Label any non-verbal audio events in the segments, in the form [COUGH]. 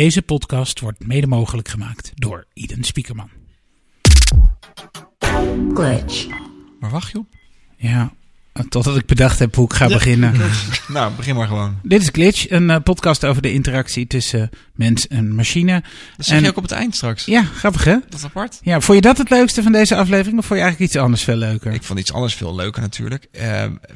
Deze podcast wordt mede mogelijk gemaakt door Iden Spiekerman. Glitch. Waar wacht je op? Ja, totdat ik bedacht heb hoe ik ga beginnen. [LAUGHS] Nou, begin maar gewoon. Dit is Glitch, een eh, podcast over de interactie tussen mens en machine. Dat zeg En- je ook op het eind straks. Ja, grappig hè? Dat is apart. Ja, vond je dat het leukste van deze aflevering of vond je eigenlijk iets anders veel leuker? Ik vond iets anders veel leuker natuurlijk. Eh,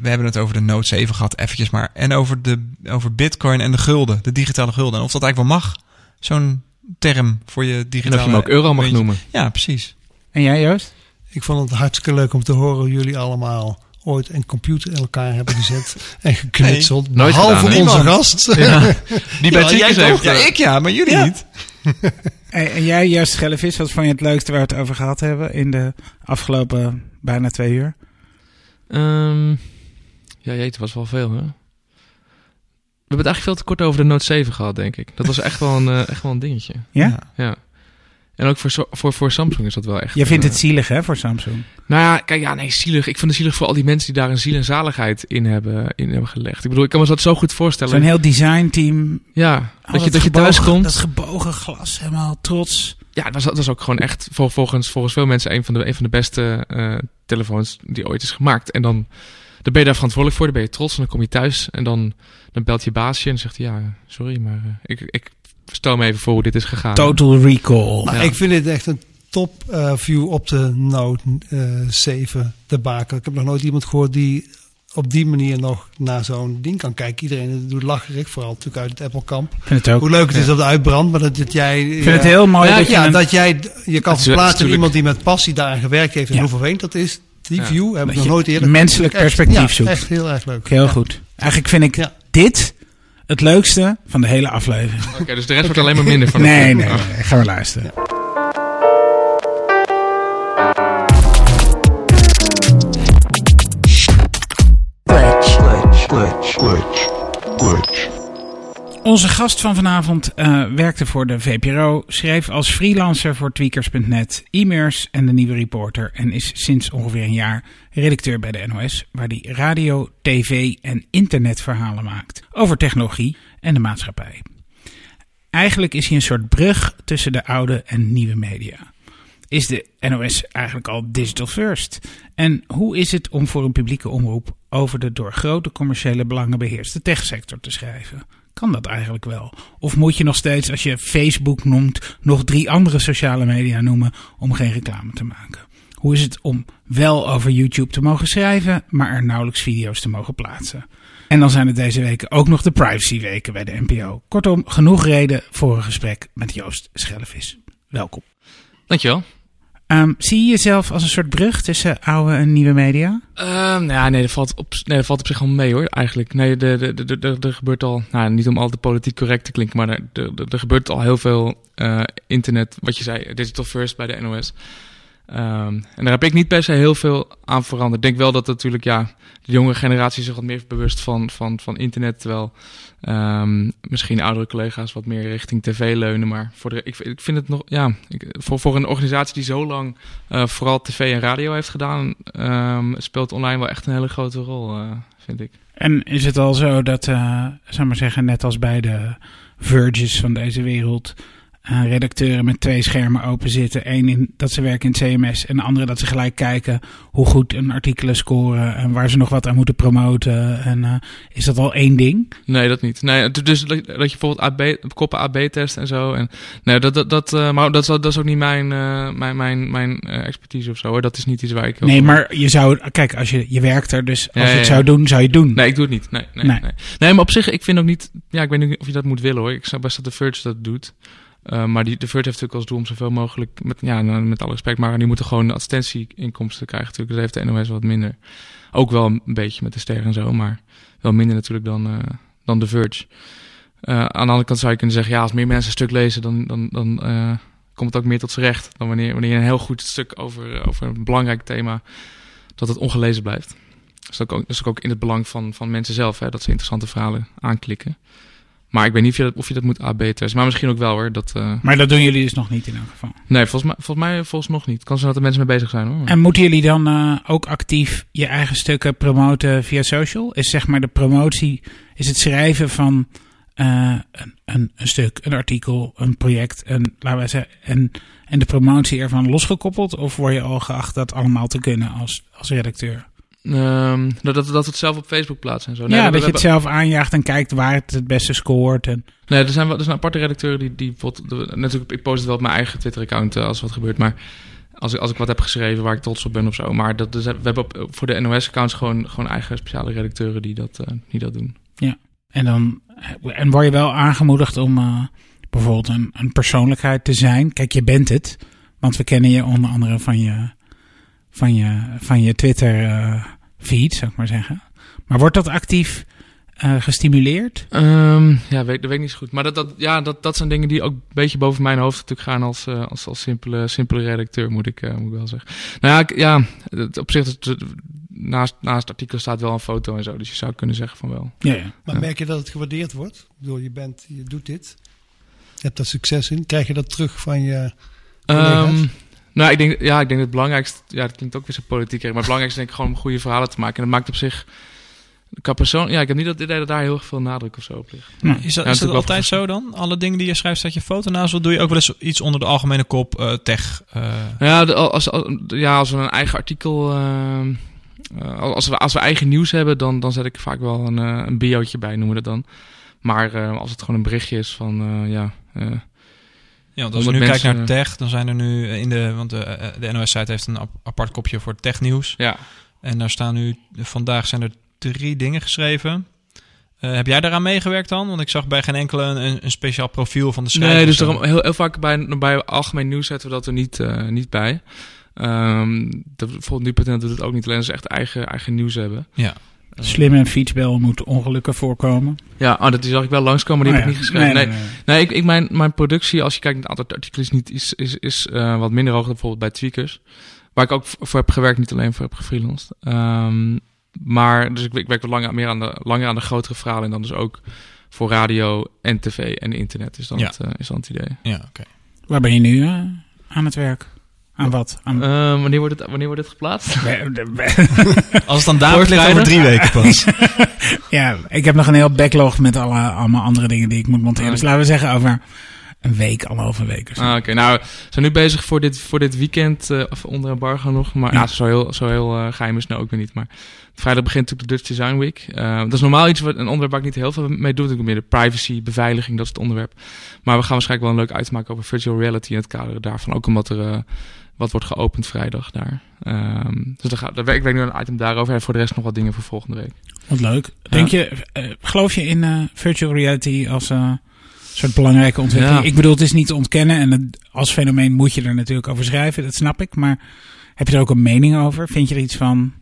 we hebben het over de Note 7 gehad, eventjes maar. En over, de, over bitcoin en de gulden, de digitale gulden. En of dat eigenlijk wel mag. Zo'n term voor je En digitale... of je hem ook euro mag noemen. Ja, precies. En jij Joost? Ik vond het hartstikke leuk om te horen hoe jullie allemaal ooit een computer in elkaar hebben gezet en geknutseld. nooit Behalve gedaan, onze gast. [LAUGHS] Die bij Ja, heeft... Ja, eh, ik ja, maar jullie Ja. niet. [LAUGHS] En, en jij Joost Schellevis, wat vond je het leukste waar we het over gehad hebben in de afgelopen bijna twee uur? ehm, ja, jeet, het was wel veel, hè? We hebben het eigenlijk veel te kort over de Note 7 gehad, denk ik. Dat was echt wel een, eh, echt wel een dingetje. Ja? Ja. En ook voor, voor, voor Samsung is dat wel echt... Je vindt eh, het zielig hè voor Samsung? Nou ja, kijk, ja, nee, zielig. Ik vind het zielig voor al die mensen die daar een ziel en zaligheid in hebben, in hebben gelegd. Ik bedoel, ik kan me dat zo goed voorstellen. Zo'n heel designteam. Ja, al dat je, dat je thuis komt. Dat gebogen glas, helemaal trots. Ja, dat was, dat was ook gewoon echt vol- volgens, volgens veel mensen een van de, een van de beste eh, telefoons die ooit is gemaakt. En dan, dan ben je daar verantwoordelijk voor, dan ben je trots en dan kom je thuis en dan, dan belt je baasje en zegt hij, ja, sorry, maar eh, ik, ik stel me even voor hoe dit is gegaan. Total recall. Ja. ik vind dit echt een top eh, view op de Note eh 7 te baken. Ik heb nog nooit iemand gehoord die op die manier nog naar zo'n ding kan kijken. Iedereen doet lacherig, vooral natuurlijk uit het Apple-kamp. Ik vind het ook. Hoe leuk het is dat het uitbrandt, maar dat, dat jij... Ik vind het heel mooi ja, dat je ja, een- dat jij je kan verplaatsen iemand die met passie daaraan gewerkt heeft en Ja. hoe vervelend dat is. Die Ja. view heb Dat ik nog nooit eerder menselijk Echt- perspectief ja, zoekt. echt heel erg leuk. Heel Ja. goed. Eigenlijk vind ik Ja. dit het leukste van de hele aflevering. Oké, dus de rest wordt alleen maar minder van. Nee, nee, nee. Ga maar luisteren. Glitch. Onze gast van vanavond eh, werkte voor de VPRO, schreef als freelancer voor tweakers.net, e-mails en de nieuwe reporter en is sinds ongeveer een jaar redacteur bij de NOS, waar hij radio, tv en internetverhalen maakt over technologie en de maatschappij. Eigenlijk is hij een soort brug tussen de oude en nieuwe media. Is de NOS eigenlijk al digital first? En hoe is het om voor een publieke omroep over de door grote commerciële belangen beheerste techsector te schrijven? Kan dat eigenlijk wel? Of moet je nog steeds, als je Facebook noemt, nog drie andere sociale media noemen om geen reclame te maken? Hoe is het om wel over YouTube te mogen schrijven, maar er nauwelijks video's te mogen plaatsen? En dan zijn het deze weken ook nog de privacyweken bij de NPO. Kortom, genoeg reden voor een gesprek met Joost Schellevis. Welkom. Dankjewel. Ehm, zie je jezelf als een soort brug tussen oude en nieuwe media? Ehm, nou ja, nee, dat valt op, nee, dat valt op zich al mee hoor, eigenlijk. Nee, er gebeurt al, nou, niet om al te politiek correct te klinken, maar er gebeurt al heel veel eh, internet, wat je zei, digital first bij de NOS. Ehm, en daar heb ik niet per se heel veel aan veranderd. Ik denk wel dat natuurlijk, ja, de jonge generatie zich wat meer bewust van, van, van internet, terwijl ehm, misschien oudere collega's wat meer richting tv leunen. Maar voor de, ik, ik vind het nog, ja, voor, voor een organisatie die zo lang eh, vooral tv en radio heeft gedaan, ehm, speelt online wel echt een hele grote rol, eh, vind ik. En is het al zo dat, zou maar zeggen, net als bij de Verges van deze wereld, eh, redacteuren met twee schermen open zitten. Eén in, dat ze werken in het CMS en de andere dat ze gelijk kijken hoe goed een artikelen scoren en waar ze nog wat aan moeten promoten. En eh, is dat al één ding? Nee, dat niet. Nee, dus dat je bijvoorbeeld AB, koppen AB-test en zo. En, nee, dat, dat, dat, eh, maar dat is, dat is ook niet mijn, mijn, mijn, mijn expertise of zo hoor. Dat is niet iets waar ik... Nee, maar je zou, kijk, als je, je werkt er, dus als Ja, je het ja. zou doen, zou je het doen. Nee, ik doe het niet. Nee, nee, Nee. nee. nee. maar op zich, ik vind ook niet... Ja, ik weet niet of je dat moet willen hoor. Ik snap best dat de Verge dat doet. Uh, maar die, de Verge heeft natuurlijk als doel om zoveel mogelijk... Met, ja, nou, met alle respect, maar die moeten gewoon advertentieinkomsten krijgen natuurlijk. Dus heeft de NOS wat minder. Ook wel een beetje met de sterren en zo, maar wel minder natuurlijk dan, uh, dan de Verge. Uh, aan de andere kant zou je kunnen zeggen... Ja, als meer mensen een stuk lezen, dan... dan, dan komt het ook meer tot zijn recht dan wanneer, wanneer je een heel goed stuk over, over een belangrijk thema... dat het ongelezen blijft. Dat is ook, dat ook in het belang van, van mensen zelf, hè, dat ze interessante verhalen aanklikken. Maar ik weet niet of je dat, of je dat moet AB testen. Maar misschien ook wel hoor. Dat, uh... Maar dat doen jullie dus nog niet in elk geval? Nee, volgens mij, volgens mij volgens nog niet. Kan zijn dat er mensen mee bezig zijn hoor. En moeten jullie dan uh, ook actief je eigen stukken promoten via social? Is zeg maar de promotie, is het schrijven van eh, een, een, een stuk, een artikel, een project, een, laten we zeggen, en, en de promotie ervan losgekoppeld? Of word je al geacht dat allemaal te kunnen als, als redacteur? Ehm, dat, dat, dat we het zelf op Facebook plaatsen en zo. Nee, ja, dat je het zelf aanjaagt en kijkt waar het het beste scoort. En, Nee, er zijn, wel- er zijn aparte redacteuren die, die Natuurlijk, ik post het wel op mijn eigen Twitter-account eh, als wat gebeurt. Maar als ik, als ik wat heb geschreven waar ik trots op ben of zo. Maar dat, dus, we hebben op, voor de NOS-accounts gewoon, gewoon eigen speciale redacteuren die dat, eh, die dat doen. en dan en word je wel aangemoedigd om eh, bijvoorbeeld een, een persoonlijkheid te zijn. Kijk, je bent het. Want we kennen je onder andere van je, van je, van je Twitter eh, feed, zou ik maar zeggen. Maar wordt dat actief eh, gestimuleerd? Ehm, ja, weet, dat weet ik niet zo goed. Maar dat, dat, ja, dat, dat zijn dingen die ook een beetje boven mijn hoofd natuurlijk gaan als, eh, als, als simpele, simpele redacteur, moet ik, eh, moet ik wel zeggen. Nou ja, ik, ja het, op zich, het- naast, naast het artikel staat wel een foto en zo. Dus je zou kunnen zeggen van wel. Ja, ja. Maar Ja. merk je dat het gewaardeerd wordt? Ik bedoel, je, bent, je doet dit. Je hebt daar succes in. Krijg je dat terug van je collega's? Ehm, nou, ik denk, ja, ik denk het belangrijkste, ja, dat klinkt ook weer zo politiek, maar het belangrijkste denk ik gewoon om goede verhalen te maken. En dat maakt op zich, qua persoon, ja, ik heb niet dat idee dat daar heel erg veel nadruk of zo op ligt. Nou, Is dat, Ja, is dat altijd zo dan? Alle dingen die je schrijft, staat je foto naast? Of doe je ook wel eens iets onder de algemene kop eh, tech? eh, Ja, de- als, als, ja, als we een eigen artikel. ehm, eh, als, we, als we eigen nieuws hebben, dan, dan zet ik vaak wel een, een biootje bij, noemen we dat dan. Maar eh, als het gewoon een berichtje is van. eh, ja, eh, Ja, want als je nu 100 kijkt naar tech, dan zijn er nu in de... Want de, eh, de NOS-site heeft een ap- apart kopje voor technieuws. ja. En daar staan nu... Vandaag zijn er drie dingen geschreven. Eh, heb jij daaraan meegewerkt dan? Want ik zag bij geen enkele een, een speciaal profiel van de schrijver. Nee, dus daarom, heel, heel vaak bij, bij algemeen nieuws zetten we dat er niet, eh, niet bij. Ehm de, bijvoorbeeld nu.nl doet het ook niet alleen ze echt eigen, eigen nieuws hebben. Ja. Eh, Slim en fietsbel moeten ongelukken voorkomen. Ja, oh, dat zag ik wel langskomen, maar die Oh heb ja. ik niet geschreven. Nee, nee, nee. Nee, ik, ik mijn, mijn productie, als je kijkt naar het aantal artikelen, is, niet, is, is, is eh, wat minder hoog dan bijvoorbeeld bij Tweakers. Waar ik ook voor heb gewerkt, niet alleen voor heb gefreelanced. Ehm, maar dus ik, ik werk wat langer, meer aan de, langer aan de grotere verhalen en dan dus ook voor radio en tv en internet is dan, Ja. het, eh, is dan het idee. Ja, oké. Waar ben je nu aan het werk? Aan wat? Aan... Ehm, wanneer, wordt het, wanneer wordt het geplaatst? [LAUGHS] [LAUGHS] Als het dan dagelijks ligt over drie weken pas. [LAUGHS] ja, ik heb nog een heel backlog met alle, allemaal andere dingen die ik moet monteren. Ah. Dus laten we zeggen over een week, anderhalve week of zo. Ah, Oké, nou, we zijn nu bezig voor dit, voor dit weekend, eh, of onder embargo nog. Maar Ja. ja, zo heel, zo heel eh, geheim is het nou ook weer niet. Maar vrijdag begint natuurlijk de Dutch Design Week. Eh, dat is normaal iets, wat, een onderwerp waar ik niet heel veel mee doe. Ik meer de privacy, beveiliging, dat is het onderwerp. Maar we gaan waarschijnlijk wel een leuk item maken over virtual reality in het kader daarvan. Ook omdat er eh, wat wordt geopend vrijdag daar. Ehm, dus daar werk, ik werk nu een item daarover. En voor de rest nog wat dingen voor volgende week. Wat leuk. Denk je, eh, geloof je in eh, virtual reality als eh soort belangrijke ontwikkeling? Ja. Ik bedoel, het is niet te ontkennen en het, als fenomeen moet je er natuurlijk over schrijven, dat snap ik. Maar heb je er ook een mening over? Vind je er iets van?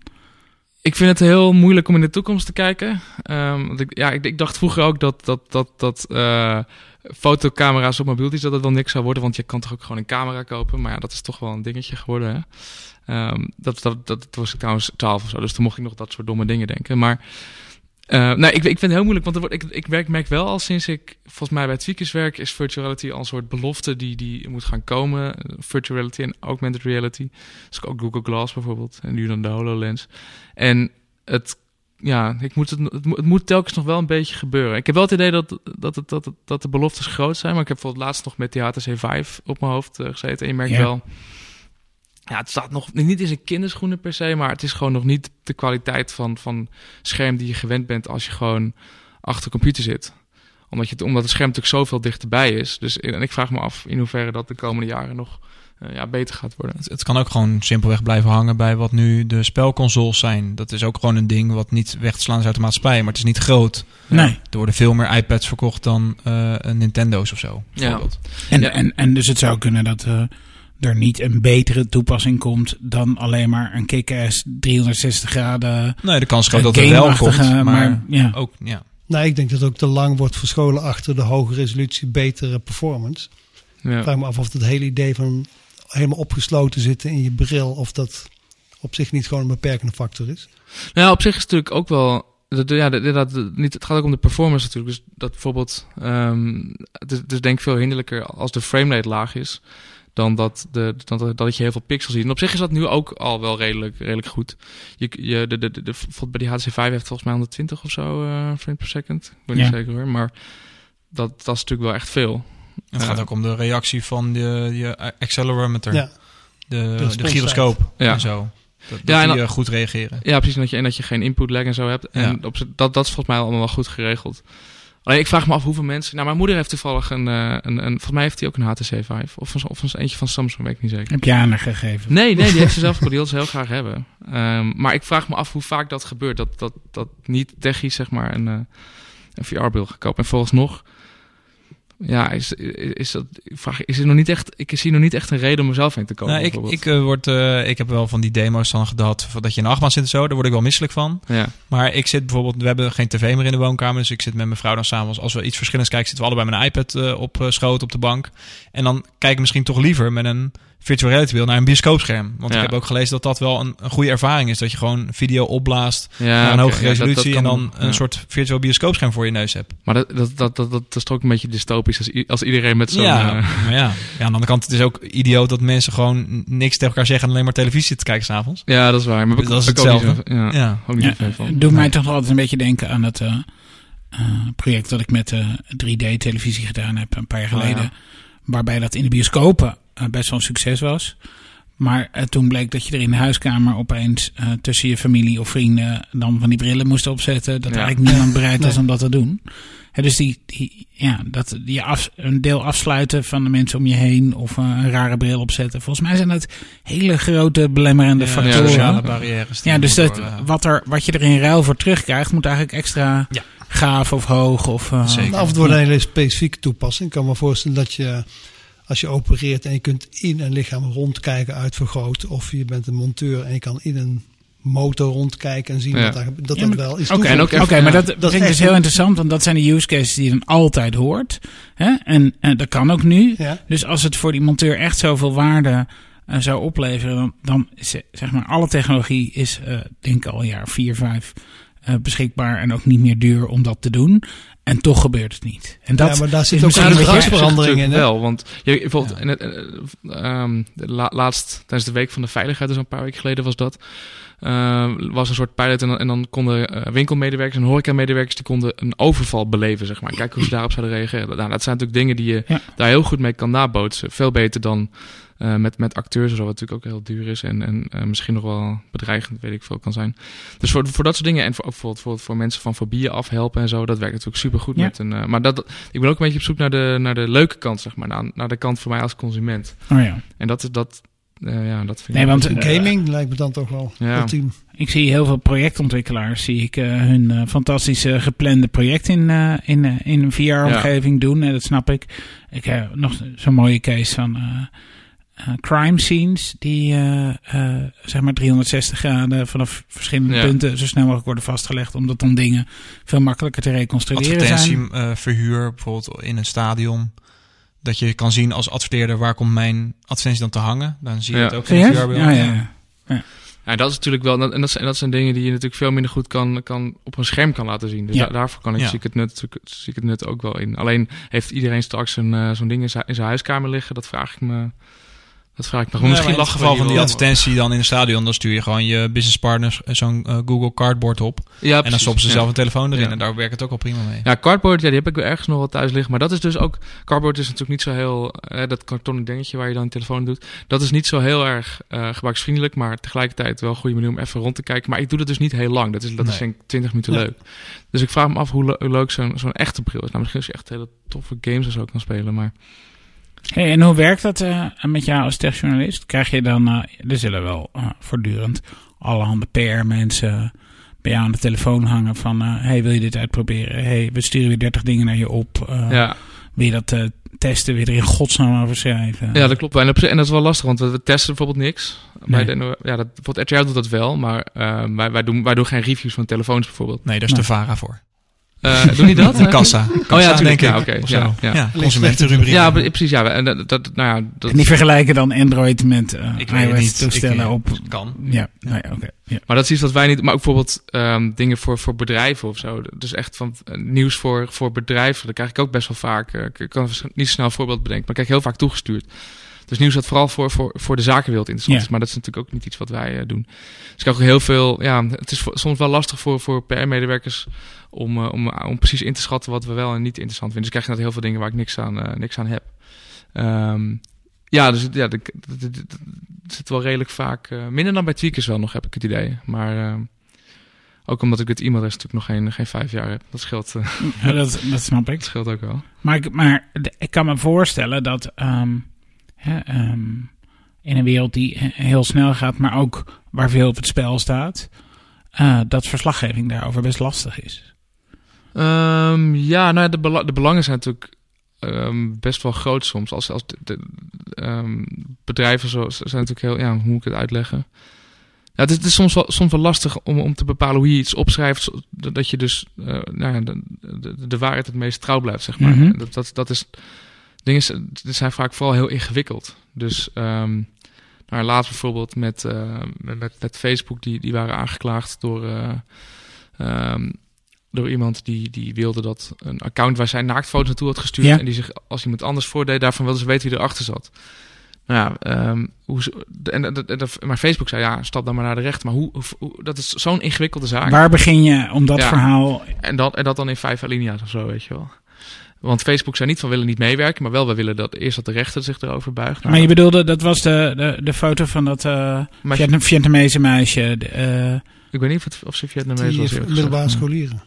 Ik vind het heel moeilijk om in de toekomst te kijken. Ehm, want ik, ja, ik, dacht vroeger ook dat, dat, dat, dat eh, fotocamera's op mobieltjes dat het wel niks zou worden. Want je kan toch ook gewoon een camera kopen. Maar ja, dat is toch wel een dingetje geworden. Hè? Ehm, dat, dat, dat, dat was ik trouwens 12 of zo. Dus toen mocht ik nog dat soort domme dingen denken. Maar eh, nee, ik, ik vind het heel moeilijk. Want er wordt, ik, ik werk, merk wel al sinds ik volgens mij bij het Tweakers werk... is virtual reality al een soort belofte die, die moet gaan komen. Virtual reality en augmented reality. Dus ook Google Glass bijvoorbeeld. En nu dan de HoloLens. En het, ja, ik moet het, het, moet- het moet telkens nog wel een beetje gebeuren. Ik heb wel het idee dat, dat, het, dat, het- dat de beloftes groot zijn. Maar ik heb bijvoorbeeld laatst nog met die HTC Vive op mijn hoofd eh, gezeten. En je merkt wel... Ja, het staat nog niet in zijn kinderschoenen per se, maar het is gewoon nog niet de kwaliteit van, van scherm die je gewend bent als je gewoon achter de computer zit. Omdat, je, het- omdat het scherm natuurlijk zoveel dichterbij is. Dus en ik vraag me af in hoeverre dat de komende jaren nog eh, ja, beter gaat worden. Het, het kan ook gewoon simpelweg blijven hangen bij wat nu de spelconsoles zijn. Dat is ook gewoon een ding wat niet weg te slaan is uit de maatschappij. Maar het is niet groot. Nee. Er worden veel meer iPads verkocht dan eh, Nintendo's of zo. Ja. En, Ja. en, en dus het zou kunnen dat eh, er niet een betere toepassing komt dan alleen maar een kick-ass 360 graden Nee, de kans is groot dat het wel komt. Maar, maar ja. ook, ja. Nou, ik denk dat ook te lang wordt verscholen achter de hoge resolutie, betere performance. Ik Ja. vraag me af of het hele idee van helemaal opgesloten zitten in je bril, of dat op zich niet gewoon een beperkende factor is. Nou, op zich is het natuurlijk ook wel. Dat, ja, dat, dat, niet, het gaat ook om de performance natuurlijk. Dus dat bijvoorbeeld. ehm het, is, het is denk ik veel hinderlijker als de framerate laag is. Dan dat, de, dan dat, dat je heel veel pixels ziet. En op zich is dat nu ook al wel redelijk, redelijk goed. Je, je, de, de, de, de- bij die HTC 5 heeft volgens mij 120 of zo eh frame per second. Ik ben Ja. niet zeker hoor. Maar dat, dat is natuurlijk wel echt veel. Het gaat ook om de reactie van de, je accelerometer, Ja, de, De gyroscoop Ja. en zo. Dat, Ja, dat en die eh, goed reageren. Ja, precies. En dat je, en dat je geen input lag en zo hebt. En Ja. op, dat, dat is volgens mij allemaal wel goed geregeld. Alleen ik vraag me af hoeveel mensen... Nou, mijn moeder heeft toevallig een... eh, een, een volgens mij heeft hij ook een HTC Vive. Of, een- of een eentje van Samsung, weet ik niet zeker. Heb je aan haar gegeven? Nee, nee, die heeft ze zelf [LAUGHS] ook. Die wil ze heel graag hebben. Ehm, maar ik vraag me af hoe vaak dat gebeurt. Dat, dat, dat niet techie zeg maar een, eh, een VR-bril gaat kopen. En vooralsnog... Ja, is, is, dat... Ik, vraag, is er nog niet echt, ik zie nog niet echt een reden om mezelf heen te kopen. Nou, ik, ik, eh, word, eh, ik heb wel van die demo's dan gehad, dat je in een achtbaan zit en zo. Daar word ik wel misselijk van. ja. Maar ik zit bijvoorbeeld, we hebben geen tv meer in de woonkamer. Dus ik zit met mijn vrouw dan s'avonds, als we iets verschillends kijken, zitten we allebei met een iPad eh, op schoot op de bank. En dan kijk ik misschien toch liever met een virtual reality bril naar een bioscoopscherm. Want Ja. ik heb ook gelezen dat dat wel een, een goede ervaring is. Dat je gewoon video opblaast Ja, naar een hoge ja, dat- dat resolutie kan en dan een Ja. soort virtual bioscoopscherm voor je neus hebt. Maar dat, dat, dat, dat, dat is toch ook een beetje dystopisch als, als iedereen met zo'n... ja, eh, maar ja. ja, aan de andere kant, het is ook idioot dat mensen gewoon niks tegen elkaar zeggen en alleen maar televisie zitten kijken s'avonds. ja, dat is waar. Maar Dat is ik ook niet hetzelfde. Ja, Ja. ook niet van. doe mij toch altijd een beetje denken aan het eh, eh, project dat ik met eh 3D-televisie gedaan heb een paar jaar Oh, geleden. ja. Waarbij dat in de bioscopen best wel een succes was. Maar eh, toen bleek dat je er in de huiskamer opeens eh, tussen je familie of vrienden dan van die brillen moest opzetten. Dat Ja. eigenlijk niemand bereid [LAUGHS] was Nee. om dat te doen. Hè, dus die, die, ja, dat, die af, een deel afsluiten van de mensen om je heen of eh, een rare bril opzetten. Volgens mij zijn dat hele grote belemmerende Ja, factoren. sociale barrières. Ja, dus dat, worden, wat, er, wat je er in ruil voor terugkrijgt, moet eigenlijk extra Ja. gaaf of hoog. Of, eh, Zeker. Nou, of het wordt een hele specifieke toepassing. Ik kan me voorstellen dat je, als je opereert en je kunt in een lichaam rondkijken, uitvergroot. Of je bent een monteur en je kan in een motor rondkijken en zien Ja. daar, dat Ja, dat maar- wel is. Oké, maar ja, dat, dat vind is ik dus heel interessant, want dat zijn de use cases die je dan altijd hoort. Hè? En, en dat kan ook nu. Ja. Dus als het voor die monteur echt zoveel waarde eh, zou opleveren, dan, dan is zeg maar alle technologie is, eh, denk ik al een jaar vier, vijf eh, beschikbaar en ook niet meer duur om dat te doen. En toch gebeurt het niet. En dat ja, maar daar is zit ook misschien een gedragsverandering in. wel, want je, bijvoorbeeld in het, eh, ehm, de la- laatst tijdens de week van de veiligheid, dus een paar weken geleden was dat, eh, was een soort pilot en dan, en dan konden eh, winkelmedewerkers en horecamedewerkers die konden een overval beleven, zeg maar. Kijken hoe ze daarop zouden reageren. Nou, dat zijn natuurlijk dingen die je Ja. daar heel goed mee kan nabootsen. Veel beter dan eh, met, met acteurs en zo, wat natuurlijk ook heel duur is en, en eh, misschien nog wel bedreigend, weet ik veel, kan zijn. Dus voor, voor dat soort dingen en voor, ook bijvoorbeeld voor, voor mensen van fobieën afhelpen en zo, dat werkt natuurlijk supergoed Ja. met een... eh, maar dat, ik ben ook een beetje op zoek naar de, naar de leuke kant, zeg maar, naar, naar de kant voor mij als consument. Oh ja. En dat is dat, eh, ja, dat vind Nee, ik... want In Gaming lijkt me dan toch wel Ja. ultiem. Ik zie heel veel projectontwikkelaars zie ik eh, hun fantastische geplande project in, eh, in, eh, in een VR-omgeving doen. En dat snap ik. Ik heb nog zo'n mooie case van crime scenes die eh, eh, zeg maar 360 graden vanaf verschillende Ja. punten zo snel mogelijk worden vastgelegd. Omdat dan dingen veel makkelijker te reconstrueren zijn. advertentieverhuur, bijvoorbeeld in een stadion. Dat je kan zien als adverteerder waar komt mijn advertentie dan te hangen. Dan zie je Ja. het ook in? VR-beeld. Ja, ja, ja. Ja, dat is natuurlijk wel, en dat, zijn- en dat zijn dingen die je natuurlijk veel minder goed kan, kan op een scherm kan laten zien. Dus Ja. da- daarvoor kan ik, Ja. zie, ik het nut, zie ik het nut ook wel in. Alleen heeft iedereen straks een, eh, zo'n ding in zijn, in zijn huiskamer liggen? Dat vraag ik me, dat vraag ik me. Ja, Misschien het lachen geval van die advertentie dan in een stadion, dan stuur je gewoon je business partners eh, zo'n eh, Google Cardboard op. Ja, en dan precies, stoppen ze ja. zelf een telefoon erin. Ja. En daar werkt het ook al prima mee. Ja, cardboard, ja, die heb ik wel ergens nog wel thuis liggen. Maar dat is dus ook... Cardboard is natuurlijk niet zo heel... eh, dat kartonnen dingetje waar je dan een telefoon doet. Dat is niet zo heel erg gebruiksvriendelijk. Maar tegelijkertijd wel een goede manier om even rond te kijken. Maar ik doe dat dus niet heel lang. Dat is, dat is Nee. denk ik 20 minuten leuk. Dus ik vraag me af hoe, le- hoe leuk zo'n zo'n echte bril is. Nou, misschien als je echt hele toffe games en zo kan spelen. Maar Hey, en hoe werkt dat eh, met jou als techjournalist? Krijg je dan, eh, er zullen wel eh, voortdurend allerhande PR-mensen bij jou aan de telefoon hangen van, eh, hey, wil je dit uitproberen? Hey, we sturen weer 30 dingen naar je op. Eh, ja, Wil je dat eh, testen? Wil je er in godsnaam over schrijven? ja, dat klopt wel. En, op zich- en dat is wel lastig, want we, we testen bijvoorbeeld niks. Bij Nee. de, ja, dat, bijvoorbeeld RTL doet dat wel. Maar eh, wij, wij, doen, wij doen geen reviews van telefoons bijvoorbeeld. Nee, daar is Nee. de VARA voor. Eh doen die dat? [LAUGHS] Een kassa. Oh ja, Kassa, natuurlijk. denk Ja, ik. ja, ja. Ja, consumentenrubriek. Ja, precies. Ja, en dat, dat, nou ja, dat, En die vergelijken dan Android met eh Ik niet. iOS-toestellen Ik, op... Kan. Ja, nou ja, oké. Ja. maar dat is iets wat wij niet... Maar ook bijvoorbeeld ehm, dingen voor, voor bedrijven of zo. Dus echt van eh, nieuws voor, voor bedrijven. Dat krijg ik ook best wel vaak. eh, ik kan niet snel een voorbeeld bedenken, maar ik krijg heel vaak toegestuurd. Dus nieuws dat vooral voor, voor, voor de zakenwereld interessant Ja. is. Maar dat is natuurlijk ook niet iets wat wij eh, doen. Dus ik heb ook heel veel... Ja, het is voor- soms wel lastig voor, voor PR-medewerkers om, eh, om, om precies in te schatten wat we wel en niet interessant vinden. Dus krijg je net heel veel dingen waar ik niks aan, eh, niks aan heb. Ehm, ja, dus het- ja, het zit wel redelijk vaak... eh, minder dan bij tweakers wel nog, heb ik het idee. Maar... ehm, ook omdat ik het e-mailadres natuurlijk nog geen, geen vijf jaar heb. Dat scheelt, eh, [LAUGHS] Ja, dat, dat snap ik. [LAUGHS] dat scheelt ook wel. Maar, ik- maar ik kan me voorstellen dat ehm, hè, in een wereld die he- heel snel gaat, maar ook waar veel op het spel staat, eh, dat verslaggeving daarover best lastig is. Ehm, ja, nou ja, de, bela- de belangen zijn natuurlijk ehm, best wel groot soms. Als, als de, de- ehm, bedrijven zo, zijn natuurlijk heel, ja, hoe moet ik het uitleggen? Ja, het is, het is soms, wel, soms wel lastig om, om te bepalen hoe je iets opschrijft, dat je dus eh, nou ja, de, de, de waarheid het meest trouw blijft, zeg maar. Mhm. Dat, dat, dat is, dingen zijn- vaak vooral heel ingewikkeld. Dus nou, laatst bijvoorbeeld met, eh, met, met, met Facebook, die, die waren aangeklaagd door, eh, door iemand die, die wilde dat een account waar zij naaktfoto's naartoe had gestuurd. Ja. En die zich als iemand anders voordeed, daarvan wilden ze weten wie erachter zat. Nou ja, ehm, hoe ze, en, en, en- maar Facebook zei ja, stap dan maar naar de rechter. Maar hoe, hoe, hoe- dat is zo'n ingewikkelde zaak. Waar begin je om dat Ja. verhaal... En dat, en dat dan in vijf alinea's of zo, weet je wel. Want Facebook zei niet van willen niet meewerken, maar wel we willen dat eerst dat de rechter zich erover buigt. Nou, Maar je bedoelde, dat was de, de, de foto van dat eh Vietnam, Vietnamese meisje. de, eh, ik weet niet of, het, of ze Vietnamees Die was. middelbare scholieren.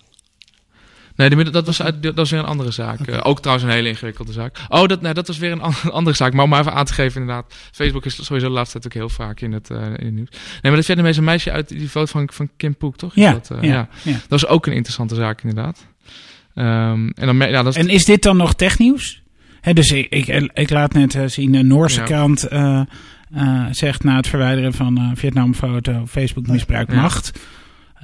Nee, de, dat was, uit, dat was weer een andere zaak. Eh, ook trouwens een hele ingewikkelde zaak. Oh, dat, nee, dat was weer een an- [LAUGHS] andere zaak. Maar om maar even aan te geven, inderdaad. Facebook is sowieso de laatste tijd ook heel vaak in het, eh, in het nieuws. Nee, maar dat Vietnamese meisje uit die foto van, van Kim Poek, toch? Ja, dat, eh, ja, ja. Dat was ook een interessante zaak, inderdaad. Ehm, en dan, ja, dat is En is dit dan nog technieuws? Hè, dus ik, ik, ik laat net zien, de Noorse Ja. krant eh, zegt na het verwijderen van Vietnam-foto Facebook misbruik macht.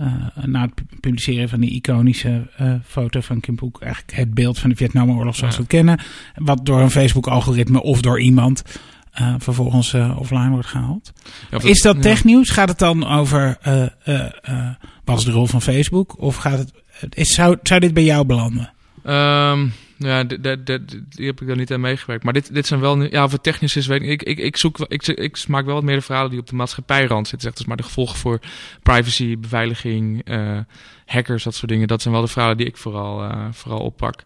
Eh, na het pu- publiceren van die iconische eh, foto van Kim Poek, eigenlijk het beeld van de Vietnamoorlog zoals we het kennen, wat door een Facebook-algoritme of door iemand eh, vervolgens offline wordt gehaald. ja, Is dat ja. technieuws? Gaat het dan over wat is de rol van Facebook? Of gaat het, is, zou, zou dit bij jou belanden? Ehm, ja, die heb ik daar niet aan meegewerkt. Maar dit, dit zijn wel... Ja, of het technisch is, weet ik Ik, ik, zoek, ik, ik maak wel wat meer de verhalen die op de maatschappijrand zitten. Zeg, maar de gevolgen voor privacy, beveiliging, eh, hackers, dat soort dingen. Dat zijn wel de verhalen die ik vooral, eh, vooral oppak.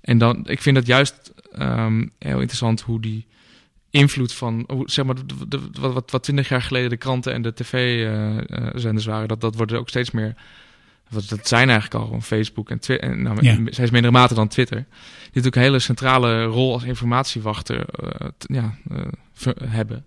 En dan, ik vind het juist ehm, heel interessant hoe die invloed van, zeg maar, de, wat, wat, wat twintig jaar geleden de kranten en de tv-zenders waren, dat, dat wordt ook steeds meer. Wat, dat zijn eigenlijk al gewoon Facebook en Twitter. En nou, Ja. in steeds mindere mate dan Twitter. Die natuurlijk een hele centrale rol als informatiewachter eh, t- ja, eh, hebben.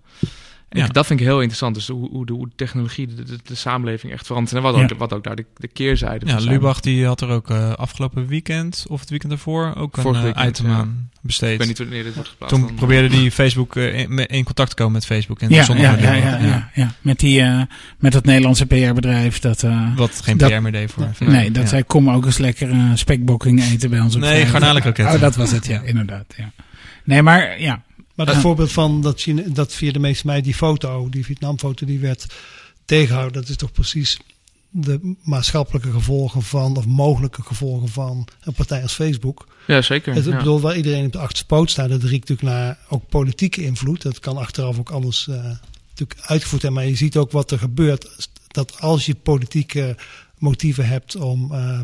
En Ja. ik- dat vind ik heel interessant. Dus hoe, hoe, de, hoe de technologie de, de, de samenleving echt verandert. En wat ook, Ja. wat ook daar de, de keerzijde Ja, van zijn. Lubach die had er ook eh, afgelopen weekend of het weekend ervoor ook een Vorig eh, weekend, item ja. aan besteed. Ik weet niet wanneer dit wordt geplaatst. Toen dan- probeerde die Facebook eh, in, in contact te komen met Facebook. En Ja, zonder ja, ja, ja, ja, ja. Met, die, eh, met dat Nederlandse PR-bedrijf. Dat, eh, Wat geen Dat- PR meer deed voor nee, dat Ja. zei kom ook eens lekker eh, spekbokking eten bij ons op Nee, vrijdag. garnalenkroketten. Oh, dat was het, ja, inderdaad. Ja. Nee, maar ja. Maar dat Ja. voorbeeld van dat, Chine, dat via de meeste mij die foto, die Vietnamfoto, die werd tegengehouden. Dat is toch precies de maatschappelijke gevolgen van, of mogelijke gevolgen van een partij als Facebook. Ja, zeker. Het, ja. bedoel, waar iedereen op de achterste poot staat, dat riekt natuurlijk naar ook politieke invloed. Dat kan achteraf ook anders eh, natuurlijk uitgevoerd hebben. Maar je ziet ook wat er gebeurt. Dat als je politieke motieven hebt om eh,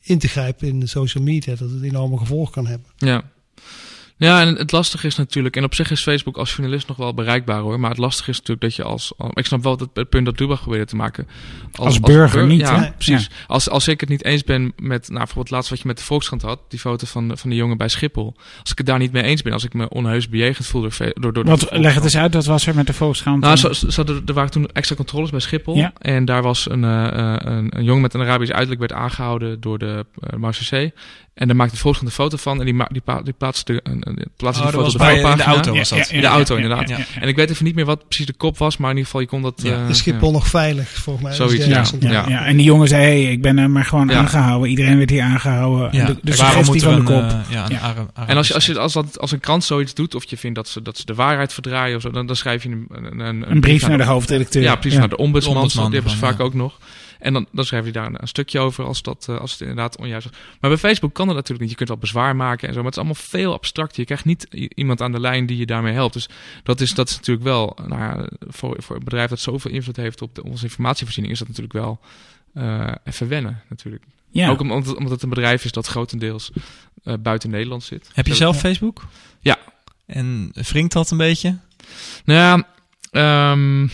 in te grijpen in de social media, dat het enorme gevolgen kan hebben. Ja. Ja, en het lastige is natuurlijk, en op zich is Facebook als journalist nog wel bereikbaar hoor, maar het lastige is natuurlijk dat je als, al- ik snap wel het, het punt dat Dubach probeerde te maken. Als burger niet, Ja, hè? precies. Als, als ik het niet eens ben met, nou bijvoorbeeld laatst wat je met de Volkskrant had, die foto van, de- van de jongen bij Schiphol. Als ik het daar niet mee eens ben, als ik me onheus bejegend voel door, door, door Wat, leg het eens uit, wat was er met de Volkskrant? Nou, zo, zo, er, er waren toen extra controles bij Schiphol. Ja. En daar was een, eh, eh, een, een jongen met een Arabisch uiterlijk werd aangehouden door de uh, Marseillais. En daar maakte de een foto van. En die, die, pa die plaatste, een, een, plaatste Oh, die dat foto was op bij- de in de auto was dat. In de auto, inderdaad. ja, ja. En ik weet even niet meer wat precies de kop was. Maar in ieder geval, je kon dat... Ja. eh, Is Schiphol nog veilig, volgens mij? Zoiets, Dat is Ja, ja, En die jongen zei, hey, ik ben er maar gewoon Ja. aangehouden. Iedereen werd hier aangehouden. Ja, De, de waarom moeten van de een, kop. eh, ja, een En als, je, als, je, als, dat, als een krant zoiets doet, of je vindt dat ze, dat ze de waarheid verdraaien of zo, dan, dan schrijf je een, een, een brief naar de hoofdredacteur. Ja, precies, naar de ombudsman. De die hebben ze vaak ook nog. En dan, dan schrijf je daar een, een stukje over als, dat, eh, als het inderdaad onjuist is. Maar bij Facebook kan dat natuurlijk niet. Je kunt wel bezwaar maken en zo, maar het is allemaal veel abstracter. Je krijgt niet iemand aan de lijn die je daarmee helpt. Dus dat is, dat is natuurlijk wel, nou ja, voor, voor een bedrijf dat zoveel invloed heeft op de, onze informatievoorziening, is dat natuurlijk wel eh, even wennen natuurlijk. Ja. Ook omdat, het- omdat het een bedrijf is dat grotendeels eh, buiten Nederland zit. Heb je zelf Facebook? Ja. En wringt dat een beetje? Nou ja, ehm,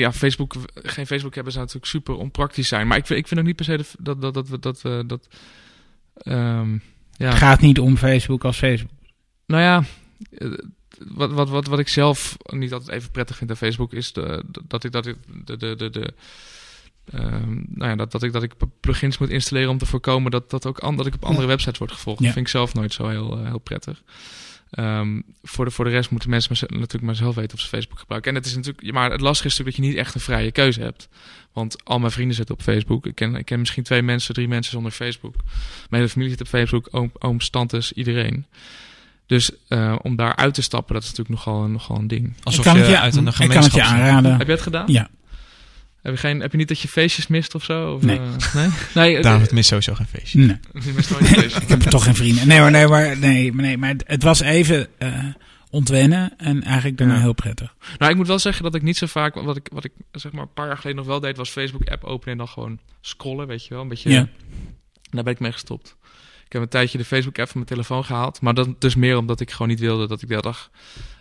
ja, Facebook, geen Facebook hebben zou natuurlijk super onpraktisch zijn. Maar ik vind, ik vind ook niet per se dat dat dat dat, dat, eh, dat ehm, ja. Het gaat niet om Facebook als Facebook. Nou ja, eh, wat, wat, wat, wat ik zelf niet altijd even prettig vind aan Facebook is de, dat ik dat ik de, de, de, de ehm, nou ja, dat, dat ik dat ik plugins moet installeren om te voorkomen dat, dat ook an, dat ik op andere websites word gevolgd. Ja. Dat vind ik zelf nooit zo heel, eh, heel prettig. Ehm, voor, de, voor de rest moeten mensen maar, natuurlijk maar zelf weten of ze Facebook gebruiken. En het is natuurlijk, maar het lastige is natuurlijk dat je niet echt een vrije keuze hebt. Want al mijn vrienden zitten op Facebook. Ik ken, ik ken misschien twee mensen, drie mensen zonder Facebook. Mijn hele familie zit op Facebook, oom, ooms, tantes, iedereen. Dus eh, om daar uit te stappen, dat is natuurlijk nogal, een- nogal een ding. Alsof ik kan je het je, uit een ik kan het gemeenschap... je aanraden. Heb je het gedaan? Ja. Heb je, geen, heb je niet dat je feestjes mist of zo? Of, Nee. eh, nee? nee [LAUGHS] David mist sowieso geen feestje. Nee. [LAUGHS] Ik heb toch geen vrienden. Nee hoor, nee, maar, nee, maar nee, maar het, het was even eh, ontwennen en eigenlijk daarna Ja. heel prettig. Nou, ik moet wel zeggen dat ik niet zo vaak... Wat ik, wat ik zeg maar een paar jaar geleden nog wel deed... was Facebook-app openen en dan gewoon scrollen, weet je wel. Een beetje... Ja. Daar ben ik mee gestopt. Ik heb een tijdje de Facebook-app van mijn telefoon gehaald. Maar dat dus meer omdat ik gewoon niet wilde dat ik de dag...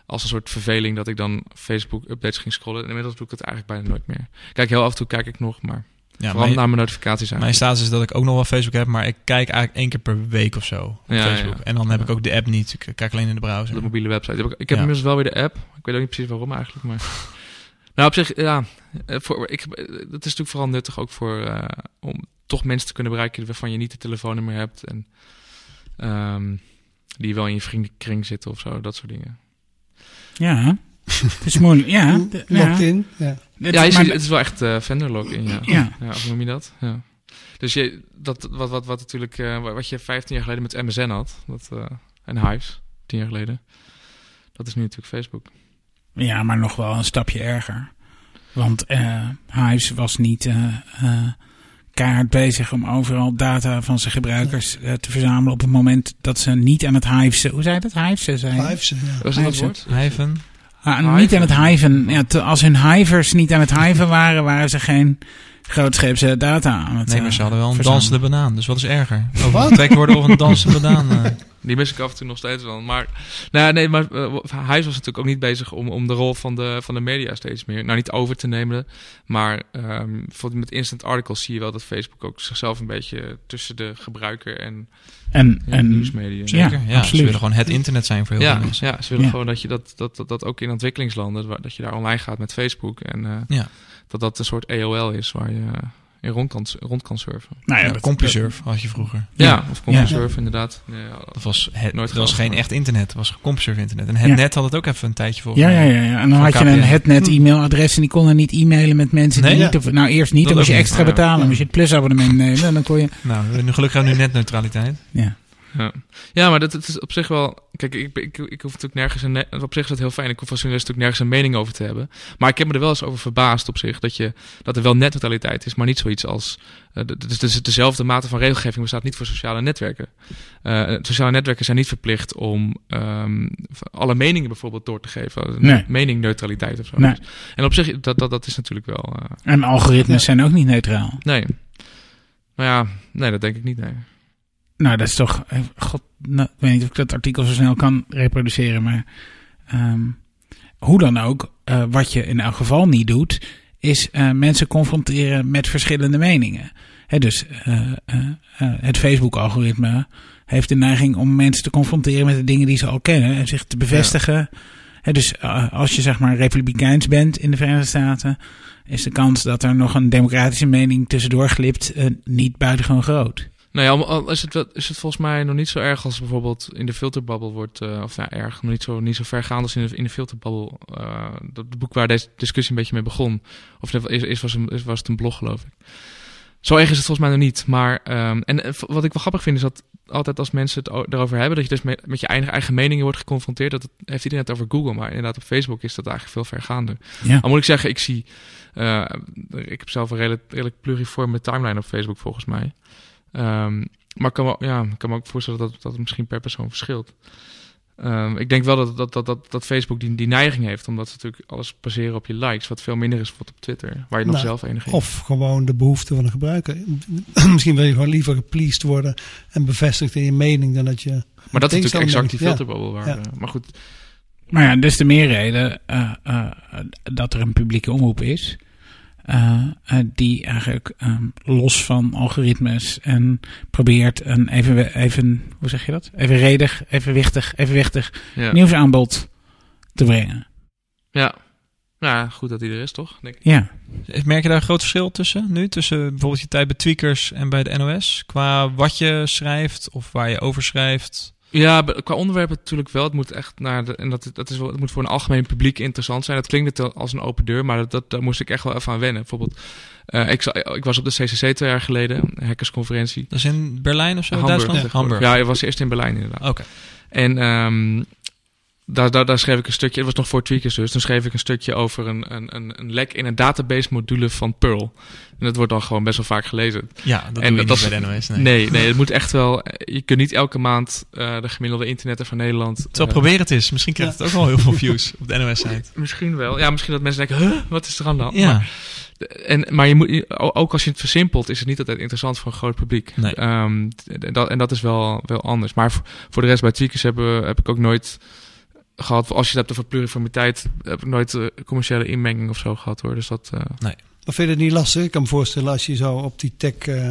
als een soort verveling dat ik dan Facebook-updates ging scrollen. En inmiddels doe ik dat eigenlijk bijna nooit meer. Kijk, heel af en toe kijk ik nog, maar... Ja, vooral mijn, naar mijn notificaties mijn eigenlijk. status is dat ik ook nog wel Facebook heb, maar ik kijk eigenlijk één keer per week of zo op Ja, Facebook. ja. En dan heb ik ook de app niet. Ik kijk alleen in de browser. de mobiele website. Ik heb, ik heb inmiddels wel weer de app. Ik weet ook niet precies waarom eigenlijk, maar... [LAUGHS] nou, op zich, ja. eh, Voor, ik, het is natuurlijk vooral nuttig ook voor... eh, om toch mensen te kunnen bereiken waarvan je niet de telefoonnummer hebt. En ehm, die wel in je vriendenkring zitten of zo. Dat soort dingen. Ja, het is moeilijk. Ja, [LAUGHS] de- ja. Ja. Het- ja, je maar- ziet- het is wel echt eh vendor login, ja. Ja. ja. Of hoe noem je dat? Ja. Dus je, dat, wat, wat, wat natuurlijk... eh, wat je 15 jaar geleden met MSN had. Dat, eh, en Hives, 10 jaar geleden. Dat is nu natuurlijk Facebook. Ja, maar nog wel een stapje erger. Want eh Hives was niet eh, eh, keihard bezig om overal data van zijn gebruikers eh, te verzamelen op het moment dat ze niet aan het Hives... Hoe zei je dat? Hives zijn? Hives, ja. Was dat woord? Hyven. Ah, Hiven. niet aan het hiven. Ja, te- als hun hivers niet aan het hiven waren, waren ze geen grootscheepse data Nee, maar ze hadden wel een verzamelen. dansende banaan. Dus wat is erger? Wat? Overgetrekt worden of een dansende banaan? eh. [LAUGHS] Die mis ik af en toe nog steeds wel. Maar, nou, ja, nee, maar eh, hij was natuurlijk ook niet bezig om, om de rol van de, van de media steeds meer, nou niet over te nemen. Maar ehm bijvoorbeeld met instant articles zie je wel dat Facebook ook zichzelf een beetje tussen de gebruiker en, En, ja, en nieuwsmedia. Ja, Zeker. Ja, ze absoluut. willen gewoon het internet zijn voor heel Ja, veel mensen. ja, ze willen Ja. gewoon dat je dat, dat, dat, dat ook in ontwikkelingslanden, dat je daar online gaat met Facebook. En eh, Ja. Dat dat een soort AOL is waar je in rond kan, rond kan surfen. nou ja, Ja, CompuServe had je vroeger. Ja, Ja. of CompuServe inderdaad. Ja, Dat was, het, Nooit dat was geen echt internet. Het was CompuServe internet. En het Ja. net had het ook even een tijdje volgens Ja, ja, ja, ja. En dan had je een hetnet e-mailadres en die konden niet e-mailen met mensen die niet... Of, nou, eerst niet, Dat dan moest je extra niet. Ja. betalen. Dan moest je het plusabonnement nemen en dan kon je... Nou, nu gelukkig hebben we nu netneutraliteit. Ja. Ja, ja maar dat, is op zich wel. Kijk, ik, ik, ik hoef natuurlijk nergens een. Op zich is dat heel fijn. Ik hoef als journalist natuurlijk nergens een mening over te hebben. Maar ik heb me er wel eens over verbaasd op zich. Dat, je, dat er wel netneutraliteit is, maar niet zoiets als. eh, d- dus, dus dezelfde mate van regelgeving bestaat niet voor sociale netwerken. Eh, sociale netwerken zijn niet verplicht om ehm, alle meningen bijvoorbeeld door te geven. Nee. Meningneutraliteit of zo. Nee. En op zich, dat, dat, dat is natuurlijk wel. eh, En algoritmes Ja. zijn ook niet neutraal. nee. Maar ja, nee, dat denk ik niet. Nee. Nou, dat is toch... eh, God, nou, ik weet niet of ik dat artikel zo snel kan reproduceren, maar... ehm, hoe dan ook, eh, wat je in elk geval niet doet, is eh, mensen confronteren met verschillende meningen. Dus het Facebook-algoritme heeft de neiging om mensen te confronteren met de dingen die ze al kennen en zich te bevestigen. Dus als je zeg maar republikeins bent in de Verenigde Staten, is de kans dat er nog een democratische mening tussendoor glipt niet buitengewoon groot. Nou ja, al- is het, wel- is het volgens mij nog niet zo erg als bijvoorbeeld in de filterbabbel wordt, eh, of nou erg, nog niet zo, niet zo vergaand als in de, in de filterbabbel. eh, dat boek waar deze discussie een beetje mee begon, of is, is, was, een, is, was het een blog geloof ik. Zo erg is het volgens mij nog niet. Maar, ehm, en eh, wat ik wel grappig vind is dat altijd als mensen het erover hebben, dat je dus met, met je eigen, eigen meningen wordt geconfronteerd. Dat het, heeft iedereen het over Google, maar inderdaad op Facebook is dat eigenlijk veel vergaande. Ja. Al moet ik zeggen, ik zie, ik heb zelf een redelijk, redelijk pluriforme timeline op Facebook volgens mij. Ehm, maar ik kan, me, ja, ik kan me ook voorstellen dat, dat het misschien per persoon verschilt. Ehm, ik denk wel dat, dat, dat, dat, dat Facebook die, die neiging heeft, omdat ze natuurlijk alles baseren op je likes, wat veel minder is bijvoorbeeld op Twitter, waar je nog Nou, zelf enige Of gewoon de behoefte van de gebruiker. [CLEARS THROAT] Misschien wil je gewoon liever gepleased worden en bevestigd in je mening dan dat je. Maar dat is natuurlijk exact die filterbubbel. Waar, Ja. eh, Maar goed, Maar ja, des te meer reden eh, eh, dat er een publieke omroep is. Eh, eh, die eigenlijk ehm, los van algoritmes en probeert een even, even, hoe zeg je dat? Evenredig, evenwichtig, evenwichtig ja. nieuwsaanbod te brengen. ja. Ja, goed dat die er is, toch? Denk ik. Ja. Merk je daar een groot verschil tussen nu? Tussen bijvoorbeeld je tijd bij Tweakers en bij de NOS? Qua wat je schrijft of waar je over schrijft? Ja, qua onderwerp natuurlijk wel. Het moet echt naar de, en dat, dat is wel, het moet voor een algemeen publiek interessant zijn. Dat klinkt het als een open deur, maar dat, dat, daar moest ik echt wel even aan wennen. Bijvoorbeeld, eh, ik, ik was op de CCC twee jaar geleden, een hackersconferentie. Dat is in Berlijn of zo? Hamburg. Duitsland? Ja, Hamburg. Ja, ik was eerst in Berlijn inderdaad. Oké. En ehm, daar, daar, daar schreef ik een stukje, het was nog voor Tweakers dus, toen schreef ik een stukje over een, een, een, een lek in een database module van Perl. En dat wordt dan gewoon best wel vaak gelezen. Ja, dat En doe je dat niet is- bij de NOS. Nee. Nee, nee, het moet echt wel, je kunt niet elke maand eh, de gemiddelde internetter van Nederland... Terwijl eh, probeer het eens. Misschien krijgt het ook wel heel veel views [LAUGHS] op de NOS-site. Misschien wel. Ja, misschien dat mensen denken, huh, wat is er aan de hand? Ja. Maar, en, maar je moet, je- ook als je het versimpelt, is het niet altijd interessant voor een groot publiek. Nee. Ehm, dat, en dat is wel, wel anders. Maar voor, voor de rest bij Tweakers hebben, heb ik ook nooit gehad, als je het hebt over pluriformiteit, heb ik nooit eh, commerciële inmenging of zo gehad hoor. Dus dat, eh, Maar vind je het niet lastig? Ik kan me voorstellen als je zo op die tech eh,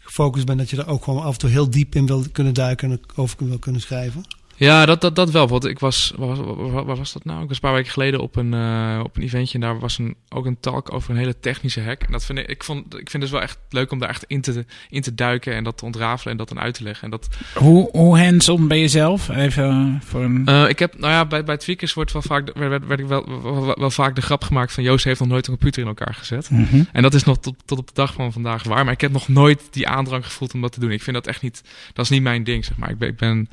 gefocust bent, dat je er ook gewoon af en toe heel diep in wil kunnen duiken en over wil kunnen schrijven. Ja, dat, dat, dat wel. Want ik was, waar was, waar was dat nou? Ik was een paar weken geleden op een, eh, op een eventje en daar was een, ook een talk over een hele technische hack. En dat vind ik, ik, vond, ik vind het wel echt leuk om daar echt in te, in te duiken en dat te ontrafelen en dat dan uit te leggen. En dat, Hoe, hoe hands-on ben je zelf? Even eh, voor een... eh, ik heb, nou ja, bij, bij Tweakers wordt wel vaak, werd, werd, ik wel, wel, wel vaak de grap gemaakt van Joost heeft nog nooit een computer in elkaar gezet. Mhm. En dat is nog tot, tot op de dag van vandaag waar. Maar ik heb nog nooit die aandrang gevoeld om dat te doen. Ik vind dat echt niet, dat is niet mijn ding, zeg maar. Ik ben, ik ben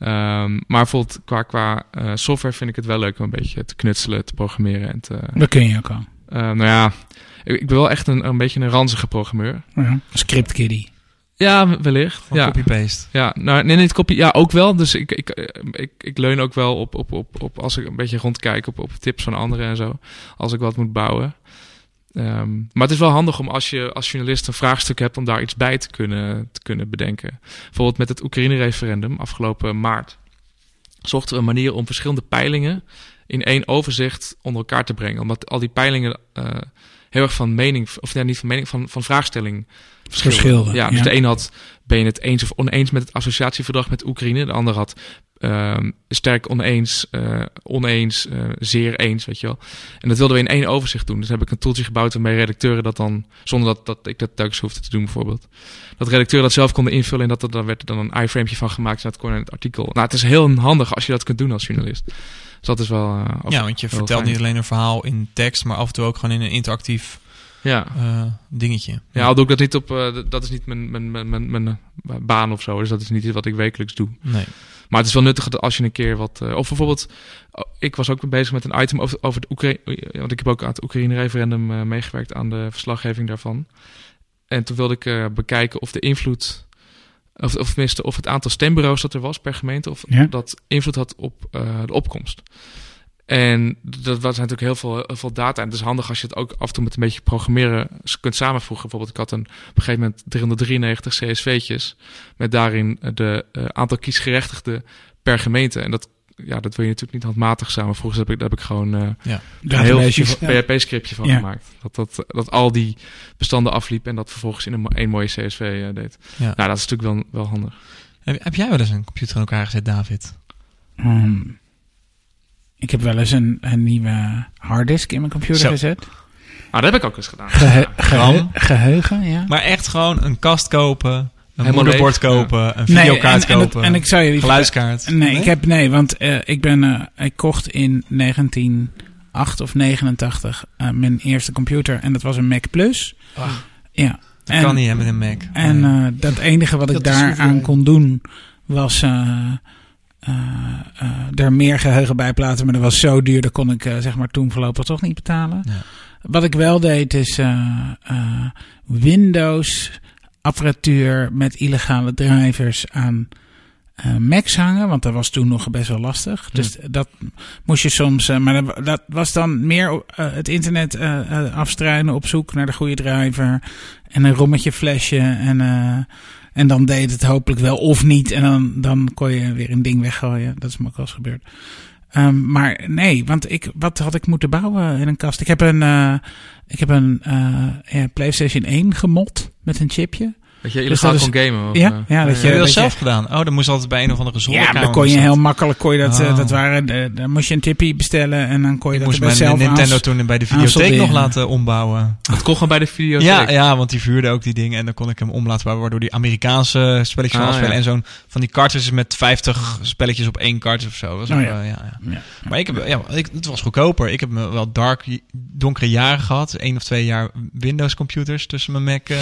ehm, maar bijvoorbeeld qua, qua eh, software vind ik het wel leuk om een beetje te knutselen, te programmeren en te... Dat kun je ook al. eh, nou ja, ik, ik ben wel echt een, een beetje een ranzige programmeur. Ja. Script kiddie. Ja, wellicht. Ja. copy-paste. Ja, nou, nee, niet kopie. Ja, ook wel. Dus ik, ik, eh, ik, ik leun ook wel op, op, op, op, als ik een beetje rondkijk, op, op tips van anderen en zo. Als ik wat moet bouwen. Ehm, maar het is wel handig om als je als journalist een vraagstuk hebt, om daar iets bij te kunnen, te kunnen bedenken. Bijvoorbeeld met het Oekraïne-referendum afgelopen maart. Zochten we een manier om verschillende peilingen in één overzicht onder elkaar te brengen. Omdat al die peilingen eh, heel erg van mening, of ja, niet van mening, van, van vraagstelling verschilden. Verschilden, Ja, dus ja. de een had, ben je het eens of oneens met het associatieverdrag met Oekraïne? De ander had ehm, sterk oneens, eh, oneens, eh, zeer eens, weet je wel. En dat wilden we in één overzicht doen. Dus heb ik een toeltje gebouwd waarmee redacteuren dat dan, zonder dat, dat ik dat telkens hoefde te doen bijvoorbeeld. Dat redacteuren dat zelf konden invullen en dat er dan werd er dan een iframepje van gemaakt en dat kon in het artikel. Nou, het is heel handig als je dat kunt doen als journalist. Dus dat is wel... eh, Ja, want je vertelt fijn. niet alleen een verhaal in tekst, maar af en toe ook gewoon in een interactief Ja. eh, dingetje. Ja, al doe ik dat niet op... eh, dat is niet mijn, mijn, mijn, mijn, mijn, eh, baan of zo. Dus dat is niet iets wat ik wekelijks doe. Nee. Maar het is wel nuttig dat als je een keer wat... eh, of bijvoorbeeld, oh, ik was ook bezig met een item over, over het Oekraïne... Want ik heb ook aan het Oekraïne-referendum eh, meegewerkt aan de verslaggeving daarvan. En toen wilde ik eh, bekijken of de invloed... Of, of tenminste, of het aantal stembureaus dat er was per gemeente... of Ja. dat invloed had op eh, de opkomst. En dat was natuurlijk heel veel, heel veel data. En het is handig als je het ook af en toe met een beetje programmeren kunt samenvoegen. Bijvoorbeeld, ik had een, op een gegeven moment 393 CSV'tjes. Met daarin de eh, aantal kiesgerechtigden per gemeente. En dat, ja, dat wil je natuurlijk niet handmatig samenvoegen. Dus daar heb ik, daar heb ik gewoon eh, een heel PHP-scriptje van Ja. gemaakt. Dat, dat, dat al die bestanden afliep en dat vervolgens in een, één mooie CSV eh, deed. Ja. Nou, dat is natuurlijk wel, wel handig. Heb, heb jij wel eens een computer in elkaar gezet, David? Hmm. Ik heb wel eens een, een nieuwe harddisk in mijn computer Zo. gezet. Ah, dat heb ik ook eens gedaan. Gehe- geheugen, ja. Maar echt gewoon een kast kopen, een Helemaal moederbord leeg, kopen, een Nee, videokaart en, kopen, en ik zou je geluidskaart. Nee, Nee? ik heb nee, want eh, ik ben eh, ik kocht in 1908 of 89 eh, mijn eerste computer en dat was een Mac Plus. Ah. Ja. Dat En- kan niet hè, met een Mac. En Nee. eh, dat enige wat ik Dat daaraan kon doen was er meer geheugen bij plaatsen. Maar dat was zo duur, dat kon ik eh, zeg maar toen voorlopig toch niet betalen. Ja. Wat ik wel deed is eh, eh, Windows apparatuur met illegale drivers aan eh, Macs hangen. Want dat was toen nog best wel lastig. Dus dat moest je soms... eh, maar dat, dat was dan meer eh, het internet eh, eh, afstruinen op zoek naar de goede driver. En een rommetje flesje. En, eh, en dan deed het hopelijk wel of niet. En dan, dan kon je weer een ding weggooien. Dat is me ook wel eens gebeurd. Ehm, maar nee, want ik, wat had ik moeten bouwen in een kast? Ik heb een, eh, ik heb een eh, PlayStation 1 gemod met een chipje. Dat je Dus illegaal dat is- kon gamen. Of, Ja, eh, ja, dat Heb je dat dat zelf gedaan? Oh, dan moest altijd bij een of andere Ja, zolderkamer. dan kon je heel dat. makkelijk, kon je dat, eh, Oh. dat waren, de, dan moest je een tippie bestellen en dan kon je Ik dat moest zelf Nintendo aans- toen bij de videotheek nog laten ombouwen. Het kon gewoon bij de videotheek. Ja, ja, want die vuurde ook die dingen en dan kon ik hem om laten bouwen, waardoor die Amerikaanse spelletjes Ah, ja. En zo'n van die cartridges met 50 spelletjes op één cartridge of zo. Dat was Oh, ook, ja. ja, ja. Ja. Maar ik heb, ja, ik, het was goedkoper. Ik heb me wel dark, donkere jaren gehad. Eén of twee jaar Windows computers tussen mijn Mac eh,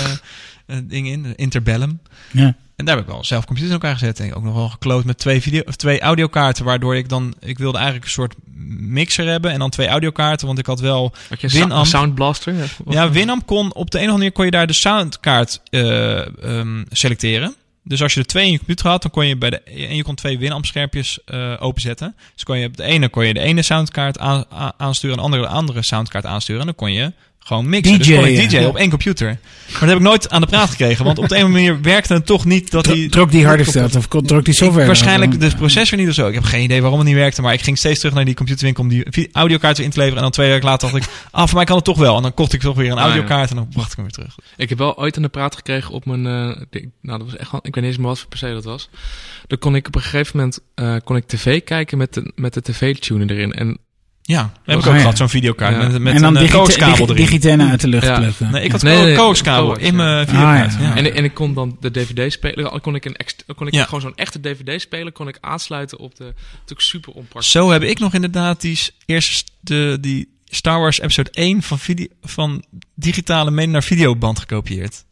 eh, dingen in, Interbellum. Ja. En daar heb ik wel zelf computers in elkaar gezet. En ook nog wel gekloot met twee, video, of twee audiokaarten. Waardoor ik dan... Ik wilde eigenlijk een soort mixer hebben. En dan twee audiokaarten. Want ik had wel... Had je Winamp. Sound Blaster? Ja, Winamp kon... Op de een of andere manier kon je daar de soundkaart eh, ehm, selecteren. Dus als je er twee in je computer had, dan kon je bij de... En je kon twee Winamp schermpjes eh, openzetten. Dus kon je op de ene kon je de ene soundkaart aan, aansturen. En de andere de andere soundkaart aansturen. En dan kon je gewoon mixen. dus kon ik DJ'en. DJ op één computer. Maar dat heb ik nooit aan de praat gekregen. Want op de een of andere manier werkte het toch niet dat Tro- die... Trok die harder stelt of trok die software? Ik, waarschijnlijk dan? de processor niet of zo. Ik heb geen idee waarom het niet werkte. Maar ik ging steeds terug naar die computerwinkel om die audiokaart weer in te leveren. En dan twee weken later dacht ik, ah, voor mij kan het toch wel. En dan kocht ik toch weer een Ah, audiokaart en dan bracht ik hem weer terug. Ik heb wel ooit aan de praat gekregen op mijn... eh, ik- nou, dat was echt wel... Ik weet niet eens meer wat voor per se dat was. Dan kon ik op een gegeven moment... eh, kon ik tv kijken met de, met de tv-tuner erin. En Ja, dat heb ik Oh, ook ja. gehad, zo'n videokaart. Ja. Met, met en dan een digite- coaxkabel digi- erin. uit de lucht Ja. plukken. Nee, ik had Nee, nee, coaxkabel coax, in ja. mijn videokaart. Ah, ja. ja. En, en ik kon dan de DVD spelen. Dan kon ik, een ext- dan kon ik Ja. gewoon zo'n echte DVD spelen. Kon ik aansluiten op de. Natuurlijk super onpraktisch. Zo heb ik nog inderdaad die eerste die Star Wars episode 1 van, video, van digitale mee naar videoband gekopieerd.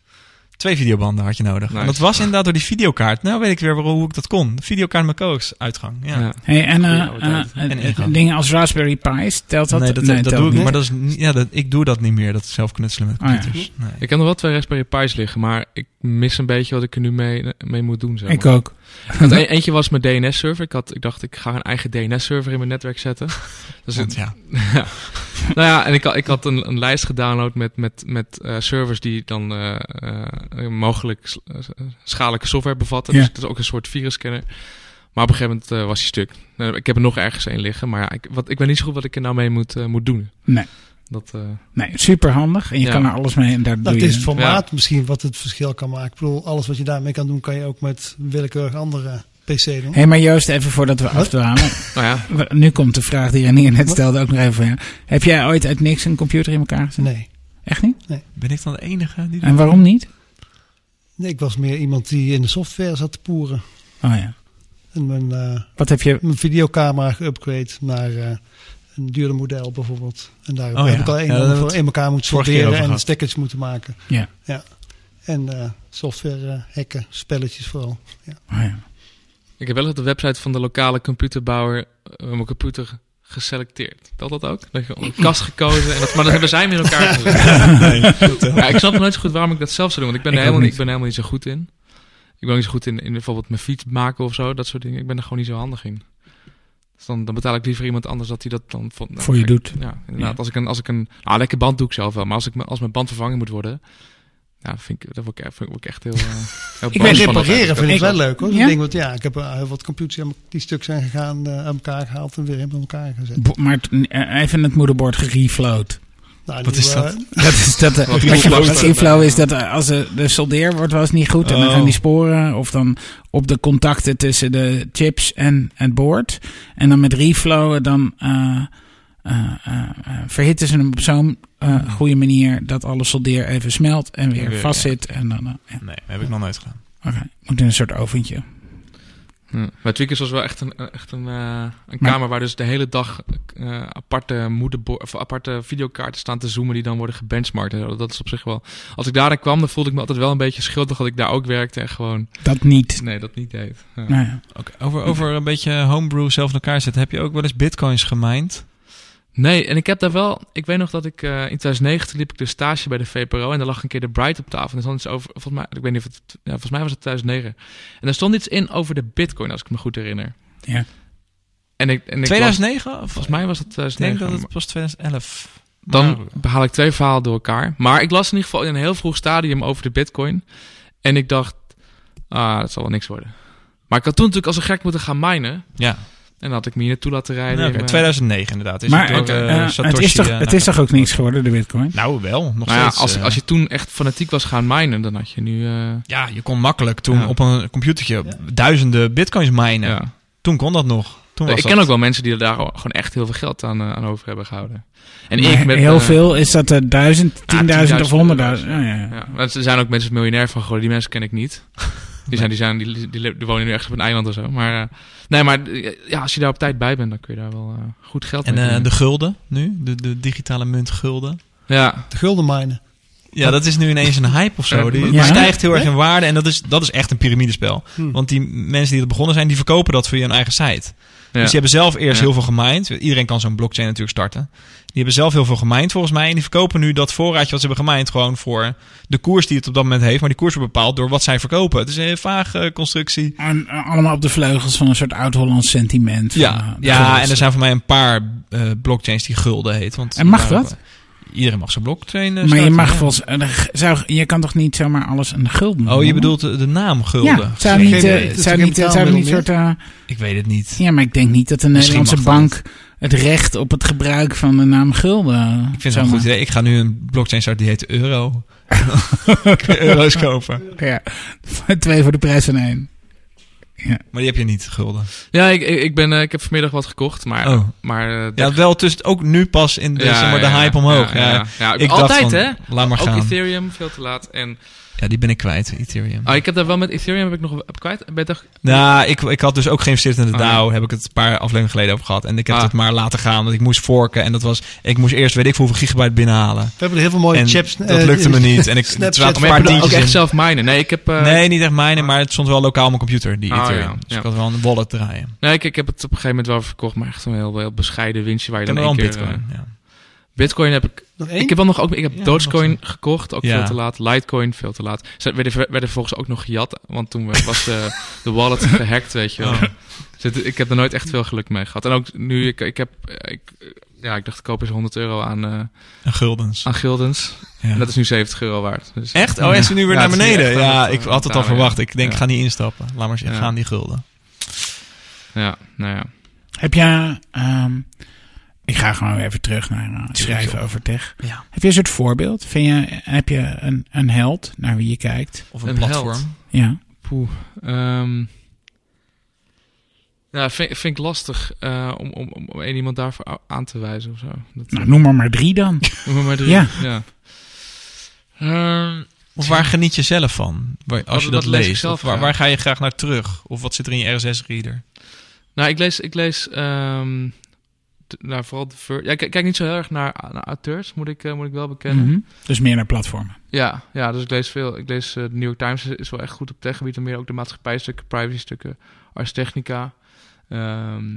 Twee videobanden had je nodig. Nice. En dat was inderdaad door die videokaart. Nou weet ik weer waarom, hoe ik dat kon. De videokaart met coax uitgang. Ja. Ja. Hey, en eh, eh, eh, En ingang. dingen als Raspberry Pi's, telt dat? nee, dat, Nee, dat telt doe ik niet. Maar dat is niet, ja, dat, ik doe dat niet meer. Dat zelf knutselen met Oh, ja. computers. Nee. Ik heb nog wel twee Raspberry Pi's liggen, maar ik mis een beetje wat ik er nu mee, mee moet doen. Zeg maar. Ik ook. Had een- eentje was mijn DNS-server. Ik, had, ik dacht, ik ga een eigen DNS-server in mijn netwerk zetten. Dus [LAUGHS] Want het- ja, [LAUGHS] nou ja, en ik, had- ik had een, een lijst gedownload met, met, met eh, servers die dan eh, eh, mogelijk schadelijke software bevatten. Ja. Dus het is ook een soort virusscanner. Maar op een gegeven moment eh, was hij stuk. Eh, ik heb er nog ergens een liggen, maar ja, ik, wat, ik weet niet zo goed wat ik er nou mee moet, eh, moet doen. Nee. Dat, eh, Nee, super handig. En je Ja. kan er alles mee en daar Dat doe je... is het formaat misschien wat het verschil kan maken. Ik bedoel, alles wat je daarmee kan doen, kan je ook met willekeurig andere PC doen. Hé, maar Joost, even voordat we afdwalen. [LAUGHS] nou ja, Nu komt de vraag die Renier net stelde ook nog even voor jou. Heb jij ooit uit niks een computer in elkaar gezet? Nee. Echt niet? ben ik dan de enige die dat En waarom niet? nee, ik was meer iemand die in de software zat te poeren. Oh ja. En mijn, eh, Wat heb je... mijn videocamera geüpgrade naar eh, een duurder model bijvoorbeeld. En daar Oh heb ja. ik al een Ja, we in elkaar moeten over en stekkers moeten maken. Ja. En eh, software hacken, spelletjes vooral. Ja. Oh ja. Ik heb wel op de website van de lokale computerbouwer eh, mijn computer geselecteerd. Telt dat ook? Dat je een kast gekozen, en dat, maar dat hebben zij met elkaar [LAUGHS] gezet. Ja, ik snap nooit zo goed waarom ik dat zelf zou doen. Want ik ben, Ik er helemaal, niet. ik ben helemaal niet zo goed in. Ik ben ook niet zo goed in, in bijvoorbeeld mijn fiets maken of zo. Dat soort dingen. Ik ben er gewoon niet zo handig in. Dus dan, dan betaal ik liever iemand anders dat hij dat dan... Nou, Voor je doet. Ja, inderdaad. Ja. Als ik een... Als ik een nou, lekker band doe ik zelf wel. Maar als, ik, als mijn band vervangen moet worden... Ja, vind ik, dat word ik, echt- vind ik echt heel... eh, heel [LAUGHS] Ik dat Repareren vind ik wel leuk hoor. Ja? ding wat, ja, ik heb eh, heel wat computers die stuk zijn gegaan, eh, aan elkaar gehaald en weer in elkaar gezet. Bo- Maar eh, even het moederbord gereflowed. Nou, Wat is eh, dat? [LAUGHS] Dat is dat. eh, Wat reflow wat is dat eh, als de, de soldeer wordt wel eens niet goed en dan Oh. gaan die sporen of dan op de contacten tussen de chips en het boord. En dan met reflowen dan eh, eh, eh, eh, verhitten ze hem op zo'n eh, goede manier dat alle soldeer even smelt en weer Weer, vastzit. En dan, eh, ja. Nee, heb ik nog nooit gedaan. Oké, moet in een soort oventje. Ja. Maar Tweakers was wel echt een, echt een, eh, een kamer waar dus de hele dag eh, aparte, of aparte videokaarten staan te zoomen die dan worden gebenchmarkt. Dat is op zich wel... Als ik daar kwam, dan voelde ik me altijd wel een beetje schuldig dat ik daar ook werkte en gewoon... Dat niet. Nee, dat niet deed. Ja. Nou ja. Over, over een beetje homebrew zelf in elkaar zetten. Heb je ook wel eens bitcoins gemined? Nee, en ik heb daar wel... Ik weet nog dat ik eh, in 2009 liep ik de stage bij de VPRO en daar lag een keer de Bright op tafel. En er stond iets over... Volgens mij, ik weet niet of het... Ja, volgens mij was het 2009. En daar stond iets in over de bitcoin, als ik me goed herinner. Ja. En ik, en ik las- 2009? Of, volgens mij was het ik 2009. denk dat het was 2011. Dan Maar- haal ik twee verhalen door elkaar. Maar ik las in ieder geval in een heel vroeg stadium over de bitcoin. En ik dacht, ah, dat zal wel niks worden. Maar ik had toen natuurlijk als een gek moeten gaan minen. ja, En dan had ik me hier naartoe laten rijden. In mijn- 2009 inderdaad. Is Maar het, door, eh, Satoshi, het is toch, eh, het is toch ook niks geworden, de bitcoin? Nou, wel. Nog Nou ja, steeds. als, eh, als je toen echt fanatiek was gaan minen, dan had je nu... eh, Ja, je kon makkelijk toen Ja. op een computertje duizenden bitcoins minen. ja. Toen kon dat nog. Toen was Ik dat- ken ook wel mensen die er daar gewoon echt heel veel geld aan, aan over hebben gehouden. En Maar ik met... heel veel, is dat er duizend, tienduizend of 10.000, honderdduizend? Ja, ja, er zijn ook mensen miljonair van geworden. Die mensen ken ik niet. Die, zijn, die, zijn, die, die, die wonen nu echt op een eiland of zo. Maar, eh, nee, maar eh, ja, als je daar op tijd bij bent, dan kun je daar wel eh, goed geld En mee eh, verdienen. de gulden nu? De, de digitale munt gulden? Ja, De gulden minen. Ja, dat is nu ineens een hype of zo. Die, die Ja. stijgt heel erg in waarde. En dat is, dat is echt een piramidespel. Hm. Want die mensen die er begonnen zijn, die verkopen dat via hun eigen site. ja. Dus die hebben zelf eerst Ja. heel veel gemined. Iedereen kan zo'n blockchain natuurlijk starten. Die hebben zelf heel veel gemined volgens mij. En die verkopen nu dat voorraadje wat ze hebben gemined gewoon voor de koers die het op dat moment heeft. Maar die koers wordt bepaald door wat zij verkopen. Het is een heel vage constructie. En, eh, allemaal op de vleugels van een soort oud-Hollands sentiment. Ja, eh, ja en er zijn voor mij een paar eh, blockchains die gulden heet. Want En mag dat? Iedereen mag zijn blockchain eh, Maar je mag ja. volgens, eh, zou, je kan toch niet zomaar alles een gulden Oh, je noemen? bedoelt de, de naam gulden? Ja, zou niet, eh, zou niet, eh, zou niet soort... eh, Ik weet het niet. ja, maar ik denk niet dat Misschien Nederlandse dat. Het recht op het gebruik van de naam gulden... Ik vind het een goed idee. Ik ga nu een blockchain starten die heet Euro. [LAUGHS] [LAUGHS] Euro's kopen. Ja, twee voor de prijs van één. Maar die heb je niet, gulden. ja ik, ik, ben, eh, ik heb vanmiddag wat gekocht, maar... Oh. maar eh, Ja, wel tussen ook nu pas in de, Ja, zeg maar, de ja, hype ja, omhoog. ja, Ja, ja, ja. Ik dacht altijd, van, hè? Laat maar Ook gaan. Ethereum, veel te laat. En, Ja, die ben ik kwijt, Ethereum. oh, ik heb daar wel met Ethereum heb ik nog heb ik kwijt. Ben je toch, Nou, ik, ik had dus ook geïnvesteerd in de Oh, DAO. Heb ik het een paar afleveringen geleden over gehad. En ik heb Ah. het maar laten gaan. Want ik moest forken. En dat was... Ik moest eerst weet ik hoeveel gigabyte binnenhalen. We hebben er heel veel mooie en chips. dat lukte me [LAUGHS] niet. En ik, maar een paar ook echt in. zelf minen. Nee, ik heb... eh, Nee, niet echt mijne, maar het stond wel lokaal op mijn computer, die Ah, Ethereum. ja, Dus ja. ik had wel een wallet draaien. Nee, ik, ik heb het op een gegeven moment wel verkocht, maar echt een heel, heel bescheiden winstje waar je dan wel één een keer... bitcoin. eh, ja. Bitcoin heb ik... Nog één? Ik heb wel nog ook... Ik heb Ja, Dogecoin nog gekocht, ook Ja. veel te laat. Litecoin, veel te laat. Ze werden, werden volgens ook nog gejat, want toen was de, [LAUGHS] de wallet gehackt, weet je wel. Oh. Dus ik heb er nooit echt veel geluk mee gehad. En ook nu, ik, ik heb... Ik, ja, ik dacht, ik koop eens 100 euro aan, eh, En guldens. aan guldens. Ja. En dat is nu 70 euro waard. Dus, Echt? Oh, is het nu weer Ja, naar beneden? echt aan Ja, ik eh, had het al verwacht. Ik denk, Ja. ik ga niet instappen. Laat maar Ja. gaan die gulden. Ja, nou ja. Heb je... ehm, ik ga gewoon weer even terug naar eh, schrijven over tech. Ja. Heb je een soort voorbeeld? Vind je, heb je een, een held naar wie je kijkt? Of een, Een platform. held. Ja. Poeh. ehm ja, vind, vind ik lastig eh, om, om, om om één iemand daarvoor aan te wijzen of zo. Dat, Nou, noem maar maar drie dan. [LAUGHS] Noem maar maar drie. Ja. ja. Ehm, Of waar geniet je zelf van? Waar- als Wat- je dat leest. zelf waar, waar ga je graag naar terug? Of wat zit er in je RSS-reader? nou, ik lees, ik lees ehm, t- nou, vooral de Ver- Ja, ik kijk niet zo heel erg naar, naar auteurs, moet ik, eh, moet ik wel bekennen. Mhm. Dus meer naar platformen. Ja, ja, dus ik lees veel. Ik lees eh, de New York Times is, wel echt goed op techgebied. En meer ook de maatschappijstukken, privacystukken, Ars Technica. Ehm,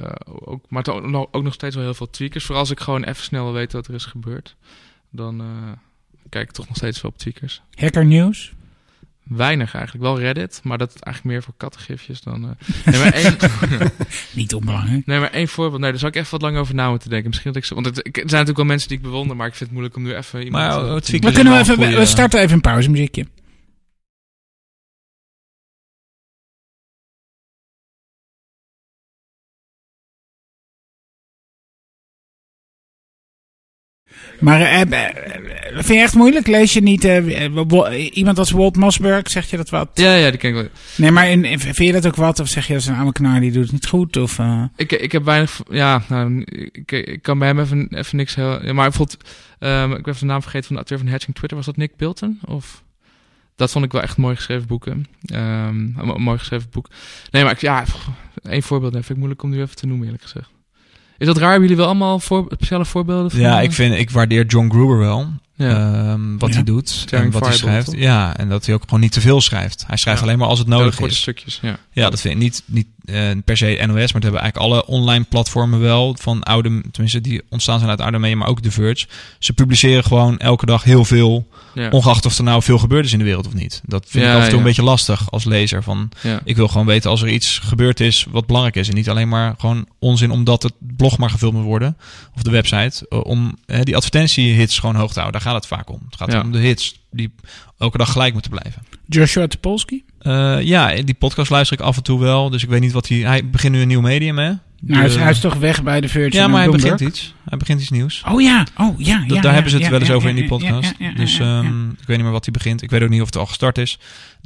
eh, ook, maar nog- ook nog steeds wel heel veel tweakers. Vooral als ik gewoon even snel wil weten wat er is gebeurd. Dan kijk ik toch nog steeds veel op tweakers. Hacker News. Weinig eigenlijk. Wel Reddit, maar dat is eigenlijk meer voor kattengifjes dan... eh. Nee, maar één, [LAUGHS] Niet onbelangrijk. nee, maar één voorbeeld. Nee, daar zou ik even wat lang over na moeten denken. Misschien dat ik zo... Want het, ik- er zijn natuurlijk wel mensen die ik bewonder, maar ik vind het moeilijk om nu even iemand... Maar, eh, te- is kunnen we even, we starten even een pauzemuziekje. Maar eh, eh, vind je echt moeilijk? Lees je niet eh, iemand als Walt Mossberg? Zeg je dat wat? Ja, ja, die ken ik wel. Nee, maar in, in- vind je dat ook wat? Of zeg je dat is een oude knaar die doet het niet goed? Of, eh, Ik, ik heb weinig. Ja, nou, ik, ik kan bij hem even, even niks heel. Maar bijvoorbeeld. ehm, ik even de naam vergeten van de auteur van Hatching Twitter. Was dat Nick Bilton? Of. Dat vond ik wel echt mooi geschreven boeken. Ehm, een mo- mooi geschreven boek. Nee, maar ik, ja, één voorbeeld nee, vind ik moeilijk om nu even te noemen, eerlijk gezegd. Is dat raar? Hebben jullie wel allemaal voor, speciale voorbeelden? Van, Ja, eh, ik, vind, ik waardeer John Gruber wel. Ja. Ehm, wat Ja. hij doet en wat hij schrijft. toch? Ja, en dat hij ook gewoon niet te veel schrijft. Hij schrijft Ja. alleen maar als het nodig korte is. stukjes, ja. Ja, dat vind ik niet, niet eh, per se NOS, maar het hebben eigenlijk alle online platformen wel. Van oude, tenminste die ontstaan zijn uit oude media, maar ook The Verge. Ze publiceren gewoon elke dag heel veel, Ja. ongeacht of er nou veel gebeurd is in de wereld of niet. Dat vind Ja, ik af en toe ja. een beetje lastig als lezer. Van, ja. ik wil gewoon weten als er iets gebeurd is wat belangrijk is. En niet alleen maar gewoon onzin omdat het blog maar gevuld moet worden. Of de website. eh, Om eh, die advertentiehits gewoon hoog te houden. Gaat het vaak om. Het gaat Ja. om de hits die elke dag gelijk moeten blijven. Joshua Topolsky? Eh, ja, die podcast luister ik af en toe wel. Dus ik weet niet wat hij... Hij begint nu een nieuw medium, hè? Nou, hij is, De- hij is toch weg bij de Virgin ja, maar hij begint iets. Hij begint iets nieuws. Oh ja, oh ja. Ja daar ja, hebben ze het wel eens over in die podcast. dus ehm, ik weet niet meer wat hij begint. Ik weet ook niet of het al gestart is.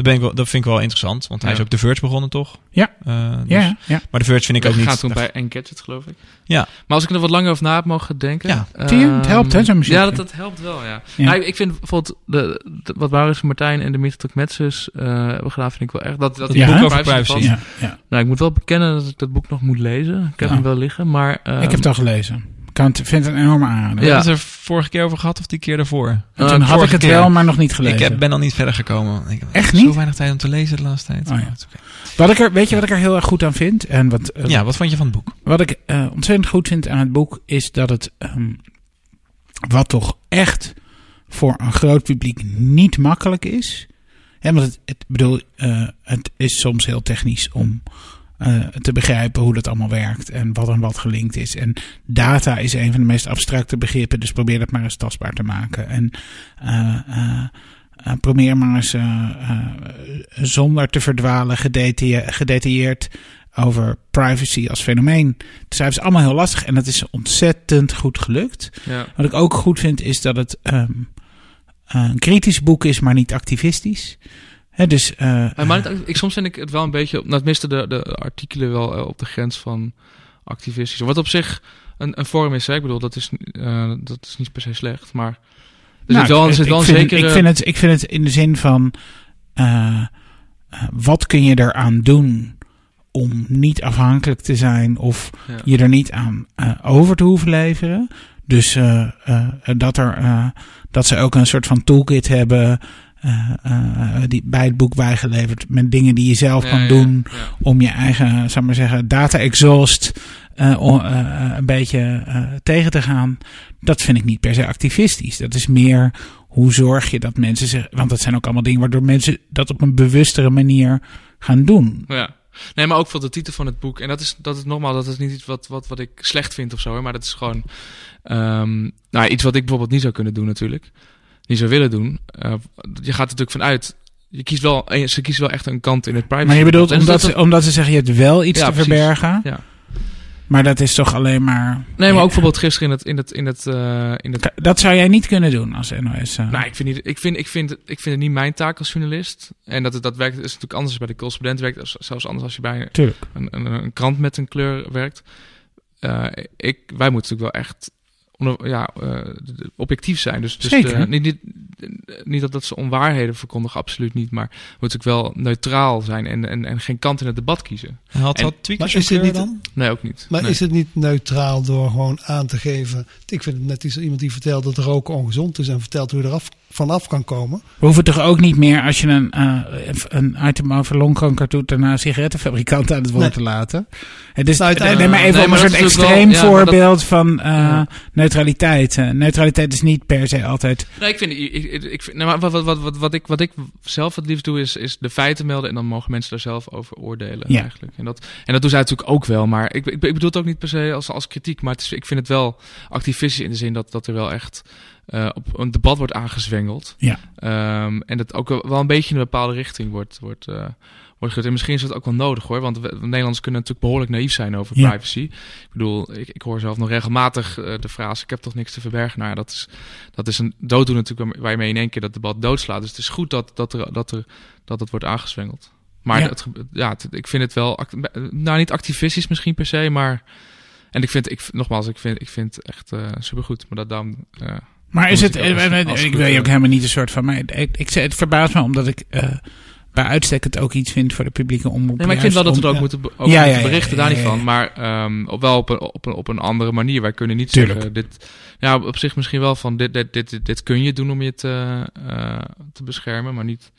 Dat, ben ik wel, dat vind ik wel interessant. Want hij Ja. is ook The Verge begonnen, toch? Ja. Eh, dus- Ja, ja. Maar The Verge vind ik ook niet... gaat toen bij Engadget, geloof ik. Ja. Maar als ik er wat langer over na heb mogen denken... Ja. Je? Het helpt, hè, zo'n muziekje. Ja, dat, dat helpt wel, ja. Ja. Nou, ik, ik vind bijvoorbeeld de, de- wat Maurits Martijn en de Mieter Metsus eh hebben gedaan, vind ik wel echt... Dat, dat Dat die boek over privacy. bevat. Ja, ja. Nou, ik moet wel bekennen dat ik dat boek nog moet lezen. Ik heb Ja. hem wel liggen, maar... ehm, ik heb het al gelezen. Ik kan het, vind het een enorme aanrader. We hebben het er vorige keer over gehad of die keer daarvoor? En Eh, toen had ik het keer. wel, maar nog niet gelezen. Ik heb, ben al niet verder gekomen. Ik heb Echt Zo niet? weinig tijd om te lezen de laatste tijd. Oh, ja. Wat ik er, weet je wat ik er heel erg goed aan vind? En wat, eh, Ja, wat vond je van het boek? wat ik eh, ontzettend goed vind aan het boek is dat het, ehm, wat toch echt voor een groot publiek niet makkelijk is. Hè, want het, het, bedoel, eh, het is soms heel technisch om eh, te begrijpen hoe dat allemaal werkt en wat en wat gelinkt is. En data is een van de meest abstracte begrippen, dus probeer dat maar eens tastbaar te maken. En eh, eh, probeer maar eens zonder te verdwalen gedetaille- gedetailleerd over privacy als fenomeen schrijven. is allemaal heel lastig en dat is ontzettend goed gelukt. Ja. Wat ik ook goed vind is dat het ehm, een kritisch boek is, maar niet activistisch. Dus, eh, Eh, maar ik, soms vind ik het wel een beetje, nou, tenminste de, de artikelen wel eh, op de grens van activistisch. Wat op zich een, een vorm is, hè? ik bedoel, dat is, dat is niet per se slecht, maar er Nou, zit wel, er ik- zit wel ik een vind, zekere... ik, vind het, ik vind het in de zin van... wat kun je eraan doen om niet afhankelijk te zijn... of Ja. je er niet aan over te hoeven leveren. Dus dat, er, dat ze ook een soort van toolkit hebben... eh, eh, die bij het boek bijgeleverd met dingen die je zelf Ja, kan ja, doen ja. om je eigen, zou maar zeggen, data exhaust eh, een beetje tegen te gaan. Dat vind ik niet per se activistisch. Dat is meer hoe zorg je dat mensen zich, want dat zijn ook allemaal dingen waardoor mensen dat op een bewustere manier gaan doen. Ja. Nee, maar ook voor de titel van het boek. En dat is, dat is nogmaals, dat is niet iets wat, wat, wat ik slecht vind of zo. Hè, maar dat is gewoon ehm, nou, iets wat ik bijvoorbeeld niet zou kunnen doen natuurlijk. Niet zou willen doen. Eh, je gaat er natuurlijk vanuit... Je kiest wel, ze kiest wel echt een kant in het privacy. Maar je bedoelt omdat, dat- ze, omdat ze zeggen je hebt wel iets Ja, te precies. verbergen. Ja. Maar dat is toch alleen maar. Nee, maar ook bijvoorbeeld gisteren in het... In het, in het, eh, in het Dat zou jij niet kunnen doen als NOS. eh. Nou, ik vind, niet, ik, vind, ik, vind, ik vind het niet mijn taak als journalist. En dat, het, dat werkt is natuurlijk anders als bij de correspondent werkt. als- Zelfs anders als je bij een, een, een krant met een kleur werkt. Ik, wij moeten natuurlijk wel echt ja, eh, objectief zijn. Dus, dus Zeker. de- niet, niet, niet dat, dat ze onwaarheden verkondigen, absoluut niet. Maar moeten natuurlijk wel neutraal zijn en, en, en geen kant in het debat kiezen. Had En- dat tweakers is het kleur niet- dan? Nee, ook niet. Maar Nee. is het niet neutraal door gewoon aan te geven... Ik vind het net iets, iemand die vertelt dat roken ongezond is... en vertelt hoe je eraf vanaf kan komen. We hoeven toch ook niet meer als je een, eh, een item over longkanker doet, daarna sigarettenfabrikant aan het woord Nee. te laten. Het is Nou, uiteindelijk- nee, maar even Nee, om maar een soort extreem wel- ja, maar dat- voorbeeld van eh, Ja. neutraliteit. Eh, neutraliteit is niet per se altijd. Nee, ik vind, ik, ik, ik vind, nee, maar wat, wat, wat, wat, wat, ik, wat ik zelf het liefst doe, is, is de feiten melden. En dan mogen mensen daar zelf over oordelen. Ja. Eigenlijk. En, dat, en dat doen zij natuurlijk ook wel. Maar ik, ik, ik bedoel het ook niet per se als, als kritiek. Maar het is, ik vind het wel activistisch in de zin dat, dat er wel echt eh, op een debat wordt aangezwengeld. Ja. Ehm, en dat ook wel een beetje in een bepaalde richting wordt, wordt, eh wordt. En misschien is dat ook wel nodig hoor. Want we, Nederlanders kunnen natuurlijk behoorlijk naïef zijn over Ja. privacy. Ik bedoel, ik, ik hoor zelf nog regelmatig eh, de frase: Ik heb toch niks te verbergen. Nou dat is, dat is een dooddoen natuurlijk waar je mee in één keer dat debat doodslaat. Dus het is goed dat, dat, er, dat, er, dat het wordt aangezwengeld. Maar Ja. het, ja, het- ik vind het wel, nou niet activistisch misschien per se, maar... En ik vind, ik, nogmaals, ik vind, ik vind het echt eh supergoed. Maar dat dan, Maar is het, ik eh, als- eh, als ik wil je eh, ook helemaal niet een soort van, maar ik, ik, zeg- het verbaast me omdat ik eh, bij uitstek het ook iets vind voor de publieke omroep. Nee, maar ik vind wel dat we er ook om, moeten, ook Ja, moeten ja, ja, berichten, ja, daar ja, niet ja. van. Maar ehm, op, wel op een, op, een, op een andere manier. Wij kunnen niet Tuurlijk. zeggen, dit, ja, op zich misschien wel van, dit, dit, dit, dit, dit kun je doen om je te, eh, te beschermen, maar niet...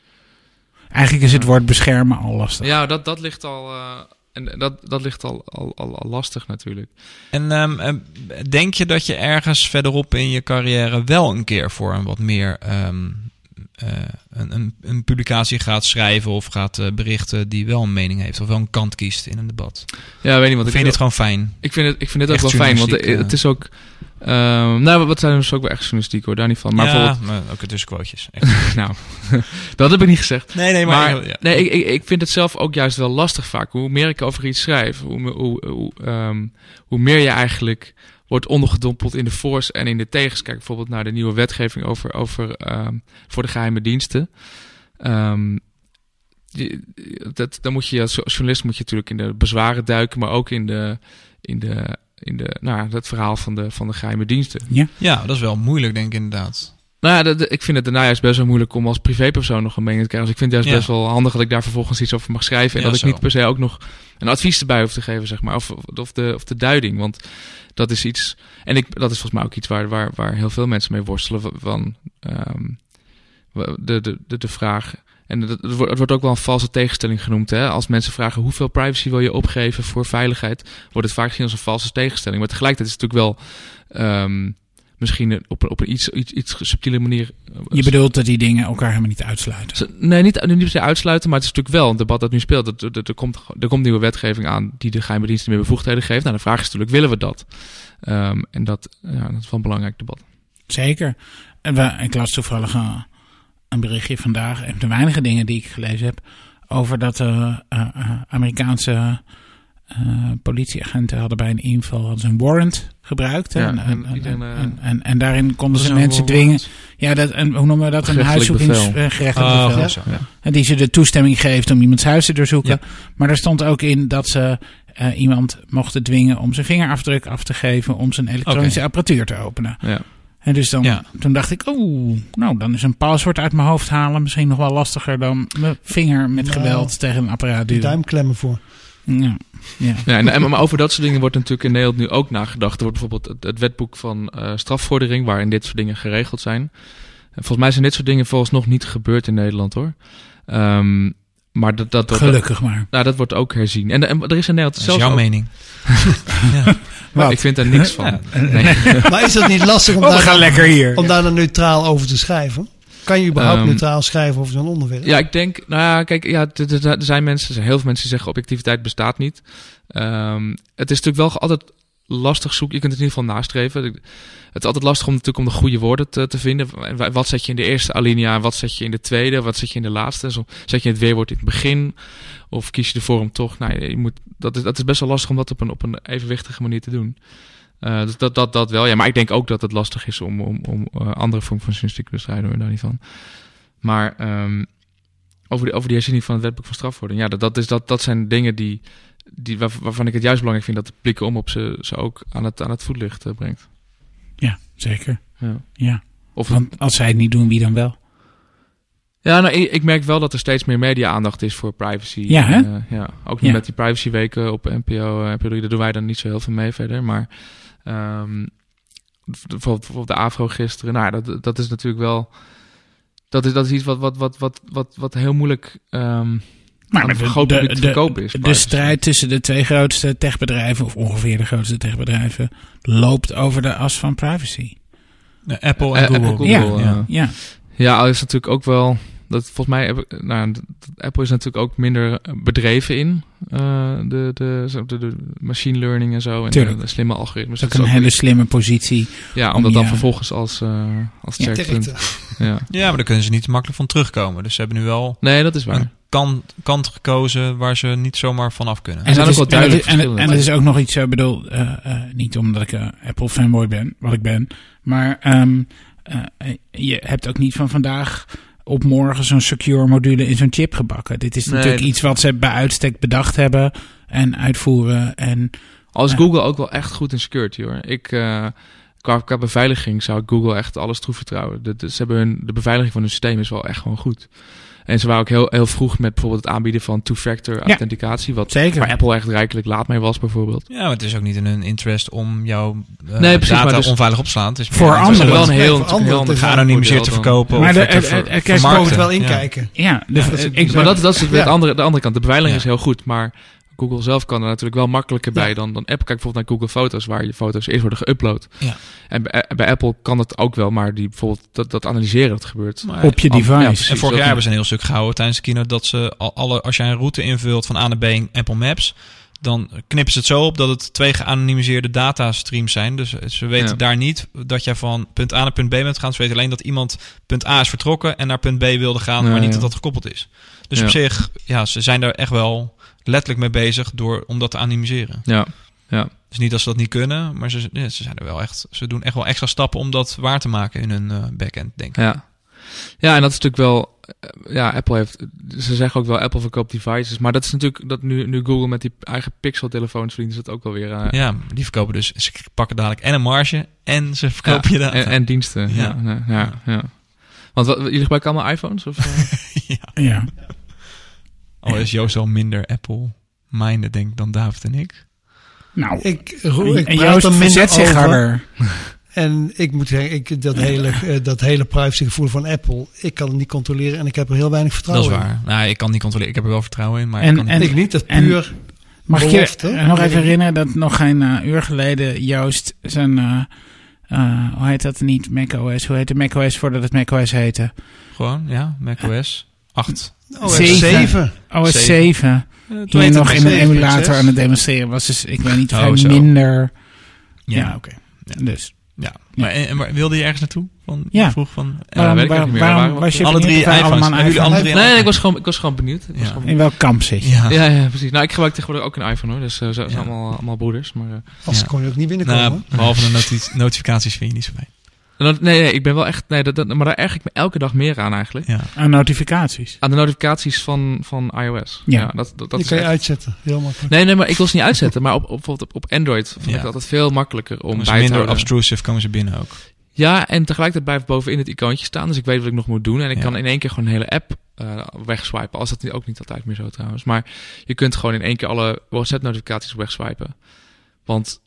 Eigenlijk is het woord beschermen al lastig. Ja, dat, dat ligt al... eh, en dat, dat ligt al, al, al, al lastig natuurlijk. En ehm, eh, denk je dat je ergens verderop in je carrière wel een keer voor een wat meer ehm, eh, een, een, een publicatie gaat schrijven of gaat eh, berichten die wel een mening heeft of wel een kant kiest in een debat? Ja, weet niet, want Of vind dit gewoon fijn? Ik vind het, ik vind het ook wel fijn, want het is ook... ehm, nou, wat zijn dus ook wel echt journalistiek hoor, daar niet van. Maar ja, bijvoorbeeld... maar ook tussen quotejes. [LAUGHS] Echt. Nou, [LAUGHS] dat heb ik niet gezegd. Nee, nee, Maar, maar... ja. nee, ik, ik, ik vind het zelf ook juist wel lastig vaak. Hoe meer ik over iets schrijf, hoe, hoe, hoe, ehm, hoe meer je eigenlijk wordt ondergedompeld in de voor's en in de tegens. Kijk bijvoorbeeld naar de nieuwe wetgeving over, over ehm, voor de geheime diensten. Ehm, dat, dan moet je als journalist moet je natuurlijk in de bezwaren duiken, maar ook in de, in de, in de, nou, ja, het verhaal van de, van de geheime diensten. ja, dat is wel moeilijk, denk ik inderdaad. Nou ja, dat- ik vind het daarna juist best wel moeilijk om als privépersoon nog een mening te krijgen. Dus ik vind het juist Ja. best wel handig dat ik daar vervolgens iets over mag schrijven. En Ja, dat ik niet per se ook nog een advies erbij hoef te geven, zeg maar. Of, of, de, of de duiding. Want dat is iets. En ik, dat is volgens mij ook iets waar, waar, waar heel veel mensen mee worstelen. Van, van, ehm, de, de, de, de vraag. En dat, het wordt ook wel een valse tegenstelling genoemd. Hè? Als mensen vragen hoeveel privacy wil je opgeven voor veiligheid, wordt het vaak gezien als een valse tegenstelling. Maar tegelijkertijd is het natuurlijk wel ehm, misschien op een, op een iets, iets, iets subtiele manier. eh, Je bedoelt dat die dingen elkaar helemaal niet uitsluiten. Nee, niet, niet per se uitsluiten, maar het is natuurlijk wel een debat dat nu speelt. Er, er, er komt, er komt nieuwe wetgeving aan die de geheime diensten meer bevoegdheden geeft. Nou, de vraag is natuurlijk, willen we dat? Ehm, en dat, ja, dat is wel een belangrijk debat. Zeker. En we, ik las toevallig eh, een berichtje vandaag, een van de weinige dingen die ik gelezen heb, over dat eh, eh, eh, Amerikaanse eh, politieagenten hadden bij een inval hadden ze een warrant gebruikt. en, en daarin konden ze mensen dwingen. Ja, dat, en, hoe noemen we dat? Een Gerechtelijk huiszoekings bevel. Ja. En die ze de toestemming geeft om iemands huis te doorzoeken. Maar er stond ook in dat ze eh, iemand mochten dwingen om zijn vingerafdruk af te geven om zijn elektronische apparatuur te openen. Ja. En dus dan, Ja. toen dacht ik, oeh, nou dan is een paswoord uit mijn hoofd halen misschien nog wel lastiger dan mijn vinger met Nou, geweld tegen een apparaat duwen. duim klemmen voor. Ja, ja. Ja, en, en- maar over dat soort dingen wordt natuurlijk in Nederland nu ook nagedacht. Er wordt bijvoorbeeld het, het wetboek van eh, strafvordering, waarin dit soort dingen geregeld zijn. En volgens mij zijn dit soort dingen volgens nog niet gebeurd in Nederland hoor. Ehm, maar dat, dat, dat, Gelukkig maar. nou, dat wordt ook herzien. En, en er is in Nederland Dat is zelfs jouw ook- mening. [LAUGHS] [LAUGHS] Maar Wat? ik vind daar niks [LAUGHS] van. Nee. [LAUGHS] Maar is dat niet lastig om, Oh, daar, gaan lekker hier. om daar dan neutraal over te schrijven? Kan je überhaupt Ehm, neutraal schrijven over zo'n onderwerp? Ja, ik denk, nou ja, kijk, ja, er- er er zijn mensen, er zijn heel veel mensen die zeggen objectiviteit bestaat niet. Ehm, het is natuurlijk wel altijd lastig zoeken. Je kunt het in ieder geval nastreven. Het is altijd lastig om natuurlijk om de goede woorden te, te vinden. En wa- Wat zet je in de eerste alinea, wat zet je in de tweede, wat zet je in de laatste? Zo, zet je het weerwoord in het begin? Of kies je ervoor om toch, nou, je moet, dat, is, dat is best wel lastig om dat op een, op een evenwichtige manier te doen. Eh, dus dat, dat, dat wel. Ja, maar ik denk ook dat het lastig is om, om, om eh, andere vormen van journalistiek te bestrijden. hoor, Daar niet van. Maar ehm, over, die, over die herziening van het wetboek van strafvordering. Ja, dat, dat, is, dat, dat zijn dingen die, die, waar- waarvan ik het juist belangrijk vind dat de publieke om op ze, ze ook aan het, aan het voetlicht eh, brengt. Ja, zeker. Ja. Ja. Of Want als zij het niet doen, wie dan wel? ja, nou, ik, ik merk wel dat er steeds meer media-aandacht is voor privacy. Ja, hè? Eh, ja, ook nu Ja. met die privacyweken op NPO, eh, NPO 3, daar doen wij dan niet zo heel veel mee verder. Maar bijvoorbeeld, bijvoorbeeld de AFRO gisteren, nou, dat, dat is natuurlijk wel... Dat is, dat is iets wat, wat, wat, wat, wat, wat heel moeilijk ehm Maar met is. de privacy. strijd tussen de twee grootste techbedrijven, of ongeveer de grootste techbedrijven, loopt over de as van privacy. De Apple en Eh, Google. Apple, ja, Google, ja. ja. Ja, is natuurlijk ook wel. Dat volgens mij nou, Apple is natuurlijk ook minder bedreven in eh, de, de, de, de machine learning en zo en Tuurlijk. de, de slimme algoritmes. Dat is Dat ook is een ook hele slimme positie. ja, om om dat dan vervolgens als uh, als. Direct, Ja. Ja, maar daar kunnen ze niet makkelijk van terugkomen. Dus ze hebben nu wel Nee, dat is waar. Een kant, kant gekozen waar ze niet zomaar vanaf kunnen. Er zijn het ook is- wel duidelijk en, het- en, het- en is ook nog iets, ik bedoel, eh, eh, niet omdat ik eh, Apple fanboy ben, wat ik ben, maar ehm, eh, je hebt ook niet van vandaag op morgen zo'n secure module in zo'n chip gebakken. Dit is natuurlijk dat- iets wat ze bij uitstek bedacht hebben en uitvoeren. En Al is Ja. Google ook wel echt goed in security hoor. Ik, eh, qua, qua beveiliging zou ik Google echt alles toevertrouwen. De, de- ze hebben hun, de beveiliging van hun systeem is wel echt gewoon goed. En ze waren ook heel, heel vroeg met bijvoorbeeld het aanbieden van two-factor authenticatie. Wat Zeker. waar Apple echt rijkelijk laat mee was bijvoorbeeld. Ja, maar het is ook niet in hun interest om jouw eh, Nee, precies, data maar dus- onveilig op te slaan. Het is Voor anderen. wel een heel, heel geanonimiseerd te verkopen. Maar of de- het wel Ja. inkijken. Ja, is ik, bizar. Maar dat, dat is weer Ja. de, andere, de andere kant. De beveiliging Ja. is heel goed, maar Google zelf kan er natuurlijk wel makkelijker bij Ja. dan, dan Apple. Kijk bijvoorbeeld naar Google Foto's, waar je foto's eerst worden geüpload. Ja. En bij, bij Apple kan dat ook wel, maar die bijvoorbeeld dat, dat analyseren dat gebeurt. Maar- op je Ja, device. precies. En vorig jaar hebben ze een heel stuk gehouden tijdens de keynote dat ze al- alle, als jij een route invult van A naar B in Apple Maps, dan knippen ze het zo op dat het twee geanonimiseerde datastreams zijn. Dus ze weten Ja. daar niet dat jij van punt A naar punt B bent gegaan. Ze weten alleen dat iemand punt A is vertrokken en naar punt B wilde gaan, Ja, maar niet ja. dat dat gekoppeld is. Dus Ja. op zich, ja, ze zijn daar echt wel letterlijk mee bezig door, om dat te anonimiseren. Ja, Dus niet dat ze dat niet kunnen, maar ze, ja, ze zijn er wel echt, ze doen echt wel extra stappen om dat waar te maken in hun eh, backend, denk ik. ja. Ja, en dat is natuurlijk wel... eh, Ja, Apple heeft... Ze zeggen ook wel, Apple verkoopt devices. Maar dat is natuurlijk... Dat nu, nu Google met die eigen Pixel-telefoons verdient, is dat ook wel weer... eh, Ja, die verkopen dus. Ze pakken dadelijk en een marge en ze verkopen je data. en, en diensten. Ja, Ja. ja, ja, ja. Want wat, jullie gebruiken allemaal iPhones? Of, eh? [LAUGHS] ja. Al is Joost al minder Apple-minded, denk ik, dan David en ik. Nou, Ik, roe- ik en Joost verzet zich harder. En ik moet zeggen, ik, dat, hele, eh, dat hele privacygevoel van Apple, ik kan het niet controleren en ik heb er heel weinig Dat vertrouwen is waar. Nou, ik kan niet controleren. Ik heb er wel vertrouwen in, maar En- ik kan niet. en- in. Ik niet, dat is en- puur. Mag ik Belofte. je nog even herinneren dat nog geen eh, uur geleden Joost zijn, eh, eh, hoe heet dat niet, macOS, hoe heette macOS voordat het macOS heette? Gewoon, ja, macOS 8. Oh, Zeven. 7. OS Zeven. 7. Uh, Toen je nog in een 7.6. emulator aan het demonstreren was, dus ik weet niet of Oh, hij minder... Ja, Ja, oké. Dus, ja. Maar, en, en waar- wilde je ergens naartoe? Van, Ja. Vroeg van, waarom, weet ik waar- ook niet meer. waarom Waarom- was je alle drie allemaal jullie iPhone alle drie nee, nee, ik was gewoon, ik was gewoon benieuwd. Ik was Ja. gewoon In welk kamp zit je? Ja. Ja, ja, precies. Nou, ik gebruik tegenwoordig ook een iPhone hoor. Dus eh, ze zijn Ja. allemaal, allemaal broeders. Maar, eh, Als Ja. kon je ook niet binnenkomen. Nou, behalve de noti- notificaties vind je niet zo fijn. Nee, nee, ik ben wel echt. Nee, dat, dat, maar daar erg ik me elke dag meer aan eigenlijk. Ja. Aan notificaties. Aan de notificaties van, van iOS. Ja. dat, dat, dat die is kan je uitzetten, heel makkelijk. Nee, nee, maar ik wil ze niet uitzetten. Maar op, op, bijvoorbeeld op Android vind ik Ja. het altijd veel makkelijker om Dus bij te minder houden. obtrusive komen ze binnen ook. Ja, en tegelijkertijd blijft bovenin het icoontje staan. Dus ik weet wat ik nog moet doen. En ik Ja. kan in één keer gewoon een hele app eh wegswipen. Als dat ook niet altijd meer zo trouwens. Maar je kunt gewoon in één keer alle WhatsApp-notificaties wegswipen. Want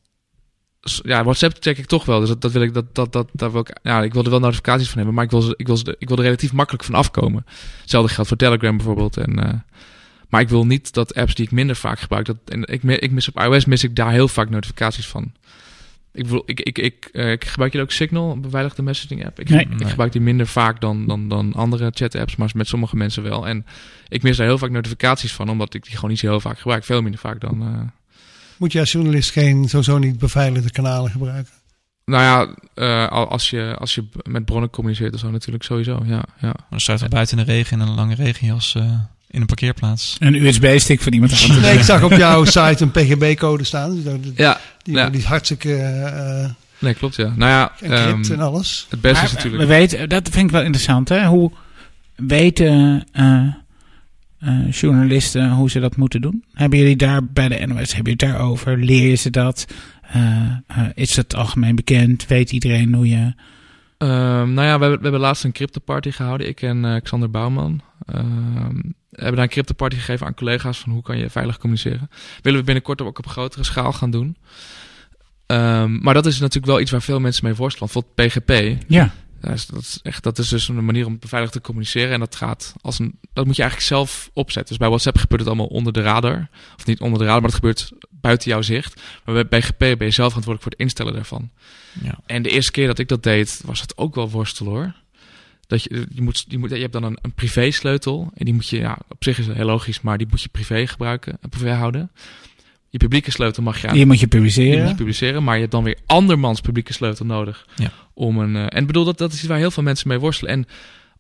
ja, WhatsApp check ik toch wel. Dus dat, dat wil ik, dat, dat, dat, daar wil ik, ja, ik wil er wel notificaties van hebben. Maar ik wil, ze, ik, wil ze, ik wil er relatief makkelijk van afkomen. Hetzelfde geldt voor Telegram bijvoorbeeld. En, eh, maar ik wil niet dat apps die ik minder vaak gebruik. Dat, en ik, ik mis op iOS mis ik daar heel vaak notificaties van. Ik, bedoel, ik, ik, ik, eh, ik gebruik jullie ook Signal, een beveiligde messaging app. Ik, Nee. ik gebruik die minder vaak dan, dan, dan andere chat apps, maar met sommige mensen wel. En ik mis daar heel vaak notificaties van, omdat ik die gewoon niet zo heel vaak gebruik. Veel minder vaak dan. eh, Moet je als journalist geen, sowieso niet beveiligde kanalen gebruiken? nou ja, eh, al- als, je, als je met bronnen communiceert of zo, natuurlijk sowieso. Ja, ja. Dan staat er buiten in de regen in een lange regenjas eh, in een parkeerplaats. Een USB-stick van iemand anders. [LAUGHS] Nee, ik zag op jouw site een PGB-code staan. Dus dat- ja, die, Ja. die is hartstikke eh nee, klopt ja. Nou ja, encrypt ehm, en alles. het beste Maar, is natuurlijk... We weten, dat vind ik wel interessant, hè? Hoe weten eh, journalisten hoe ze dat moeten doen? Hebben jullie daar bij de NOS, hebben jullie het daarover? Leer je ze dat? Eh, eh, is het algemeen bekend? Weet iedereen hoe je... Ehm, nou ja, we hebben, we hebben laatst een crypto-party gehouden. Ik en Xander Bouwman. Ehm, we hebben daar een crypto-party gegeven aan collega's van hoe kan je veilig communiceren. Willen we binnenkort ook op grotere schaal gaan doen. Ehm, maar dat is natuurlijk wel iets waar veel mensen mee worstelen. Bijvoorbeeld PGP. Ja, Dat is, dat, is echt, dat is dus een manier om beveiligd te communiceren. En dat gaat als een. Dat moet je eigenlijk zelf opzetten. Dus bij WhatsApp gebeurt het allemaal onder de radar. Of niet onder de radar, maar het gebeurt buiten jouw zicht. Maar bij PGP ben je zelf verantwoordelijk voor het instellen daarvan. Ja. En de eerste keer dat ik dat deed, was het ook wel worstelen hoor. Dat je, je, moet, je, moet, je hebt dan een, een privé-sleutel. En die moet je, ja, op zich is het heel logisch, maar die moet je privé gebruiken, privé houden. Je publieke sleutel mag je aan die moet je die moet je publiceren. publiceren, maar je hebt dan weer andermans publieke sleutel nodig. Ja. Om een, eh, en bedoel, dat, dat is iets waar heel veel mensen mee worstelen. En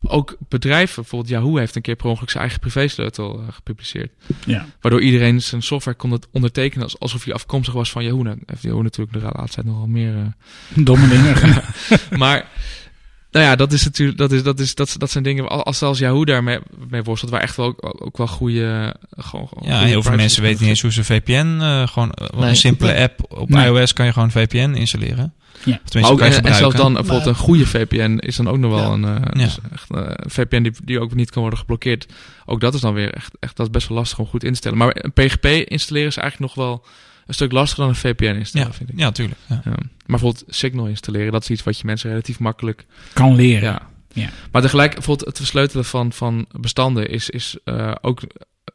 ook bedrijven, bijvoorbeeld Yahoo heeft een keer per ongeluk zijn eigen privésleutel eh, gepubliceerd. Ja. Waardoor iedereen zijn software kon het ondertekenen als- alsof hij afkomstig was van Yahoo. Nou, heeft Yahoo natuurlijk de laatste tijd nogal meer... eh, Domme dingen. [LAUGHS] [LAUGHS] maar Nou ja, dat is natuurlijk, dat, is, dat, is, dat, dat zijn dingen, als zelfs Yahoo daarmee mee worstelt, waar echt wel ook, ook wel goede... Gewoon, gewoon Ja, goede heel veel mensen weten niet eens hoe ze VPN... eh, gewoon eh, Nee. een simpele app op Nee. iOS kan je gewoon VPN installeren. Ja. Tenminste, ook, kan je en, en zelfs dan bijvoorbeeld een goede VPN is dan ook nog wel Ja. een, eh, Ja. dus echt, eh, een VPN die, die ook niet kan worden geblokkeerd. Ook dat is dan weer echt, echt dat is best wel lastig om goed in te stellen. Maar een PGP installeren is eigenlijk nog wel een stuk lastiger dan een VPN installeren, Ja, vind ik. ja, tuurlijk. Ja. Maar bijvoorbeeld Signal installeren, dat is iets wat je mensen relatief makkelijk Kan leren. Ja. Ja. Maar tegelijk, bijvoorbeeld het versleutelen van, van bestanden is, is eh, ook,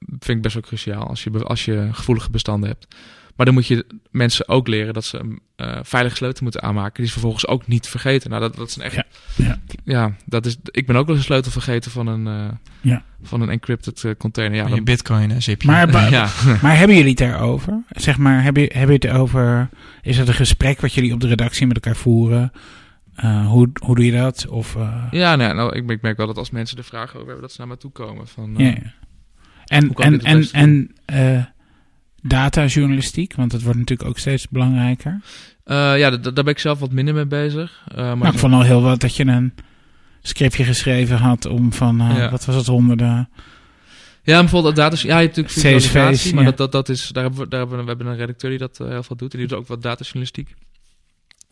vind ik best wel cruciaal als je, als je gevoelige bestanden hebt. Maar dan moet je mensen ook leren dat ze een eh, veilige sleutel moeten aanmaken, die ze vervolgens ook niet vergeten. Nou, dat, dat is een echt. Ja. Ja. Ja. dat is. Ik ben ook wel eens een sleutel vergeten van een, eh, Ja. van een encrypted eh, container. Ja, je dan, bitcoin en zipje. Maar, [LAUGHS] maar hebben jullie het daarover? Zeg maar, hebben, hebben jullie het over... Is het een gesprek wat jullie op de redactie met elkaar voeren? Eh, hoe, hoe doe je dat? Of, eh, ja, nou, ja, nou, ik, ik merk wel dat als mensen er vragen over hebben, dat ze naar me toe komen. Van, eh, ja, ja. En, Hoe kan en, en, en eh, datajournalistiek, want dat wordt natuurlijk ook steeds belangrijker. eh, ja, da- daar ben ik zelf wat minder mee bezig. Eh, maar Maar ik vond al heel wat dat je een scriptje geschreven had om van, eh, Ja. wat was het, honderden... Ja, bijvoorbeeld dat data. Ja, je hebt natuurlijk CSV's, maar ja. dat, dat, dat is, daar hebben we, daar hebben we, we hebben een redacteur die dat heel veel doet. En die doet ook wat datajournalistiek.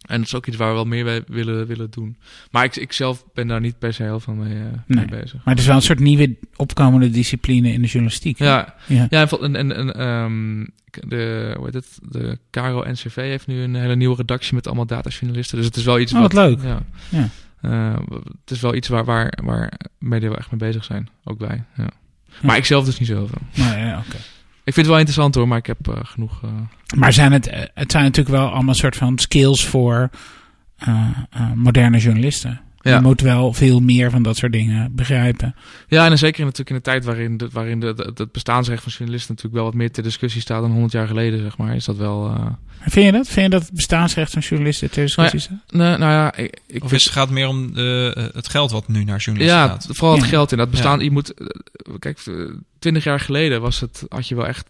En dat is ook iets waar we wel meer bij willen, willen doen. Maar ik, ik zelf ben daar niet per se heel veel mee, eh, Nee. mee bezig. Maar het is wel een soort nieuwe opkomende discipline in de journalistiek. Ja, ja. ja en, en, en, ehm, de, hoe heet het, de Caro NCV heeft nu een hele nieuwe redactie met allemaal datajournalisten. Dus het is wel iets Oh, wat leuk. Ja. Ja. Eh, het is wel iets waar, waar, waar media wel echt mee bezig zijn. Ook wij. Ja. Maar ik zelf dus niet zoveel. Maar, ja, oké. Ik vind het wel interessant hoor, maar ik heb eh, genoeg. eh, maar zijn het, eh, het zijn natuurlijk wel allemaal soort van skills voor moderne journalisten. Ja. Je moet wel veel meer van dat soort dingen begrijpen. Ja, en zeker natuurlijk in de tijd waarin, de, waarin de, de- het bestaansrecht van journalisten natuurlijk wel wat meer ter discussie staat dan 100 jaar geleden, zeg maar, is dat wel. eh, Vind je dat? Vind je dat het bestaansrecht van journalisten ter discussie staat? Nee, nou ja, ik, ik Of is, het gaat meer om eh, het geld wat nu naar journalisten ja, gaat? vooral het Ja. geld in dat bestaan. Je moet, eh, kijk, eh, 20 jaar geleden was het, had je wel echt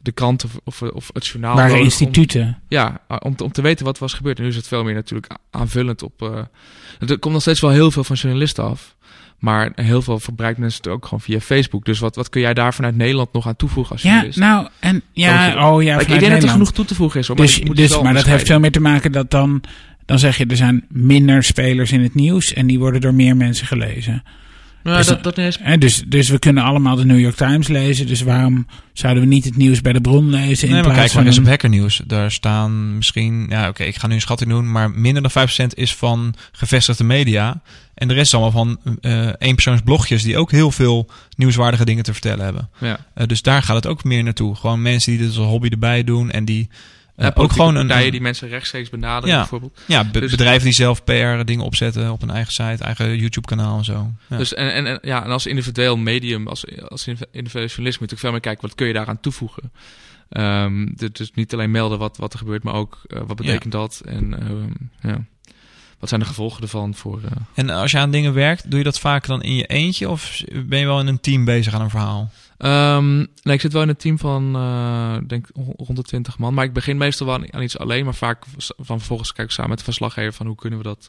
de krant of, of, of het journaal. Om- instituten. ja, om, te- om te weten wat was gebeurd. En nu is het veel meer natuurlijk aanvullend op. eh, er komt nog steeds wel heel veel van journalisten af. Maar heel veel verbruikt mensen het ook gewoon via Facebook. Dus wat, wat kun jij daar vanuit Nederland nog aan toevoegen als Ja, nou, en ja, je- oh ja, ik denk dat er genoeg toe te voegen is. Hoor, maar Dus, moet dus, maar dat heeft veel meer te maken dat dan, dan zeg je er zijn minder spelers in het nieuws en die worden door meer mensen gelezen. Ja, dus- dat, dat. Hè, dus, dus we kunnen allemaal de New York Times lezen, dus waarom zouden we niet het nieuws bij de bron lezen in Nee, maar plaats kijk van maar eens op een- Hacker News. Daar staan misschien... Ja, oké, ik ga nu een schatting doen. Maar minder dan 5% is van gevestigde media. En de rest is allemaal van eh eenpersoonsblogjes... die ook heel veel nieuwswaardige dingen te vertellen hebben. Ja. Eh, dus daar gaat het ook meer naartoe. Gewoon mensen die dit als hobby erbij doen. En die Ja, ook gewoon een... partijen die mensen rechtstreeks benaderen, Ja. bijvoorbeeld. ja, be- dus- bedrijven die zelf PR dingen opzetten op een eigen site, eigen YouTube kanaal en zo. Ja. Dus en, en, en, ja, en als individueel medium, als, als individueel journalist, moet je natuurlijk veel meer kijken wat kun je daaraan toevoegen. Dus, dus niet alleen melden wat, wat er gebeurt, maar ook eh, wat betekent dat en ehm, ja. wat zijn de gevolgen ervan voor. eh, En als je aan dingen werkt, doe je dat vaak dan in je eentje? Of ben je wel in een team bezig aan een verhaal? Ehm, nee, ik zit wel in een team van, eh, denk rond de 20 man. Maar ik begin meestal wel aan, aan iets alleen. Maar vaak van vervolgens kijk ik samen met de verslaggever van hoe kunnen we dat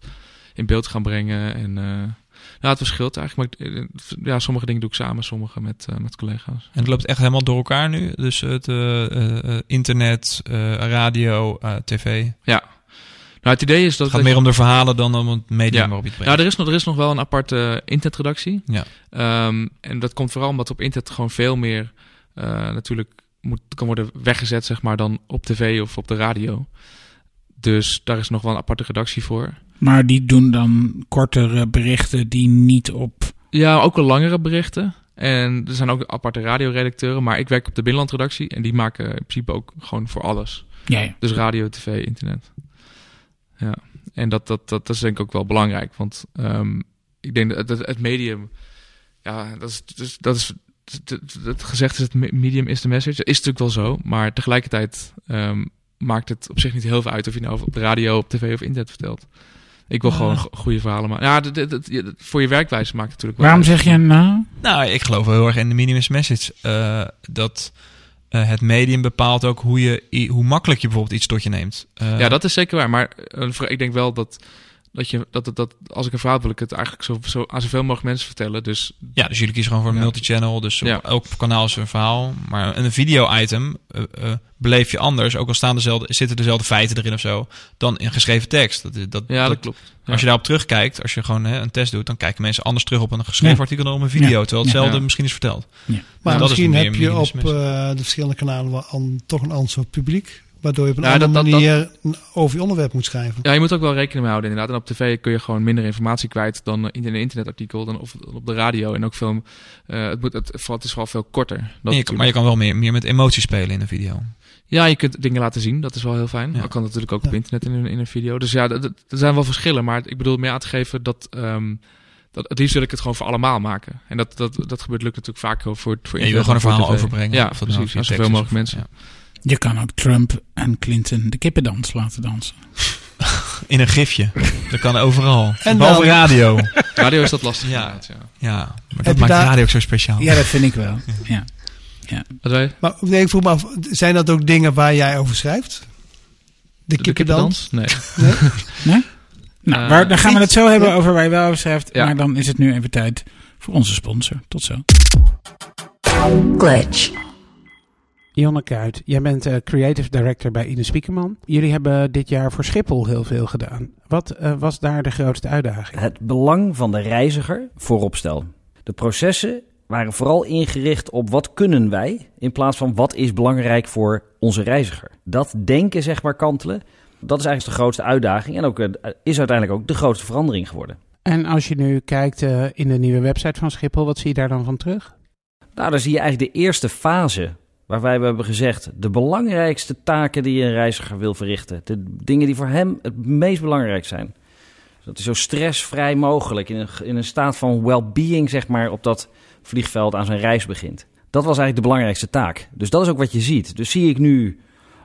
in beeld gaan brengen. En uh, nou, het verschilt eigenlijk. Maar ik, eh, ja, sommige dingen doe ik samen, sommige met, uh, met collega's. En het loopt echt helemaal door elkaar nu? Dus het internet, radio, tv? Ja. Nou, het idee is dat... Het gaat meer om de verhalen dan om het medium ja. waarop je het brengt. Nou, er is nog, er is nog wel een aparte internetredactie. Ja. Um, en dat komt vooral omdat op internet gewoon veel meer uh, natuurlijk moet, kan worden weggezet, zeg maar, dan op tv of op de radio. Dus daar is nog wel een aparte redactie voor. Maar die doen dan kortere berichten die niet op... Ja, ook wel langere berichten. En er zijn ook aparte radioredacteuren. Maar ik werk op de binnenlandredactie. En die maken in principe ook gewoon voor alles. Ja, ja. Dus radio, tv, internet. Ja. En dat, dat, dat, dat is denk ik ook wel belangrijk. Want um, ik denk dat het, het medium... Ja, dat is, dus, dat is het gezegd is het medium is de message. Dat is natuurlijk wel zo. Maar tegelijkertijd um, maakt het op zich niet heel veel uit... of je nou op de radio, op tv of internet vertelt. Ik wil uh, gewoon goede verhalen maken. Ja, dat, dat, dat, voor je werkwijze maakt het natuurlijk wel Waarom zeg je nou? Nou, ik geloof wel heel erg in de minimum message. Uh, dat uh, het medium bepaalt ook hoe, je, hoe makkelijk je bijvoorbeeld iets tot je neemt. Uh, ja, dat is zeker waar. Maar ik denk wel dat Dat, je, dat, dat, dat als ik een verhaal heb, wil ik het eigenlijk zo, zo aan zoveel mogelijk mensen vertellen. Dus Ja, dus jullie kiezen gewoon voor een Ja. multichannel. Dus op Ja. elk kanaal is er een verhaal. Maar een video-item eh, eh, beleef je anders. Ook al staan dezelfde, zitten dezelfde feiten erin of zo. Dan in geschreven tekst. Dat, dat, ja, dat, dat- klopt. Als je daarop terugkijkt, als je gewoon hè, een test doet, dan kijken mensen anders terug op een geschreven Ja. artikel dan op een video. Ja. Terwijl hetzelfde Ja. misschien is verteld. Maar misschien heb je op eh, de verschillende kanalen wel an- toch een ander soort publiek. Waardoor je op een Ja, andere dat- dat- manier een- over je onderwerp moet schrijven. Ja, je moet ook wel rekening mee houden inderdaad. En op tv kun je gewoon minder informatie kwijt dan eh, in een internetartikel dan of op de radio. En ook veel, eh, het, moet, het, vooral- het is vooral veel korter. Dat je maar je kan wel meer, meer met emotie spelen in een video. Ja, je kunt dingen laten zien. Dat is wel heel fijn. Ja. Dat kan natuurlijk ook Ja. op internet in een, in een video. Dus ja, er zijn wel verschillen. Maar ik bedoel meer aan te geven dat... ehm, dat het liefst wil ik het gewoon voor allemaal maken. En dat, dat, dat gebeurt lukt natuurlijk vaak voor, voor En je wil gewoon een verhaal overbrengen. Ja, Of dat nou precies. Aan zoveel mogelijk of- mensen. ja. Je kan ook Trump en Clinton de kippendans laten dansen. [LAUGHS] In een gifje. Dat kan overal. En Behalve dan- radio. Radio is dat lastig. Ja. ja. Ja, maar Heb dat maakt daar- radio ook zo speciaal. Ja, dat vind ik wel. Ja. Wat wij? Maar nee, ik vroeg me af, zijn dat ook dingen waar jij over schrijft? De, De kippendans? [LAUGHS] Nee. Nou, Eh, waar, dan gaan we het zo hebben ja. over waar je wel over schrijft. Ja. Maar dan is het nu even tijd voor onze sponsor. Tot zo. glitch, Jonne Kuit, jij bent eh, creative director bij Ine Spiekerman. Jullie hebben dit jaar voor Schiphol heel veel gedaan. Wat eh, was daar de grootste uitdaging? Het belang van de reiziger voorop stel. De processen waren vooral ingericht op wat kunnen wij in plaats van wat is belangrijk voor onze reiziger. Dat denken zeg maar kantelen, dat is eigenlijk de grootste uitdaging en ook, eh, is uiteindelijk ook de grootste verandering geworden. En als je nu kijkt in de nieuwe website van Schiphol, wat zie je daar dan van terug? Nou, dan zie je eigenlijk de eerste fase waarbij we hebben gezegd de belangrijkste taken die een reiziger wil verrichten. De dingen die voor hem het meest belangrijk zijn. Dus dat hij zo stressvrij mogelijk in een, in een staat van well-being zeg maar op dat vliegveld aan zijn reis begint. Dat was eigenlijk de belangrijkste taak. Dus dat is ook wat je ziet. Dus zie ik nu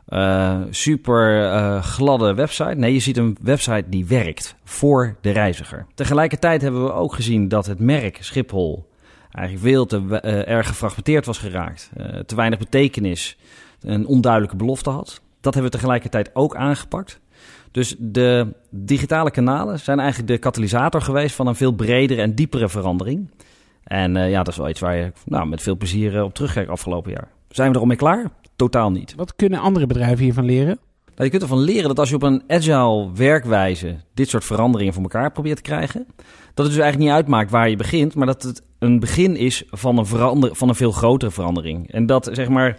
eh, super eh, gladde website. Nee, je ziet een website die werkt voor de reiziger. Tegelijkertijd hebben we ook gezien dat het merk Schiphol eigenlijk veel te eh, erg gefragmenteerd was geraakt. Eh, te weinig betekenis, een onduidelijke belofte had. Dat hebben we tegelijkertijd ook aangepakt. Dus de digitale kanalen zijn eigenlijk de katalysator geweest van een veel bredere en diepere verandering. En eh, ja, dat is wel iets waar je nou, met veel plezier op terugkijkt afgelopen jaar. Zijn we er al mee klaar? Totaal niet. Wat kunnen andere bedrijven hiervan leren? Nou, je kunt ervan leren dat als je op een agile werkwijze dit soort veranderingen voor elkaar probeert te krijgen, dat het dus eigenlijk niet uitmaakt waar je begint, maar dat het een begin is van een, verander, van een veel grotere verandering. En dat zeg maar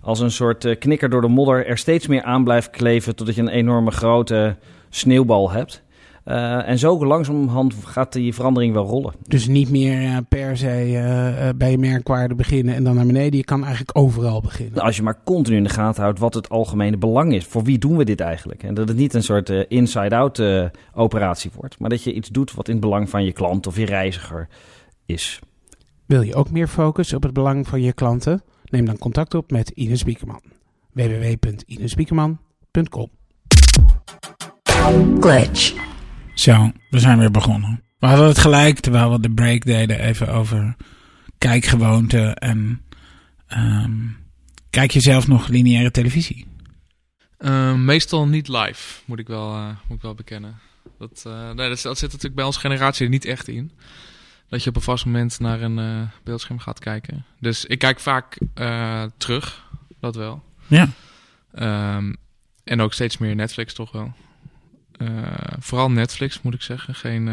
als een soort eh, knikker door de modder er steeds meer aan blijft kleven totdat je een enorme grote sneeuwbal hebt. Eh, en zo langzamerhand gaat die verandering wel rollen. Dus niet meer eh, per se bij je merkwaarde beginnen en dan naar beneden. Je kan eigenlijk overal beginnen. Als je maar continu in de gaten houdt wat het algemene belang is. Voor wie doen we dit eigenlijk? En dat het niet een soort inside-out operatie wordt. Maar dat je iets doet wat in het belang van je klant of je reiziger is. Wil je ook meer focus op het belang van je klanten? Neem dan contact op met Ines Spiekerman. www.inespiekerman.com glitch, Zo, we zijn weer begonnen. We hadden het gelijk, terwijl we de break deden, even over kijkgewoonten en ehm, kijk je zelf nog lineaire televisie? Eh, meestal niet live, moet ik wel, eh, moet ik wel bekennen. Dat, eh, nee, dat, dat zit natuurlijk bij onze generatie er niet echt in. Dat je op een vast moment naar een eh, beeldscherm gaat kijken. Dus ik kijk vaak eh, terug, dat wel. Ja. Ehm, en ook steeds meer Netflix toch wel. Eh, vooral Netflix, moet ik zeggen. Geen,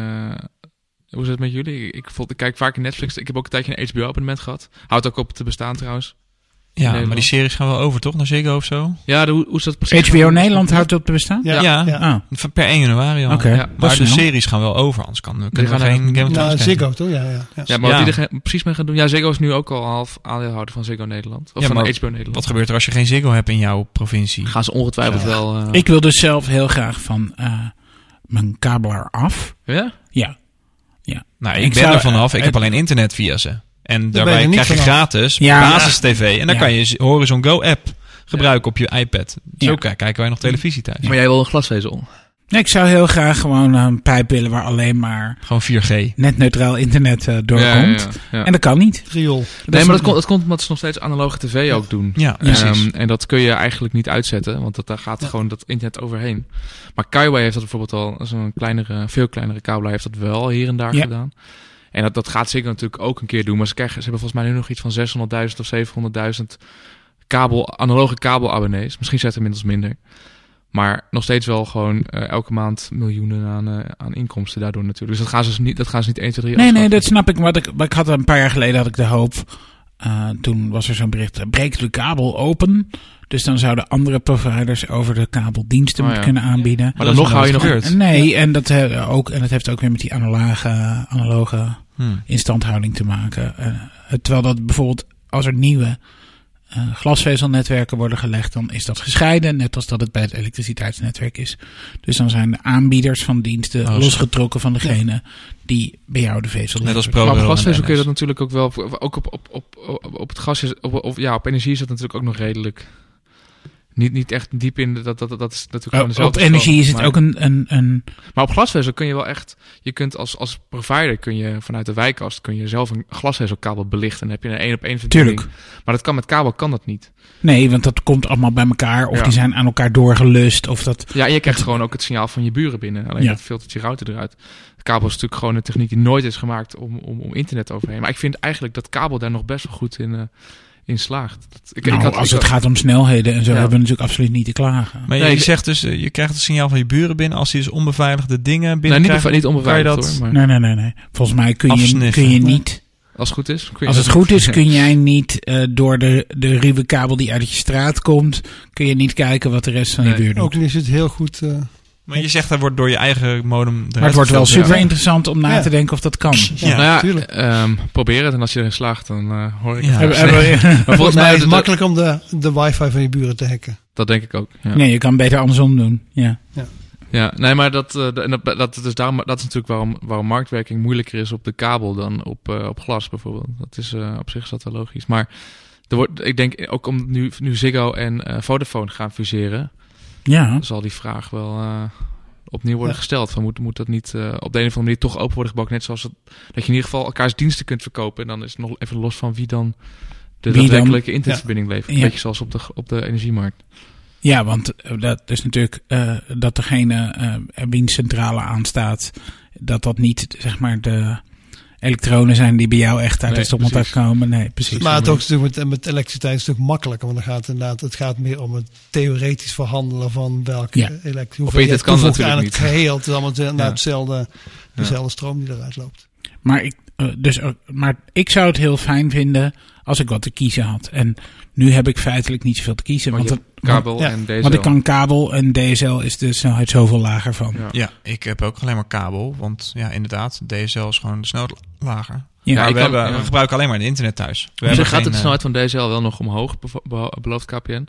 hoe is het met jullie? Ik, ik, vond- ik kijk vaak in Netflix. Ik heb ook een tijdje een HBO-abonnement gehad. Houdt ook op te bestaan trouwens. Ja, maar die series gaan wel over, toch? Naar Ziggo of zo? Ja, de, hoe, hoe is dat precies? HBO Nederland houdt op te bestaan? Ja, Ja. ja. Van Per 1 januari al. oké. Ja, Maar de series gaan wel over, anders kan, kunnen we gaan geen Game of Thrones kijken. Ziggo toch? Ja, ja, ja. Ja, maar wat Ja. die er precies mee gaan doen. Ja, Ziggo is nu ook al half aandeelhouder van Ziggo Nederland. Of Ja, van HBO Nederland. Wat gebeurt er als je geen Ziggo hebt in jouw provincie? gaan ze ongetwijfeld Ja. wel... eh, Ik wil dus zelf heel graag van eh, mijn kabelaar af. Ja? Ja. Nou, Ik ik ben zou- er vanaf. Ik eh, heb alleen internet via ze. En daarbij krijg je gratis Ja. basis tv. En dan Ja. kan je Horizon Go app gebruiken op je iPad. Zo kijken wij nog televisie thuis. Maar jij wil een glasvezel. Nee, ik zou heel graag gewoon een pijp willen waar alleen maar Gewoon 4G. net neutraal internet eh, Ja, doorkomt. ja, ja. En dat kan niet. Riool. Nee, maar dat komt, dat komt omdat ze nog steeds analoge tv ook doen. Ja, precies. Ehm, en dat kun je eigenlijk niet uitzetten, want dat, daar gaat gewoon dat internet overheen. Maar Kaiway heeft dat bijvoorbeeld al, zo'n kleinere, veel kleinere kabel, hij heeft dat wel hier en daar Ja. gedaan. En dat, dat gaat zeker natuurlijk ook een keer doen, maar ze, krijgen, ze hebben volgens mij nu nog iets van 600.000 of 700.000 kabel, analoge kabelabonnees. Misschien zijn het inmiddels minder. Maar nog steeds wel gewoon eh, elke maand miljoenen aan, eh, aan inkomsten daardoor natuurlijk. Dus dat gaan ze dus niet, dat gaan ze niet 1, 2, 3 Nee, nee, dat snap ik. Maar ik, maar ik had een paar jaar geleden had ik de hoop. eh, toen was er zo'n bericht: breekt de kabel open. Dus dan zouden andere providers over de kabeldiensten Oh, ja. kunnen aanbieden. Maar dan nog hou je nog... Nee, en dat, ook, en dat heeft ook weer met die analoge, analoge Hmm. instandhouding te maken. Eh, terwijl dat bijvoorbeeld als er nieuwe eh, glasvezelnetwerken worden gelegd, dan is dat gescheiden, net als dat het bij het elektriciteitsnetwerk is. Dus dan zijn de aanbieders van diensten Oh, losgetrokken van degene die bij jou de vezel Net als Maar op glasvezel kun je dat natuurlijk ook wel. Ook op, op, op, op, op het gas is. Op, op, ja, op energie is dat natuurlijk ook nog redelijk. Niet, niet echt diep in. Dat, dat, dat is natuurlijk gewoon Oh, dezelfde op energie is het maar- ook een, een, een Maar op glasvezel kun je wel echt. Je kunt als, als provider kun je vanuit de wijkast kun je zelf een glasvezelkabel belichten. En dan heb je een één op één verbinding. Tuurlijk. Maar dat kan met kabel kan dat niet. Nee, want dat komt allemaal bij elkaar. Of Ja. die zijn aan elkaar doorgelust. Of dat. Ja, en je krijgt gewoon ook het signaal van je buren binnen. Alleen Ja. dat filtert je router eruit. De kabel is natuurlijk gewoon een techniek die nooit is gemaakt om, om, om internet overheen. Maar ik vind eigenlijk dat kabel daar nog best wel goed in, eh, in slaagt. Dat, ik, Nou, ik had, als ik het had- gaat om snelheden en zo, Ja. hebben we natuurlijk absoluut niet te klagen. Maar Nee, je ik- zegt dus, eh, je krijgt het signaal van je buren binnen. Als die dus onbeveiligde dingen Nee, binnen niet, krijgen, bev- niet onbeveiligd kan je dat- hoor. Maar Nee, nee, nee, nee. Volgens mij kun je, kun je niet. als het goed is. kun je Als het goed is, kun jij [LAUGHS] niet eh, door de, de ruwe kabel die uit je straat komt, kun je niet kijken wat de rest van je Nee, buurt doet. Ook niet is het heel goed. eh, Maar je zegt dat wordt door je eigen modem eruit Maar het wordt wel super interessant om na Ja. te denken of dat kan. Ja. nou ja, ehm, probeer het en als je erin slaagt, dan eh, hoor ik Ja. het. [LAUGHS] Maar [LAUGHS] volgens mij is het makkelijk om de, de wifi van je buren te hacken. Dat denk ik ook. Ja, nee, je kan beter andersom doen. Ja. ja nee, maar dat, eh, en dat, dat, is daarom, dat is natuurlijk waarom, waarom marktwerking moeilijker is op de kabel dan op, eh, op glas bijvoorbeeld. Dat is, eh, op zich is dat wel logisch. Maar er wordt, ik denk ook om nu, nu Ziggo en eh, Vodafone gaan fuseren, ja. zal die vraag wel eh, opnieuw worden Ja. gesteld. Van moet, moet dat niet eh, op de een of andere manier toch open worden gebouwd? Net zoals het, dat je in ieder geval elkaars diensten kunt verkopen. En dan is het nog even los van wie dan de Wie dan? daadwerkelijke internetverbinding levert. Een beetje zoals op de, op de energiemarkt. Ja, want eh, dat is natuurlijk dat degene eh wiens centrale aanstaat, dat dat niet zeg maar de elektronen zijn die bij jou echt uit Nee, het stopcontact komen. Nee, precies. Maar het ook natuurlijk met, met elektriciteit is het natuurlijk makkelijker. Want dan gaat het inderdaad, het gaat meer om het theoretisch verhandelen van welke Ja. hoeveel je internet kan het aan natuurlijk het niet. geheel. Het is allemaal de- naar Ja. hetzelfde, dezelfde stroom die eruit loopt. Maar ik, eh, dus, eh, maar ik zou het heel fijn vinden als ik wat te kiezen had. En nu heb ik feitelijk niet zoveel te kiezen. Want Want, je het- want, Kabel ja, en deze. want ik kan kabel en DSL is de snelheid zoveel lager van. Ja. Ja, ik heb ook alleen maar kabel. Want ja, inderdaad, DSL is gewoon de snelheid lager. Ja, ik we, kan- hebben, ja. we gebruiken alleen maar het internet thuis. We Dus gaat geen, de eh, snelheid van DSL wel nog omhoog, belooft KPN.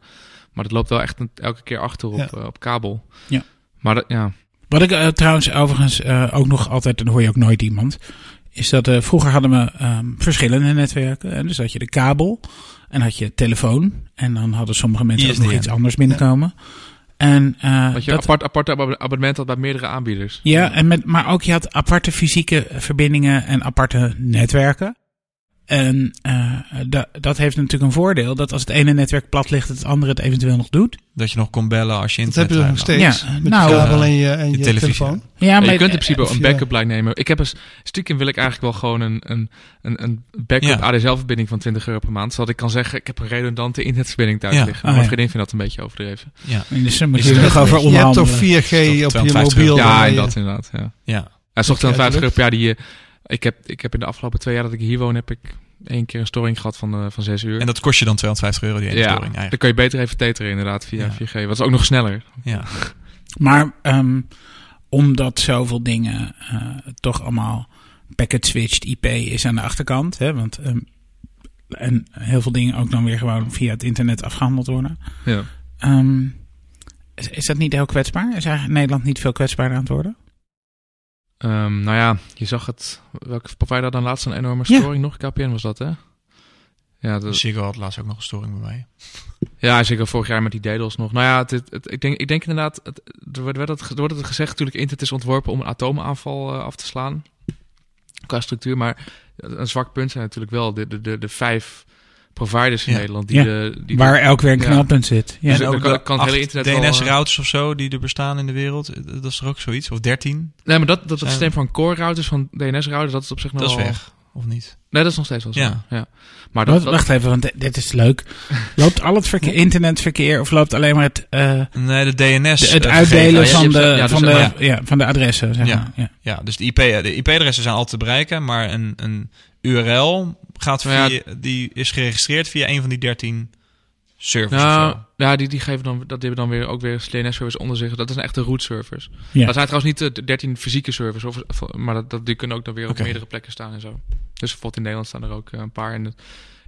Maar dat loopt wel echt elke keer achter op, Ja. eh, op kabel. Ja. Maar dat, ja. Wat ik eh, trouwens overigens eh, ook nog altijd, en dan hoor je ook nooit iemand, is dat eh, vroeger hadden we ehm, verschillende netwerken. En dus had je de kabel en had je telefoon. En dan hadden sommige mensen ook nog ISDN. iets anders binnenkomen. En, Dat je dat, apart, apart abonne- abonnement had bij meerdere aanbieders. ja, en met, maar ook je had aparte fysieke verbindingen en aparte netwerken. En eh, da- dat heeft natuurlijk een voordeel dat als het ene netwerk plat ligt, het andere het eventueel nog doet. Dat je nog kon bellen als je Dat heb internet je nog steeds. Ja, met nou, je kabel eh, en je, en je je, telefoon. Ja, Ja, maar je kunt in principe een je- backup lijn nemen. Ik heb een stiekem wil ik eigenlijk wel gewoon een, een, een, een backup Ja. ADSL-verbinding van 20 euro per maand. Zodat ik kan zeggen, ik heb een redundante internetverbinding thuis Ja. liggen. Ah, Mijn ja. vriendin vindt dat een beetje overdreven. Ja, Dus dan moet je er nog over je hebt toch onderhandelen. 4G Is toch op je 250 mobiel. ja, en je- dat inderdaad. Ja. ja. Hij zocht dan uit de 50 euro per jaar. Die, eh, ik, heb, ik heb in de afgelopen twee jaar dat ik hier woon, heb ik één keer een storing gehad van, eh, van 6 uur. En dat kost je dan 250 euro die ene ja, storing. Ja, ja. dan kan je beter even teteren inderdaad via Ja. 4G. Wat is ook nog sneller. Ja. Maar ehm, omdat zoveel dingen eh, toch allemaal packet switched IP is aan de achterkant. Hè, want, ehm, en heel veel dingen ook dan weer gewoon via het internet afgehandeld worden. Ja. Ehm, is, is dat niet heel kwetsbaar? Is eigenlijk Nederland niet veel kwetsbaarder aan het worden? Ehm, nou ja, je zag het. Welke provider dan laatst een enorme Ja. storing nog? KPN was dat, hè? Ja, dat, Ziggo had laatst ook nog een storing bij mij. Ja, zeker vorig jaar met die DDoS nog. Nou ja, het, het, het- ik, denk, ik denk inderdaad, het, er, wordt, werd het, er wordt het gezegd natuurlijk, internet is ontworpen om een atoomaanval eh, af te slaan. Qua structuur, maar een zwak punt zijn natuurlijk wel de, de, de, de vijf providers in Ja. Nederland. Die Ja. de, die Waar elk weer een Ja. knelpunt zit. Ja. Dus en ook kan- het hele internet wel, eh, DNS-routers of zo die er bestaan in de wereld. eh, Dat is er ook zoiets. Of 13. Nee, maar dat, dat het Zijn- systeem van core routers, van DNS-routers, dat is op zich nog Dat is wel- weg. Of niet? Nee, dat is nog steeds wel zo. Ja. Ja. Maar dat, Wacht, dat- wacht even, want dit- is leuk. [LAUGHS] Loopt al het verkeer, internetverkeer of loopt alleen maar het, eh, Nee, de DNS. de- het eh, uitdelen ja, van, de, ja, dus van, de, ja, van de adressen? Zeg Ja. maar. Ja. Ja, dus de IP de IP-adressen zijn altijd te bereiken, maar een, een URL gaat ja, via, die is geregistreerd via een van die 13 servers. Nou, ja, die, die geven dan, dat hebben dan weer ook weer DNS-servers onder zich. Dat is een echte root servers. Ja. Dat zijn trouwens niet de 13 fysieke servers, of, maar dat, dat, die kunnen ook dan weer op meerdere plekken staan en zo. Dus bijvoorbeeld in Nederland staan er ook eh, een paar. En, dat-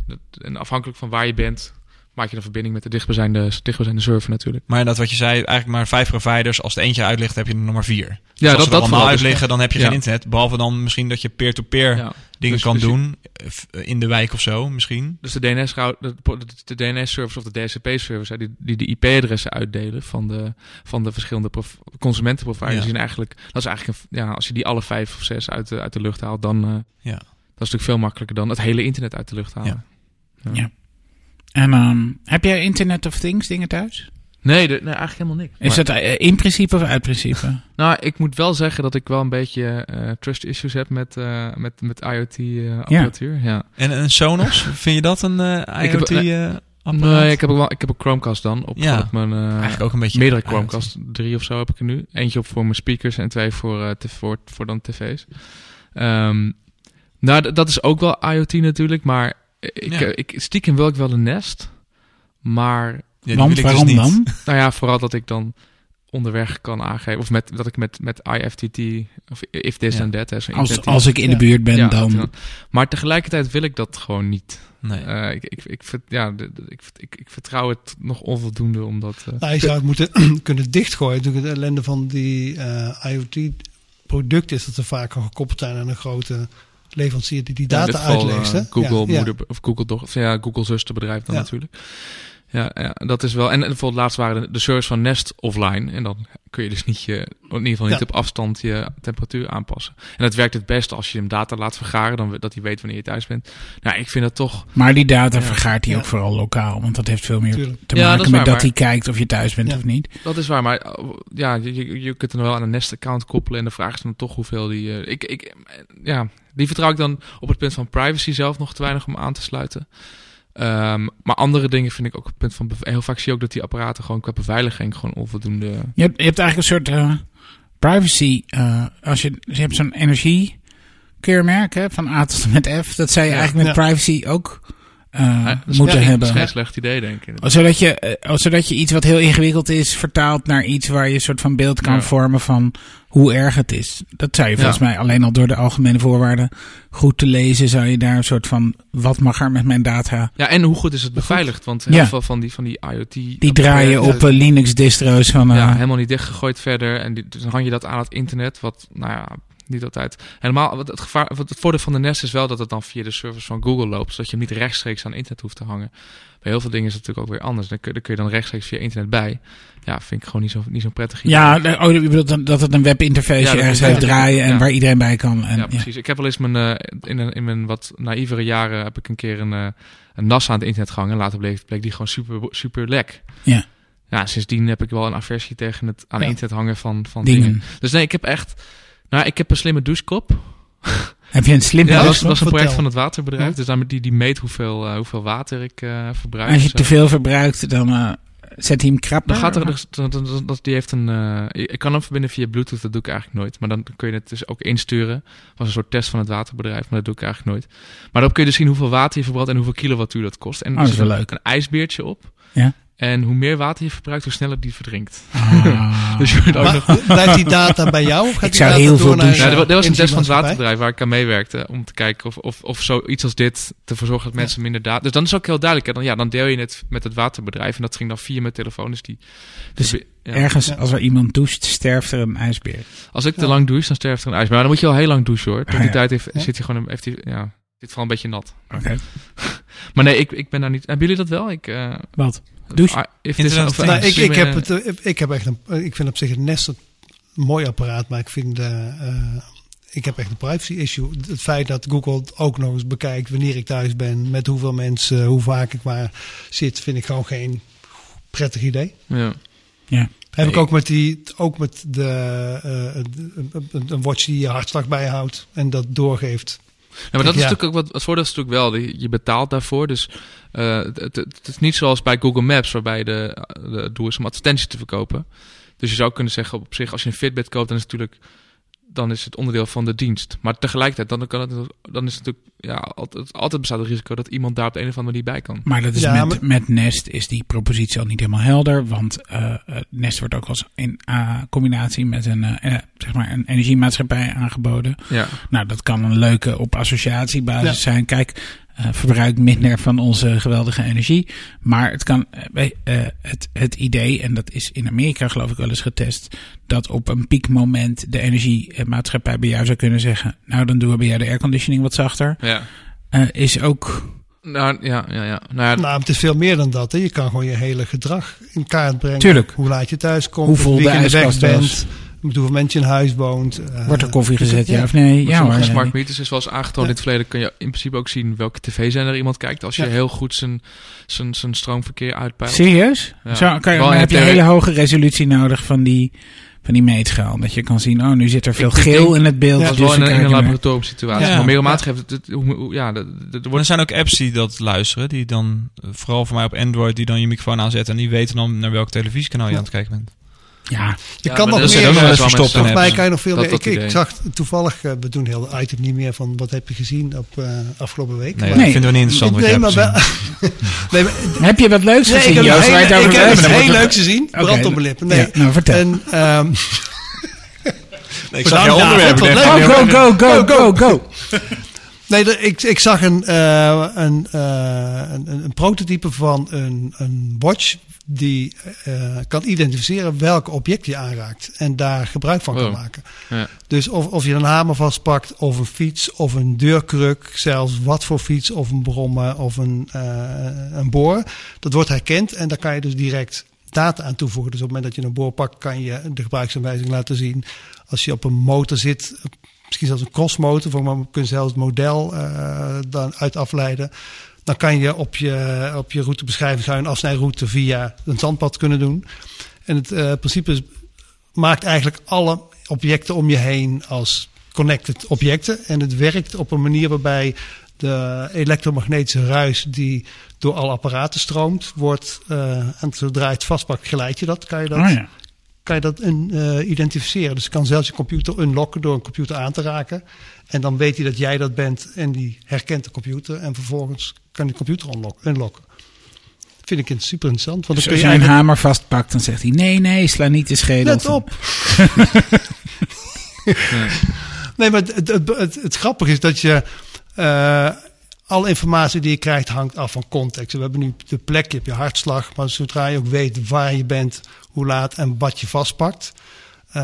dat- en afhankelijk van waar je bent, maak je een verbinding met de dichtstbijzijnde, dichtstbijzijnde server natuurlijk. Maar dat wat je zei, eigenlijk maar vijf providers. Als de eentje uitligt, heb je er nog maar vier. Ja, Dus als dat, ze dat allemaal uitliggen, dan heb je Ja. geen internet. Behalve dan misschien dat je peer-to-peer Ja. dingen Dus- kan dus- doen. eh, f- In de wijk of zo, misschien. Dus de DNS, de, de, de DNS-servers of de DHCP-servers, hè, die, die de IP-adressen uitdelen van de, van de verschillende consumentenproviders, Ja. die zijn eigenlijk, dat is eigenlijk, een, ja, als je die alle vijf of zes uit de, uit de lucht haalt, dan, eh, Ja. dat is natuurlijk veel makkelijker dan het hele internet uit de lucht halen. Ja. En ehm, heb jij Internet of Things dingen thuis? Nee, de, nee, eigenlijk helemaal niks. Is Maar- dat eh, in principe of uit principe? [LAUGHS] Nou, ik moet wel zeggen dat ik wel een beetje eh, trust issues heb met, eh, met, met IoT-apparatuur. ja. En een Sonos, [LAUGHS] vind je dat een eh heb- IoT eh, apparaat? Nee, ik heb, ook wel, ik heb een Chromecast dan op, Ja. op mijn... eh, Eigenlijk ook een beetje meerdere. Chromecast, drie of zo heb ik er nu. Eentje op voor mijn speakers en twee voor, eh, tv voor, voor dan tv's. Ehm, nou, dat is ook wel IoT natuurlijk, maar ik, Ja. eh, ik, stiekem wil ik wel een Nest. Maar, Ja, die Want ik dus waarom niet. dan? nou ja, vooral dat ik dan onderweg kan aangeven. Of met, dat ik met, met IFTT, of if this Ja. and that. Hè, Als, als ik in de buurt ben, Ja, dan... Maar tegelijkertijd wil ik dat gewoon niet. Nee. Eh, ik, ik, ik, ver- ja, ik, ik, ik vertrouw het nog onvoldoende, omdat... eh, Nou, je zou het moeten [CLEARS THROAT] kunnen dichtgooien. Natuurlijk het ellende van die eh, IoT-producten is dat ze vaak al gekoppeld zijn aan een grote leverancier die die Ja, data geval, uitleest. eh, hè? Google Ja, ja. moeder of Google doch, of ja, Google zusterbedrijf dan Ja. natuurlijk. Ja, ja, dat is wel. En, en bijvoorbeeld laatst waren de, de servers van Nest offline en dan kun je dus niet je, in ieder geval niet Ja. op afstand je temperatuur aanpassen. En dat werkt het beste als je hem data laat vergaren, dan dat hij weet wanneer je thuis bent. Nou, ik vind dat toch. Maar die data Ja. vergaart hij Ja. ook vooral lokaal. Want dat heeft veel meer Tuurlijk. te Ja, maken dat met waar, dat maar- hij kijkt of je thuis bent Ja. of niet. Dat is waar, maar eh, ja, je, je, je kunt er nog wel aan een Nest-account koppelen en de vraag is dan toch hoeveel die. eh, ik, ik, ja, die vertrouw ik dan op het punt van privacy zelf nog te weinig om aan te sluiten. Ehm, maar andere dingen vind ik ook het punt van... Heel vaak zie je ook dat die apparaten gewoon qua beveiliging gewoon onvoldoende... Je hebt, je hebt eigenlijk een soort eh, privacy. eh, als je, je hebt zo'n energiekeurmerk hè, van A tot en met F. Dat zou je Ja, eigenlijk met ja. privacy ook eh, Ja, moeten hebben. Dat is geen slecht idee, denk ik. Zodat je, eh, zodat je iets wat heel ingewikkeld is vertaalt naar iets waar je een soort van beeld kan Ja. vormen van hoe erg het is. Dat zou je volgens mij alleen al door de algemene voorwaarden goed te lezen, zou je daar een soort van wat mag er met mijn data. Ja, en hoe goed is het beveiligd? Want heel Ja. veel van die, van die IoT... Die draaien op eh, Linux distro's van. eh, Ja, helemaal niet dichtgegooid verder. En die, dus dan hang je dat aan het internet, wat, nou ja, niet altijd. Helemaal, wat het, gevaar, wat het voordeel van de Nest is wel dat het dan via de servers van Google loopt, zodat je hem niet rechtstreeks aan internet hoeft te hangen. Bij heel veel dingen is het natuurlijk ook weer anders. Dan kun, dan kun je dan rechtstreeks via internet bij. Ja, vind ik gewoon niet zo, niet zo'n prettig idee. Ja, oh, je bedoelt dan dat het een webinterface Ja, ergens heeft draaien en ja. waar iedereen bij kan. En, ja, ja. precies. Ik heb wel eens mijn, eh, in, een, in mijn wat naïvere jaren heb ik een keer een, eh, een NAS aan het internet gehangen. En later bleek, bleek die gewoon super, super lek. Ja. Ja, sindsdien heb ik wel een aversie tegen het aan internet hangen van, van Dingen. dingen. Dus nee, ik heb echt... Nou, ik heb een slimme douchekop. [LAUGHS] Heb je een slim Ja, dat was, dat was een project van het waterbedrijf. Ja. Dus daarmee die, die meet hoeveel, eh, hoeveel water ik eh, verbruik. Als je te veel verbruikt, dan eh, zet hij hem krapper. Dan gaat er, dus- dan, dan, dan- dat- die heeft een, ik kan hem verbinden via Bluetooth, dat doe ik eigenlijk nooit. Maar dan kun je het dus ook insturen. was een soort test van het waterbedrijf, maar dat doe ik eigenlijk nooit. Maar dan kun je dus zien hoeveel water je verbrandt en hoeveel kilowattuur dat kost. En Oh, er dat is wel leuk. een ijsbeertje op. Ja. En hoe meer water je verbruikt, hoe sneller die verdrinkt. Ah. [LAUGHS] Dus je wordt ook nog... [LAUGHS] Blijft die data bij jou? Of gaat Ik zou heel veel naar douchen. Ja, dat wa- dat was een test van het waterbedrijf waar ik aan meewerkte. Om te kijken of, of, of zoiets als dit ervoor zorgt dat mensen minder data... Dus dan is het ook heel duidelijk. Hè? Dan, ja, dan deel je het met het waterbedrijf. En dat ging dan via mijn telefoon. Dus die, Dus ja. Ergens, als er iemand doucht, sterft er een ijsbeer. Als ik te Ja. lang douche, dan sterft er een ijs. Maar dan moet je al heel lang douchen hoor. Tot Ah, die ja. tijd heeft, Ja. zit hij gewoon... Heeft hij, ja. Dit vooral een beetje nat. Oké. [LAUGHS] Maar nee, ik, ik ben daar niet... Hebben jullie dat wel? Ik, eh, Wat? Douche? ah, Internet of Nou, ik, heb het, eh, ik heb echt een, ik vind op zich het Nest een mooi apparaat, maar ik vind eh, eh, ik heb echt een privacy issue. Het feit dat Google ook nog eens bekijkt wanneer ik thuis ben, met hoeveel mensen, hoe vaak ik waar zit, vind ik gewoon geen prettig idee. Ja. Ja. Heb ik ook met die, ook met de, eh, een- een, een watch die je hartslag bijhoudt en dat doorgeeft. Ja, maar dat is natuurlijk ook wat het voordeel is natuurlijk wel. Je betaalt daarvoor. Dus eh, het, is niet zoals bij Google Maps, waarbij de, de doel is om advertenties te verkopen. Dus je zou kunnen zeggen op zich, als je een Fitbit koopt, dan is het natuurlijk dan is het onderdeel van de dienst. Maar tegelijkertijd, dan, kan het, dan is het natuurlijk, ja, altijd, altijd bestaat het risico dat iemand daar op de een of andere manier bij kan. Maar dat is Ja, met, met Nest is die propositie al niet helemaal helder. Want eh, eh, Nest wordt ook als in eh, combinatie met een, zeg maar een energiemaatschappij aangeboden. Ja, Nou, dat kan een leuke op associatiebasis Ja. zijn. Kijk, eh, verbruik minder van onze geweldige energie. Maar het kan, eh, eh, het, het idee, en dat is in Amerika geloof ik wel eens getest, dat op een piekmoment de energiemaatschappij bij jou zou kunnen zeggen, nou dan doen we bij jou de airconditioning wat zachter. ja. Eh, is ook, Nou, ja, ja, ja. Nou, ja, Nou, het is veel meer dan dat. Hè. Je kan gewoon je hele gedrag in kaart brengen. Tuurlijk. Hoe laat je thuis komt, Hoe vol de je in de weg bent, met hoeveel mensen je in huis woont. eh, wordt er koffie gezet, ja, ja. of nee? Ja sommige hoor. smart meters is wel eens aangetoond in het verleden. Kun je in principe ook zien welke tv-zender iemand kijkt. Als je Ja. heel goed zijn, zijn, zijn stroomverkeer uitpeilt. Serieus? Ja. Zo, kan je, maar heb je theorie- hele hoge resolutie nodig van die, van die meetschaal? Dat je kan zien, oh, nu zit er veel Ik- geel denk- in het beeld. Dat is dus wel in, een- in een er naar. laboratoriumsituatie. Ja. Maar middelmatig heeft het... ja, dat- dat- dat Er zijn ook apps die dat luisteren, die dan, eh, vooral voor mij op Android, die dan je microfoon aanzetten en die weten dan naar welk televisiekanaal je aan het kijken bent. Ja, Je Ja, kan nog meer. wel eh, verstopt in Volgens mij kan je nog veel Dat- meer. dat Ik, zag toevallig, eh, we doen heel de item niet meer van wat heb je gezien op eh, afgelopen week. Nee, Maar- dat vinden we niet interessant je nee, maar wel. [LAUGHS] nee, maar, heb je wat leuks nee, ik gezien, heb, heel, je ik heb iets heel wordt leuks gezien. Brand op mijn lippen. Nee. Ja, nou, vertel. En, ehm, [LAUGHS] Nee, ik zag jouw onderwerp nee, Oh, go, go, go, go, go. [LAUGHS] Nee, ik, ik zag een, eh, een, eh, een, een, een prototype van een, een watch die eh, kan identificeren welk object je aanraakt en daar gebruik van kan Oh. maken. Ja. Dus of, of je een hamer vastpakt, of een fiets, of een deurkruk, zelfs wat voor fiets, of een brommer, of een, een boor, dat wordt herkend en daar kan je dus direct data aan toevoegen. Dus op het moment dat je een boor pakt, kan je de gebruiksaanwijzing laten zien. Als je op een motor zit, misschien zelfs een crossmotor, maar kun je zelfs het model eh, dan uit afleiden. Dan kan je op je, op je routebeschrijving zou een afsnijroute via een zandpad kunnen doen. En het eh, principe maakt eigenlijk alle objecten om je heen als connected objecten. En het werkt op een manier waarbij de elektromagnetische ruis die door alle apparaten stroomt, wordt, eh, en zodra je het vastpakt, geleid je dat. Kan je dat, Oh ja. Kan je dat in, eh, identificeren. Dus je kan zelfs je computer unlocken door een computer aan te raken. En dan weet hij dat jij dat bent en die herkent de computer. En vervolgens kan die computer unlock- unlocken. Dat vind ik super interessant. Want Dus dan als kun je een eigenlijk... hamer vastpakt, dan zegt hij, nee, nee, sla niet de schedel. Let van- op! [LAUGHS] Nee, maar het, het, het, het, het grappige is dat je. eh, alle informatie die je krijgt hangt af van context. We hebben nu de plek, je hebt je hartslag. Maar zodra je ook weet waar je bent, hoe laat en wat je vastpakt. eh,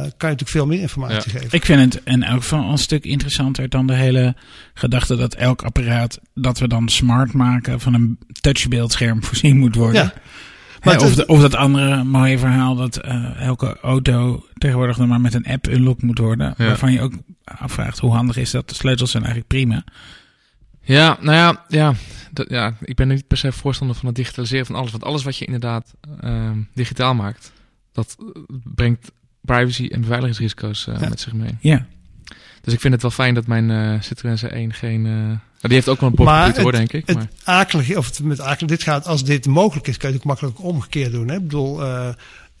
kan je natuurlijk veel meer informatie geven. Ik vind het in elk geval een stuk interessanter dan de hele gedachte dat elk apparaat dat we dan smart maken van een touchbeeldscherm voorzien moet worden. Ja. Maar of, de- of dat andere mooie verhaal dat eh, elke auto tegenwoordig dan maar met een app unlocked moet worden. Ja. Waarvan je ook afvraagt hoe handig is dat. De sleutels zijn eigenlijk prima. Ja, nou ja, ja, dat, ja, ik ben niet per se voorstander van het digitaliseren van alles. Want alles wat je inderdaad ehm, digitaal maakt, dat eh, brengt privacy en beveiligingsrisico's eh, Ja. met zich mee. Ja. Dus ik vind het wel fijn dat mijn eh Citroën C1 geen... nou, die heeft ook wel een bordcomputer hoor, denk ik. Het Maar, akelige, of het met akelig, dit gaat, als dit mogelijk is, kan je het ook makkelijk omgekeerd doen. Hè? Ik bedoel,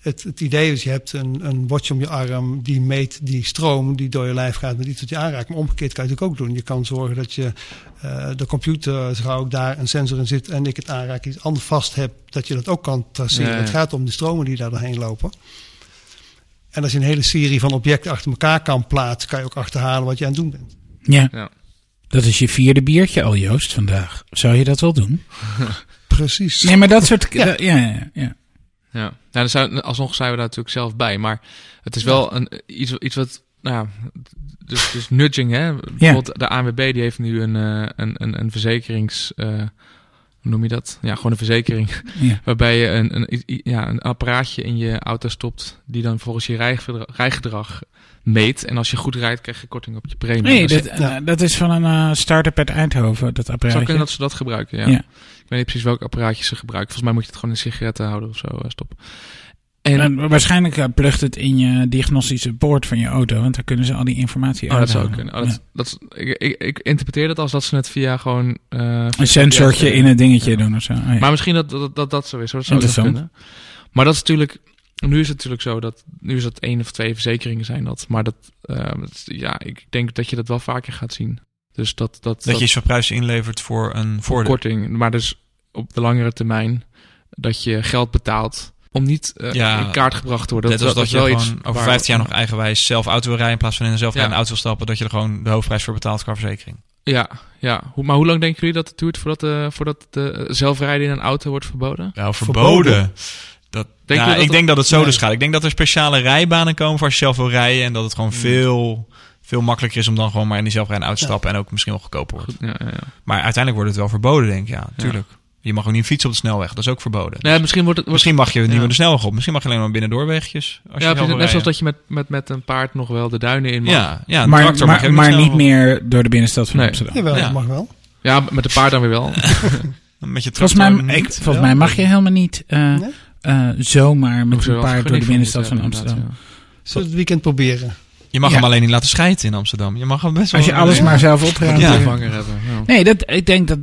het, het idee is, je hebt een, een watch om je arm, die meet die stroom die door je lijf gaat met iets wat je aanraakt. Maar omgekeerd kan je het ook doen. Je kan zorgen dat je eh, de computer, zo ook daar een sensor in zit en ik het aanraak iets anders vast heb, dat je dat ook kan traceren. Ja, ja. Het gaat om de stromen die daar doorheen lopen. En als je een hele serie van objecten achter elkaar kan plaatsen, kan je ook achterhalen wat je aan het doen bent. ja. Ja. Dat is je vierde biertje al, Joost, vandaag. Zou je dat wel doen? [LAUGHS] Precies. Nee, maar dat soort... Ja. ja. Ja, ja, ja. ja. Nou, dan zijn, alsnog zijn we daar natuurlijk zelf bij. Maar het is wel een, iets, iets wat... Nou ja, dus, dus nudging, hè. Bijvoorbeeld de ANWB die heeft nu een, eh, een, een, een verzekerings... eh, hoe noem je dat? Ja, gewoon een verzekering. [LAUGHS] Ja. Waarbij je een, een, ja, een apparaatje in je auto stopt... die dan volgens je rijgedrag, rijgedrag meet. En als je goed rijdt, krijg je korting op je premie. Nee, dat, eh, dat is van een eh, start-up uit Eindhoven, dat het zou apparaatje. kunnen dat ze dat gebruiken, ja. Ja. Ik weet niet precies welk apparaatje ze gebruiken. Volgens mij moet je het gewoon in sigaretten houden of zo eh, stoppen. En, En waarschijnlijk eh, plugt het in je diagnostische poort van je auto, want daar kunnen ze al die informatie oh, dat zou kunnen. Oh, dat, dat, ik, ik, ik interpreteer dat als dat ze het via gewoon... eh, Een sensortje in het dingetje ja. doen of zo. Oh, ja. Maar misschien dat dat, dat, dat zo is. hoor. Dat zou Interessant. kunnen. Maar dat is natuurlijk... Nu is het natuurlijk zo dat... Nu is dat één of twee verzekeringen zijn dat. Maar dat... dat ja, ik denk dat je dat wel vaker gaat zien. Dus dat... Dat, Dat je iets van prijs inlevert voor een voordeel. korting. Maar dus op de langere termijn... Dat je geld betaalt... Om niet eh, Ja. in kaart gebracht te worden. Net als dat, is je wel gewoon iets over waar- 15 jaar nog eigenwijs zelf auto wil rijden... in plaats van in een zelfrijdende Ja. auto wil stappen... dat je er gewoon de hoofdprijs voor betaalt qua verzekering. Ja, ja. Hoe, maar hoe lang denken jullie dat het duurt voordat, de, voordat de zelfrijden in een auto wordt verboden? Ja, verboden. Dat, Denk dat ik denk dat het zo Nee. dus gaat. Ik denk dat er speciale rijbanen komen voor als je zelf wil rijden... en dat het gewoon Hmm. veel, veel makkelijker is om dan gewoon maar in die zelfrijdende auto te Ja. stappen... en ook misschien wel goedkoper wordt. Goed, ja, ja, ja. Maar uiteindelijk wordt het wel verboden, denk ik. Ja, tuurlijk. Je mag ook niet fietsen op de snelweg. Dat is ook verboden. Nee, misschien wordt het... wordt- Misschien mag je niet Ja. meer de snelweg op. Misschien mag je alleen maar binnen doorwegjes. Als ja, je net zoals dat je met, met, met een paard nog wel de duinen in mag. Ja, ja een maar tractor mag je maar, niet op. meer door de binnenstad van Nee. Amsterdam. Jawel, Ja. dat mag wel. Ja, met de paard dan weer wel. [LAUGHS] Met je Volgens tractor mij, niet. ik, volgens mij mag je helemaal niet eh, Nee? eh, zomaar met Hoezo een paard door de binnenstad van Amsterdam. Zullen we het weekend proberen? Je mag Ja. hem alleen niet laten scheiden in Amsterdam. Je mag hem best wel... Als je alles Ja. maar zelf opruimt. ja. Hebben. Nee, dat, ik denk dat.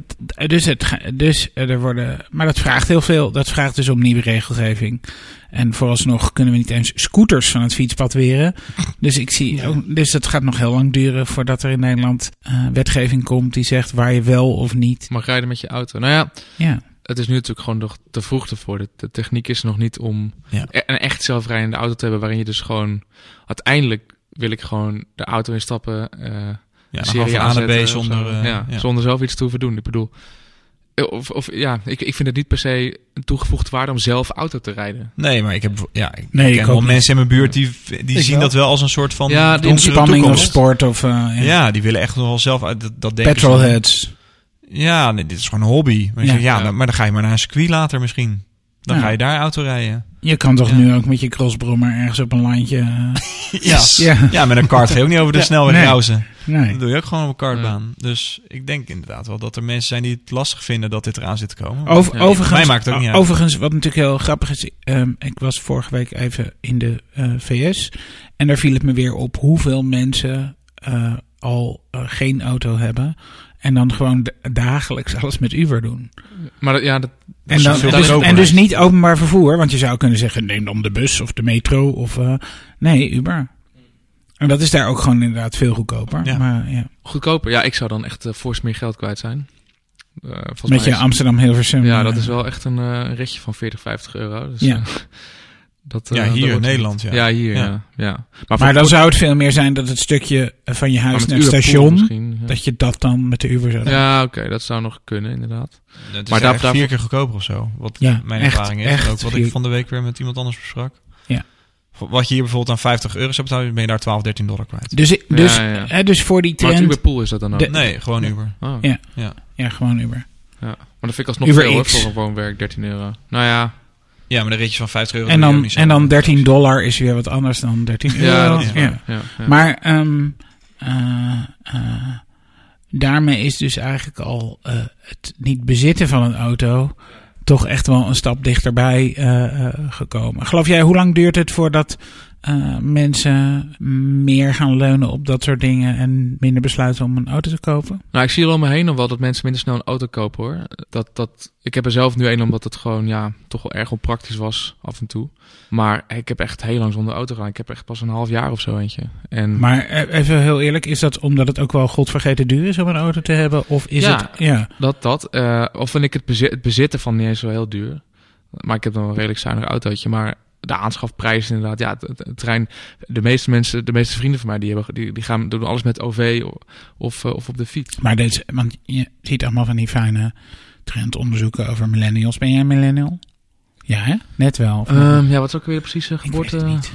Dus, het, dus er worden. Maar dat vraagt heel veel. Dat vraagt dus om nieuwe regelgeving. En vooralsnog kunnen we niet eens scooters van het fietspad weren. Dus ik zie. Ja. Ook, dus het gaat nog heel lang duren voordat er in Nederland eh, wetgeving komt die zegt waar je wel of niet. Mag rijden met je auto. Nou ja, Ja. het is nu natuurlijk gewoon nog te vroeg ervoor. De, de techniek is nog niet om Ja. e- een echt zelfrijdende auto te hebben... waarin je dus gewoon... Uiteindelijk wil ik gewoon de auto instappen... eh Ja, serie A naar B zonder... eh, ja, ja. zonder zelf iets te hoeven doen. Ik bedoel... Of, of ja, ik, ik vind het niet per se een toegevoegde waarde om zelf auto te rijden. Nee, maar ik heb... Ja, ik Nee, ik ken wel mensen in mijn buurt die, die Ik zien wel. dat wel als een soort van Ja, die Ontspanning of sport of. eh, ja. Ja, die willen echt nog wel zelf uit dat, dat denken. Petrolheads. Ja, nee, dit is gewoon een hobby. Maar, Ja. zegt, ja, Ja. dan- maar dan ga je maar naar een circuit later misschien. Dan Ja. ga je daar auto rijden. Je kan toch Ja. nu ook met je crossbrommer ergens op een landje. eh, [LAUGHS] Ja, [LAUGHS] ja. ja met een kart ga je ook niet over de Ja. snelweg Nee. rauzen. Nee. Dat doe je ook gewoon op een kartbaan. Dus ik denk inderdaad wel dat er mensen zijn die het lastig vinden dat dit eraan zit te komen. Over, Ja, overigens, mij maakt het ook niet uit. overigens, wat natuurlijk heel grappig is, ehm, ik was vorige week even in de eh, VS en daar viel het me weer op hoeveel mensen eh, al geen auto hebben en dan gewoon dagelijks alles met Uber doen. Maar dat- ja, dat, En, is dan, veel dus, en dus niet openbaar vervoer, want je zou kunnen zeggen neem dan de bus of de metro of eh, nee Uber. En dat is daar ook gewoon inderdaad veel goedkoper. Ja. Maar ja, goedkoper. Ja, ik zou dan echt uh, fors meer geld kwijt zijn. Uh, volgens met mij je is- Amsterdam Hilversum. Ja, dat is wel echt een, een ritje van 40, 50 euro. Dus, Ja. Dat, Ja, eh, hier dat in Nederland, ja. Ja, hier, Ja. ja. ja. Maar, Maar dan zou het veel meer zijn dat het stukje eh, van je maar huis naar het station, dat je dat dan met de Uber zou doen. Ja, oké, dat zou nog kunnen, inderdaad. Het is Maar maar daar- vier keer goedkoper of zo. Wat Ja, mijn echt, ervaring is. echt En ook wat vier- ik van de week weer met iemand anders besprak. Ja. Wat je hier bijvoorbeeld aan 50 euro zou betalen, ben je daar 12, 13 dollar kwijt. Dus, ik- dus, Ja, ja. Hè, dus voor die Maar het trend, Uberpool is dat dan ook? De- Nee, gewoon Uber. Oh. Ja. Ja. ja, gewoon Uber. Ja. Maar dat vind ik alsnog Uber veel hoor, voor een woonwerk, 13 euro. Nou ja, Ja, maar de ritjes van 50 euro En dan, en dan 13 dollar is weer wat anders dan 13 euro. ja, Ja. waar. Ja, ja. Maar ehm, eh, eh, daarmee is dus eigenlijk al eh, het niet bezitten van een auto toch echt wel een stap dichterbij gekomen. Geloof jij, hoe lang duurt het voordat eh, mensen meer gaan leunen op dat soort dingen en minder besluiten om een auto te kopen? Nou, ik zie er om me heen nog wel dat mensen minder snel een auto kopen hoor. Dat, dat, ik heb er zelf nu een omdat het gewoon ja, toch wel erg onpraktisch was af en toe. Maar ik heb echt heel lang zonder auto gedaan. Ik heb echt pas een half jaar of zo eentje. En Maar eh, even heel eerlijk, is dat omdat het ook wel godvergeten duur is om een auto te hebben? Of is Ja. het... Ja, dat, dat. eh, of vind ik het, bezi- het bezitten van niet eens zo heel duur. Maar ik heb dan wel een redelijk zuinig autootje. Maar de aanschafprijs inderdaad. Ja, het, het, het trein. De meeste mensen, de meeste vrienden van mij, die, hebben, die, die gaan doen alles met OV of, of, eh, of op de fiets. maar dit, want je ziet allemaal van die fijne trendonderzoeken over millennials. Ben jij een millennial? Ja, hè? Net wel. Ehm, ja, wat is ook weer precies de Ik weet geboorte? niet.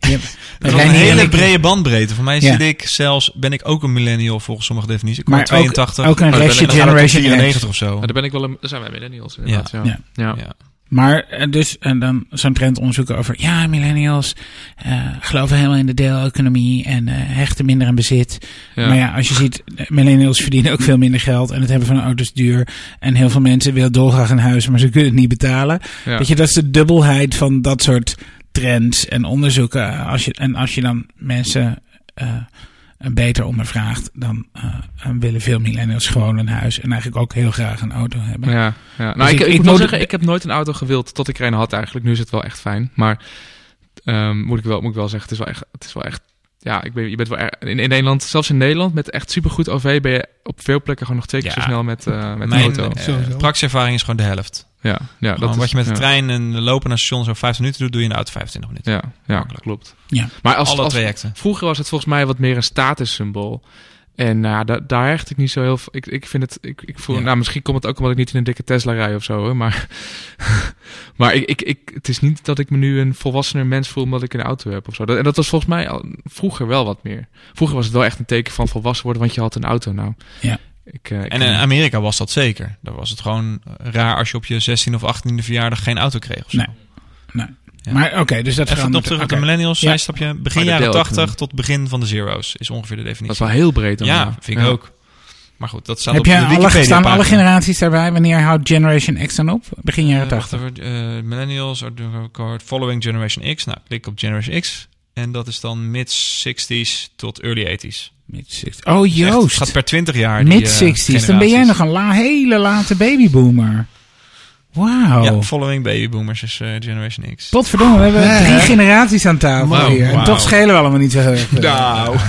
[LAUGHS] Dat is een en hele brede bandbreedte. Voor mij Ja. zit ik zelfs, ben ik ook een millennial volgens sommige definities. Ik Maar ben 82. ook, ook een Oh, dat ben restje ik- dan gaat het tot Generation 94 X. of zo. Maar daar ben ik wel een, daar zijn wij millennials inderdaad. Ja. Ja. Maar eh, dus en dan zo'n trend onderzoeken over ja, millennials eh, geloven helemaal in de deeleconomie en eh, hechten minder aan bezit. Ja. Maar ja, als je ziet, millennials verdienen ook veel minder geld en het hebben van een auto is duur. En heel veel mensen willen dolgraag een huis, maar ze kunnen het niet betalen. Ja. Weet je, dat is de dubbelheid van dat soort trends en onderzoeken. Als je, en als je dan mensen beter ondervraagt, dan eh, willen veel millennials gewoon een huis en eigenlijk ook heel graag een auto hebben. Ja, ja. Nou, Dus ik, ik- ik, ik moet wel moet- zeggen, ik heb nooit een auto gewild tot ik er een had eigenlijk. Nu is het wel echt fijn. Maar ehm, moet, ik wel, moet ik wel zeggen, het is wel echt... Het is wel echt ja, ik ben, je bent wel in, in Nederland, zelfs in Nederland, met echt supergoed OV ben je op veel plekken gewoon nog twee keer Ja. zo snel met, eh met Mijn de auto. ervaring is gewoon de helft. Ja, ja dat wat is, je met de ja. trein en lopen naar station zo 15 minuten doet, doe je in de auto 25 minuten. Ja, ja Makkelijk. klopt. Ja. Maar als, Alle als, trajecten. Vroeger was het volgens mij wat meer een statussymbool. En nou, ja, da- daar hecht ik niet zo heel veel. Ik, ik vind het. Ik, ik voel, Ja. Nou, misschien komt het ook omdat ik niet in een dikke Tesla rij of zo. Hoor, maar [LAUGHS] maar ik, ik, ik, het is niet dat ik me nu een volwassener mens voel omdat ik een auto heb of zo. Dat, en dat was volgens mij al, vroeger wel wat meer. Vroeger was het wel echt een teken van volwassen worden, want je had een auto nou. Ja. Ik, eh, ik En in Amerika was dat zeker. Daar was het gewoon raar als je op je 16 of 18e verjaardag geen auto kreeg of zo. Nee. Nee. Ja. Maar oké, dus dat Even op terug de millennials. Ja. zijstapje. Begin de jaren deeleconomie. 80 tot begin van de zero's is ongeveer de dat is definitie. wel heel breed. Dan ja, vind ik Ja. ook. Maar goed, dat staat Heb op je de alle, Wikipedia staan alle generaties daarbij? Wanneer houdt Generation X dan op? Begin jaren Eh, wacht 80. even, eh, millennials are doing a record following Generation X. Nou, klik op Generation X. En dat is dan mid-60s tot early 80s. Mid-60s. Oh, Dus echt, Het Joost. gaat per 20 jaar. die, eh, Mid-60s. Dan ben jij nog een la hele late babyboomer. Wauw. Ja, following babyboomers is eh, Generation X. Potverdomme, we hebben drie generaties aan tafel Wauw, hier. En toch schelen we allemaal niet zo heel erg. Nou. [LAUGHS]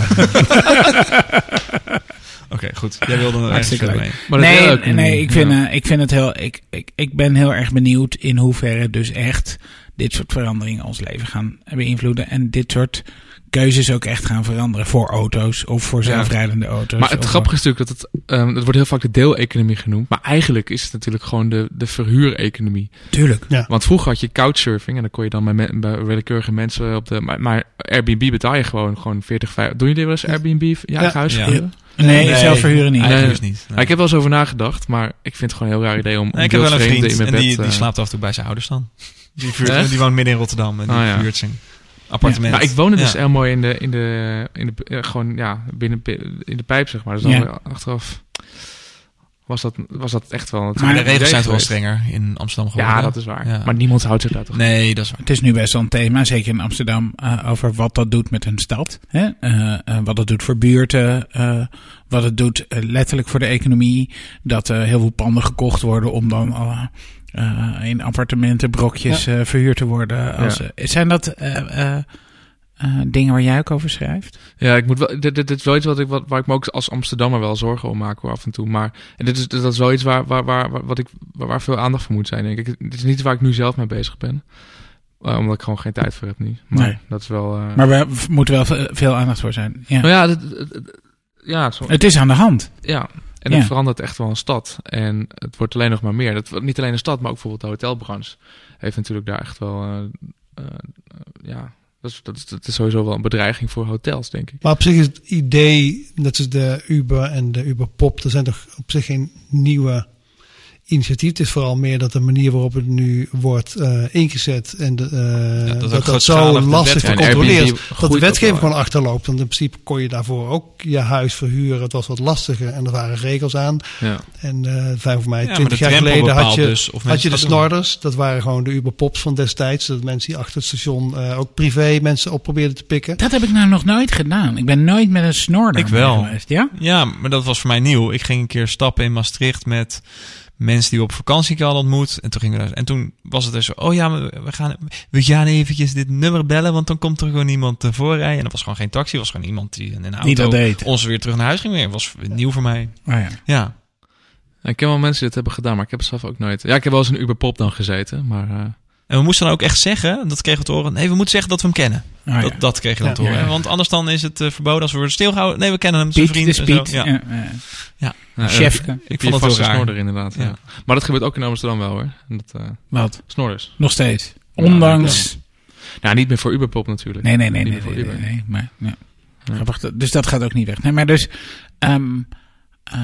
Oké, goed. Jij wilde er leuk. mee. Maar nee, nee, ik vind, ja. eh, ik vind het heel. Ik, ik, ik ben heel erg benieuwd in hoeverre dus echt dit soort veranderingen ons leven gaan beïnvloeden. En dit soort keuzes ook echt gaan veranderen voor auto's of voor Ja. zelfrijdende auto's. Maar het grappige is natuurlijk dat het, ehm, het wordt heel vaak de deeleconomie genoemd. Maar eigenlijk is het natuurlijk gewoon de, de verhuureconomie. Tuurlijk. Want vroeger had je couchsurfing en dan kon je dan bij, me- bij willekeurige mensen op de... Maar, maar Airbnb betaal je gewoon, gewoon 40, 50... Doen jullie wel eens Airbnb je huis Ja. verhuren? Nee, Nee, zelf verhuren niet. Nee. niet. Nee. Ik heb wel eens over nagedacht, maar ik vind het gewoon een heel raar idee om, Nee, ik heb wel een vriend in en mijn die, bed... die eh, slaapt af en toe bij zijn ouders dan. [LAUGHS] Die, vuurt, die woont midden in Rotterdam en die Ah, ja. vuurt zijn appartement. Nou, ik woonde dus Ja. heel mooi in de, in de, in de, eh, gewoon, ja, binnen, in de pijp, zeg maar. Dus dan Ja. achteraf was dat, was dat echt wel... Maar de regels zijn toch wel strenger in Amsterdam geworden. Ja, dat is waar. Ja. Maar niemand houdt zich daar toch Nee, dat is waar. Het is nu best wel een thema, zeker in Amsterdam, eh, over wat dat doet met een stad. Hè? Eh, eh, wat het doet voor buurten, eh, wat het doet letterlijk voor de economie. Dat er heel veel panden gekocht worden om dan eh, in appartementen, brokjes eh, verhuurd te worden. Als, Ja. eh, zijn dat dingen waar jij ook over schrijft? Ja, ik moet wel, dit, dit, dit is wel iets wat ik, wat, waar ik me ook als Amsterdammer wel zorgen om maak hoor, af en toe. Maar en dit is, dat is wel iets waar, waar, waar, wat ik, waar, waar veel aandacht voor moet zijn, denk ik. Het is niet waar ik nu zelf mee bezig ben. Omdat ik gewoon geen tijd voor heb nu. Maar Nee. dat is wel... Maar we moeten wel ve- veel aandacht voor zijn. Ja. nou ja, dit- dit- dit- ja, zo, Het is aan de hand. ja. En Ja. het verandert echt wel een stad. En het wordt alleen nog maar meer. Dat, niet alleen een stad, maar ook bijvoorbeeld de hotelbranche heeft natuurlijk daar echt wel... eh, eh, ja, dat is, dat, is, dat is sowieso wel een bedreiging voor hotels, denk ik. Maar op zich is het idee, net als de Uber en de Uber Pop, er zijn toch op zich geen nieuwe initiatief. Het is vooral meer dat de manier waarop het nu wordt eh, ingezet en de, eh, dat dat zo lastig te controleren is. Dat de wetgeving gewoon achterloopt. Want in principe kon je daarvoor ook je huis verhuren. Het was wat lastiger en er waren regels aan. Ja. En eh vijf voor mij, Ja, twintig jaar geleden had je, dus of had je de snorders. Dat waren gewoon de Uber Pops van destijds. Dat mensen die achter het station eh, ook privé mensen op probeerden te pikken. Dat heb ik nou nog nooit gedaan. Ik ben nooit met een snorder Ik wel. geweest. Ja? Ja, maar dat was voor mij nieuw. Ik ging een keer stappen in Maastricht met mensen die we op vakantie hadden ontmoet. En toen, gingen we, daar- en toen was het dus zo, oh ja, maar we gaan, we gaan eventjes dit nummer bellen, want dan komt er gewoon iemand voorrijden. En dat was gewoon geen taxi, was gewoon iemand die in een auto deed. ons weer terug naar huis ging. Dat was nieuw voor mij. Oh ja. Ja, Ik ken wel mensen die het hebben gedaan, maar ik heb het zelf ook nooit. Ja, ik heb wel eens een Uber Pop dan gezeten, maar... eh, en we moesten dan ook echt zeggen, dat kregen we te horen, nee, we moeten zeggen dat we hem kennen. Oh ja. dat, dat kregen we dan te horen. Ja. Want anders dan is het uh, verboden als we worden stilgehouden. Nee, we kennen hem, zijn Piet, vriend. en zo. Piet. Ja. Ja. ja. nou, Chefke. eh, Ik vond het heel raar. snorder inderdaad. Ja. Ja. Maar dat gebeurt ook in Amsterdam wel hoor. Dat, eh Wat? snorders. Nog steeds. Ondanks. Nou, niet meer voor Uberpop natuurlijk. Nee, nee, nee, Niet nee, nee, voor nee, Uber. nee, maar, ja. Dus dat gaat ook niet weg. Nee, maar dus, ehm, eh,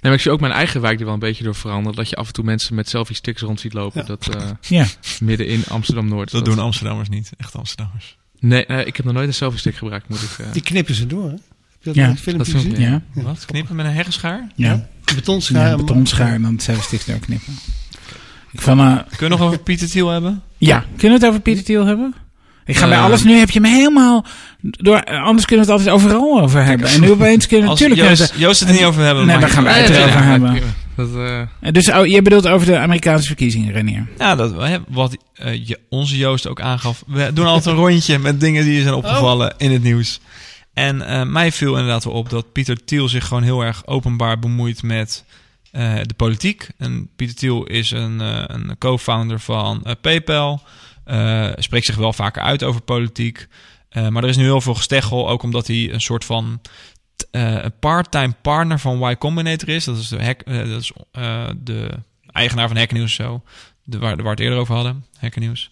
Nee, maar ik zie ook mijn eigen wijk er wel een beetje door veranderen. Dat je af en toe mensen met selfie sticks rond ziet lopen. Ja. Dat eh, [LAUGHS] ja, midden in Amsterdam-Noord. Dat doen Amsterdammers niet, echt Amsterdammers. Nee, eh, ik heb nog nooit een selfie stick gebruikt, moet ik... eh, Die knippen ze door, hè? Heb je dat Ja, in het filmpje dat gezien? filmpje. ja, Wat? Knippen met een heggenschaar? ja. Betonschaar. Ja, en- betonschaar en dan selfie sticks knippen. Ik van, eh, Kunnen we nog over Pieter Thiel hebben? ja, kunnen we het over Pieter Thiel hebben? Ik ga Eh. bij alles, nu heb je me helemaal, door, eh, anders kunnen we het altijd overal over hebben. En nu [LAUGHS] opeens kunnen we natuurlijk... Joost, kunnen Joost het er niet over hebben. Nee, daar gaan uit. het erover ja, hebben. Dat, eh, we- Dus oh, je bedoelt over de Amerikaanse verkiezingen, Renier? Ja, dat, wat eh, je, onze Joost ook aangaf. We doen altijd een rondje met dingen die je zijn opgevallen in het nieuws. En eh, mij viel inderdaad wel op dat Pieter Thiel zich gewoon heel erg openbaar bemoeit met eh, de politiek. En Pieter Thiel is een, eh, een co-founder van eh, PayPal. Eh, spreekt zich wel vaker uit over politiek. Eh, maar er is nu heel veel gesteggel, ook omdat hij een soort van t- eh, een part-time partner van Y Combinator is. Dat is de, hack, dat is, de eigenaar van Hacker News zo. De, waar, waar we het eerder over hadden, Hacker News.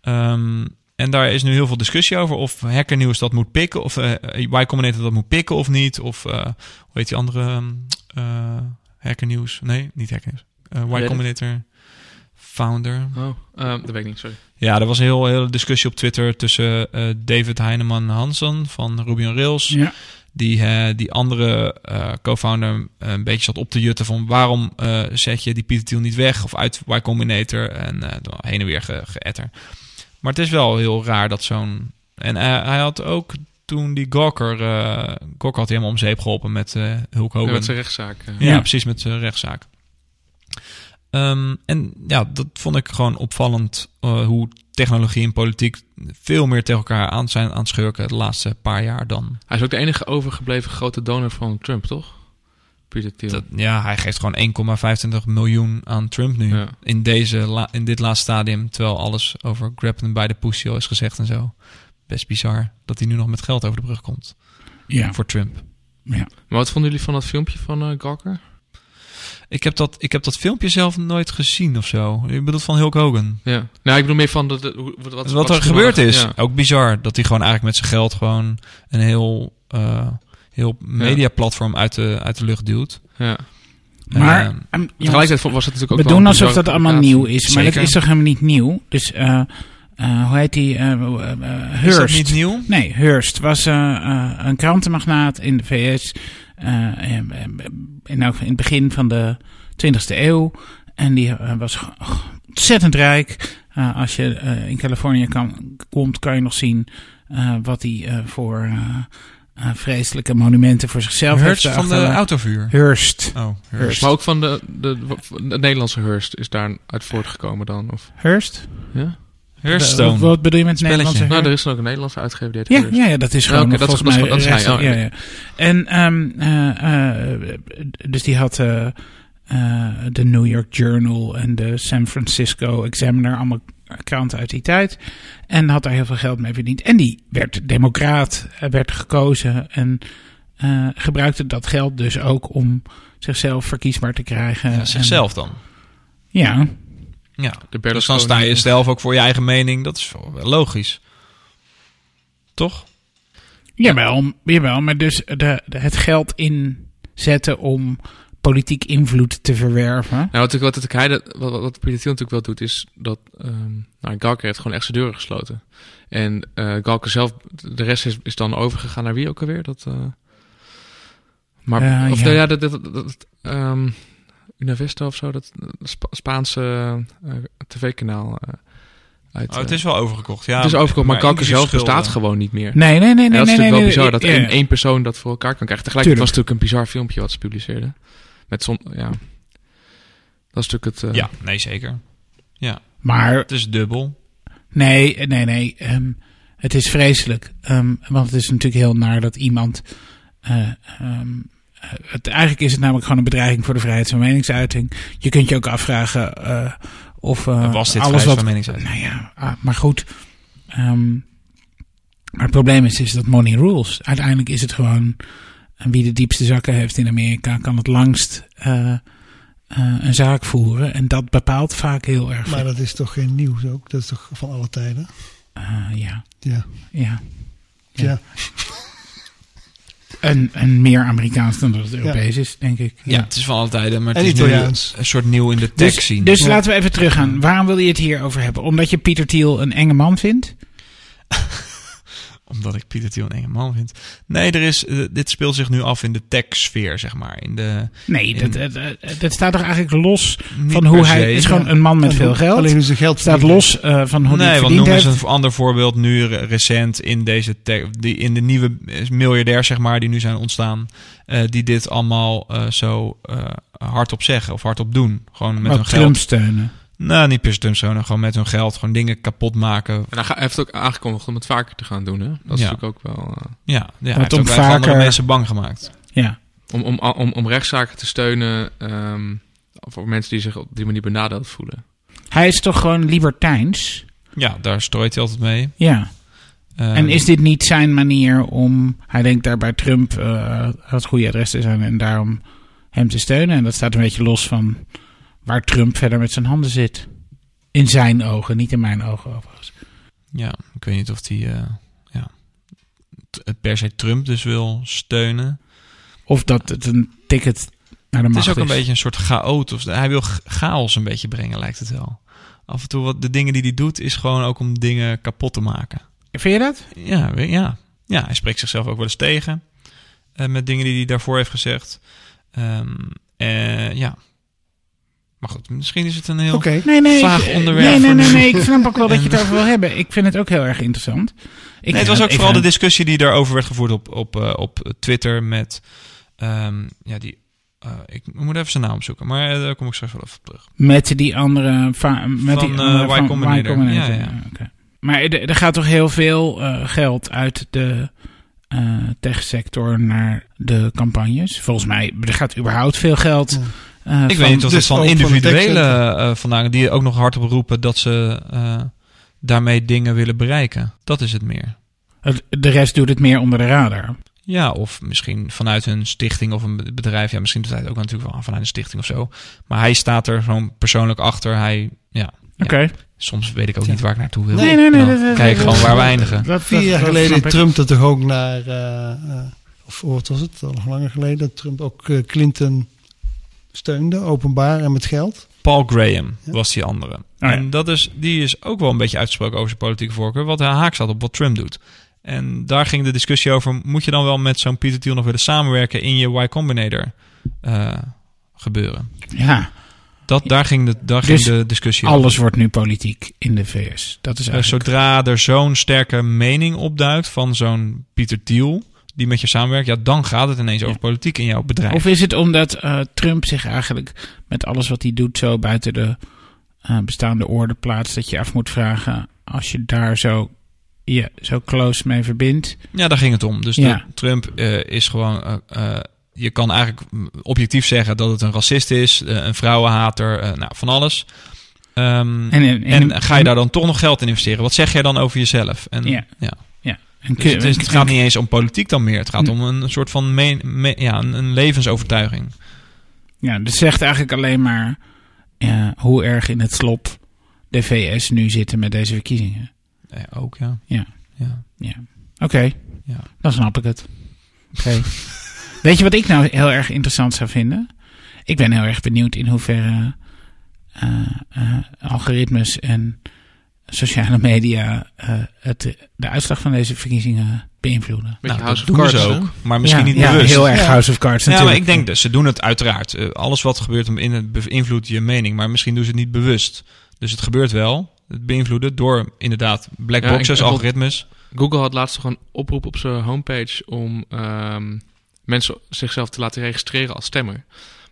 Ehm, en daar is nu heel veel discussie over of Hacker News dat moet pikken, of eh Y Combinator dat moet pikken of niet. Of eh, hoe heet die andere ehm, eh Hacker News? Nee, niet Hacker News. Eh, Y? Combinator founder. oh, eh, dat weet ik niet, sorry. Ja, er was een heel, hele discussie op Twitter tussen eh, David Heineman Hansen van Ruby on Rails Ja. die, eh, die andere eh, co-founder een beetje zat op te jutten van waarom eh, zet je die Pieter Thiel niet weg of uit Y Combinator en eh, dan heen en weer ge, geëtter. Maar het is wel heel raar dat zo'n... En hij had ook toen die Gawker... eh Gawker had hij helemaal om zeep geholpen met eh Hulk Ja, Hogan. met zijn rechtszaak. Ja, Ja. precies, met zijn rechtszaak. Ehm, en ja, dat vond ik gewoon opvallend eh, hoe technologie en politiek veel meer tegen elkaar aan zijn aan het schurken de laatste paar jaar dan. Hij is ook de enige overgebleven grote donor van Trump, toch? Peter Thiel. Dat, ja, hij geeft gewoon 1,25 miljoen aan Trump nu Ja. in, deze la- in dit laatste stadium, terwijl alles over grab hem bij de pussy al is gezegd en zo. Best bizar dat hij nu nog met geld over de brug komt Ja. voor Trump. ja. Maar wat vonden jullie van dat filmpje van eh Gawker? Ik heb, dat, ik heb dat filmpje zelf nooit gezien of zo. Ik bedoel van Hulk Hogan. Ja. Nou, ik bedoel meer van de, de, hoe- wat, wat, Wat, er gebeurd is. Ja. Ook bizar. Dat hij gewoon eigenlijk met zijn geld gewoon een heel, eh heel mediaplatform uit de, uit de lucht duwt. ja. Maar, Ehm, ehm, Tegelijkertijd was het natuurlijk ook we wel doen een alsof dat allemaal nieuw is, maar dat is toch helemaal niet nieuw? Dus, eh, eh, hoe heet die? is dat Hearst. niet nieuw? Nee, Hearst was een krantenmagnaat in de VS. eh, in, in, elk- in het begin van de 20e eeuw. En die eh, was ontzettend rijk. Eh, als je eh, in Californië kan, komt, kan je nog zien eh, wat hij eh, voor eh, eh, vreselijke monumenten voor zichzelf Hearst heeft. van de autovuur. Hearst. Oh, Hearst. Hearst. Maar ook van de, de, de, Nederlandse Hearst is daar uit voortgekomen dan? Of, Hearst? ja? Hearthstone. Wat, wat bedoel je met Spelletje. Nederlandse Nou, er is ook een Nederlandse uitgever die heet Ja, ja, ja, dat is Ja, gewoon dat is- volgens dat is- mij dat is hij, rechts- oh, ja, ja. En ehm, eh, eh, dus die had eh, de New York Journal en de San Francisco Examiner, allemaal kranten uit die tijd. En had daar heel veel geld mee verdiend. En die werd democraat, werd gekozen en eh, gebruikte dat geld dus ook om zichzelf verkiesbaar te krijgen. Ja, En- zichzelf dan. ja, Ja. De Dus dan sta je zelf ook voor je eigen mening. Dat is wel logisch. Toch? Jawel, jawel, maar dus de, de, het geld inzetten om politiek invloed te verwerven. Nou, wat, ik- wat, hij, dat- wat, wat Peter Thiel natuurlijk wel doet, is dat ehm nou, Galker heeft gewoon echt zijn deuren gesloten. En Galker zelf, de rest is, is dan overgegaan naar wie ook alweer? Dat, eh, maar, of ja. nou ja, dat, dat, dat, dat, ehm, Univesta of zo, dat dat Spa- Spaanse eh, tv-kanaal. eh, uit, Oh, het eh, is wel overgekocht. Ja, het is overgekomen, maar Galker inclusief zelf schulden. bestaat gewoon niet meer. Nee, nee, nee, nee. En dat is nee, natuurlijk nee, wel bizar nee, dat ja, één, één persoon dat voor elkaar kan krijgen. Tegelijkertijd was het natuurlijk een bizar filmpje wat ze publiceerden. Met zon, ja. Dat is natuurlijk het... eh, Ja, nee, zeker. Maar Het is dubbel. nee, nee, nee. ehm, het is vreselijk. Ehm, want het is natuurlijk heel naar dat iemand. eh, ehm, eh, het, eigenlijk is het namelijk gewoon een bedreiging voor de vrijheid van meningsuiting. Je kunt je ook afvragen eh, of eh, was dit alles vrijheid wat. van meningsuiting? Nou ja, ah, maar goed. Ehm, maar het probleem is, is dat money rules. Uiteindelijk is het gewoon. En wie de diepste zakken heeft in Amerika, kan het langst eh, eh, een zaak voeren. En dat bepaalt vaak heel erg Maar dat is toch geen nieuws ook? Dat is toch van alle tijden? Eh, ja, Ja. ja. Ja. Ja. [LAUGHS] En, en meer Amerikaans dan dat het Europees is, denk ik. Ja, het is van alle tijden, maar het En is Italiaans. een soort nieuw in de tech Dus, zien. dus Ja. laten we even teruggaan. Waarom wil je het hier over hebben? Omdat je Pieter Thiel een enge man vindt? Omdat ik Pieter Thiel een enge man vind. Nee, er is, eh, dit speelt zich nu af in de tech-sfeer, zeg maar. In de, Nee, In- dat, dat, dat staat toch eigenlijk los van hoe hij is gewoon een man met En veel geld. Alleen ze geld staat los eh, van hoe hij nee, het want noem eens een ander voorbeeld nu re- recent in deze tech, die in de nieuwe miljardairs zeg maar die nu zijn ontstaan, eh, die dit allemaal eh, zo eh, hardop zeggen of hardop doen, gewoon met Wat hun Trump geld. steunen. Nou, niet per se Trump zo, gewoon met hun geld, gewoon dingen kapot maken. En hij heeft ook aangekondigd om het vaker te gaan doen. Hè? Dat is Ja. natuurlijk ook wel... eh, Ja, ja hij om heeft ook vaker- andere mensen bang gemaakt. Ja. om, om, om, om rechtszaken te steunen ehm, voor mensen die zich op die manier benadeeld voelen. Hij is toch gewoon libertijns? Ja, daar strooit hij altijd mee. Ja. Eh, En is dit niet zijn manier om... Hij denkt daar bij Trump eh, het goede adres te zijn en daarom hem te steunen. En dat staat een beetje los van waar Trump verder met zijn handen zit. In zijn ogen, niet in mijn ogen overigens. Ja, ik weet niet of hij eh, ja, het per se Trump dus wil steunen. Of dat het een ticket naar de Het macht is ook een beetje een soort chaot. Of, hij wil ch- chaos een beetje brengen, lijkt het wel. Af en toe, wat de dingen die hij doet, is gewoon ook om dingen kapot te maken. Vind je dat? Ja, ja. ja hij spreekt zichzelf ook wel eens tegen. eh, met dingen die hij daarvoor heeft gezegd. Eh, ja. Maar goed, misschien is het een heel... Oké. Nee, nee. Vaag ik, onderwerp Nee, nee, nee, nee. Ik snap ook wel dat je het over wil hebben. Ik vind het ook heel erg interessant. Ik, nee, het was ook vooral de discussie die daarover werd gevoerd op, op, eh, op Twitter met... ehm, ja, die... eh, ik moet even zijn naam zoeken, maar eh, daar kom ik straks wel even op terug. Met die andere... Met Van, die andere Y van Combinator. Y Combinator. Ja, ja. oké. Maar er, er gaat toch heel veel eh, geld uit de eh techsector naar de campagnes? Volgens mij, er gaat überhaupt veel geld... Ja. Eh, Ik van- weet niet of dus het van van individuele tekst- eh vandaan, die ook nog hardop roepen dat ze eh, daarmee dingen willen bereiken. Dat is het meer. het- De rest doet het meer onder de radar. Ja, of misschien vanuit een stichting of een bedrijf. Ja, misschien doet hij het ook natuurlijk wel vanuit een stichting of zo. Maar hij staat er gewoon persoonlijk achter. Hij, ja, Oké. soms weet ik ook niet waar ik naartoe wil. Nee, nee, nee. Kijk dat- gewoon waar we eindigen. dat- Vier jaar geleden. Trump dat toch ook naar... of wat was het? Al nog langer geleden. Dat Trump ook Clinton steunde, openbaar en met geld. Paul Graham Ja. was die andere. Oh ja. En dat is, die is ook wel een beetje uitgesproken over zijn politieke voorkeur. Wat hij haak staat op wat Trump doet. En daar ging de discussie over. Moet je dan wel met zo'n Peter Thiel nog willen samenwerken in je Y Combinator eh, gebeuren? Ja, Dat, daar ging de, daar Dus ging de discussie over. alles wordt nu politiek in de VS. Dat is Eh, eigenlijk... zodra er zo'n sterke mening opduikt van zo'n Pieter Thiel, die met je samenwerkt, ja, dan gaat het ineens over politiek in jouw bedrijf. Of is het omdat eh, Trump zich eigenlijk met alles wat hij doet zo buiten de eh, bestaande orde plaatst, dat je af moet vragen als je daar zo, je zo close mee verbindt. Ja, daar ging het om. Dus Ja. de, Trump eh, is gewoon. je kan eigenlijk objectief zeggen dat het een racist is, een vrouwenhater, nou, van alles. Ehm, En, en, en, en- ga je daar dan toch nog geld in investeren? Wat zeg jij dan over jezelf? En, Ja. ja. En Dus kun- het, is- het en- gaat niet eens om politiek dan meer. Het gaat om een soort van me- ja, een, een levensovertuiging. Ja, dus zegt eigenlijk alleen maar ja, hoe erg in het slop de VS nu zitten met deze verkiezingen. Ja, ook, ja. Ja. ja. Oké, Ja. dan snap ik het. Oké. [LAUGHS] Weet je wat ik nou heel erg interessant zou vinden? Ik ben heel erg benieuwd in hoeverre eh, eh, algoritmes en sociale media eh, het, de uitslag van deze verkiezingen beïnvloeden. Beetje Nou, House dat of doen Cards, ook. Maar misschien ja, niet ja, bewust. heel erg Ja. House of Cards Ja, maar natuurlijk. ik denk dat ze doen het uiteraard. Eh, alles wat gebeurt in het beïnvloedt je mening, maar misschien doen ze het niet bewust. Dus het gebeurt wel. Het beïnvloeden door inderdaad black Ja, boxes, algoritmes. Google had laatst toch een oproep op zijn homepage om ehm, mensen zichzelf te laten registreren als stemmer.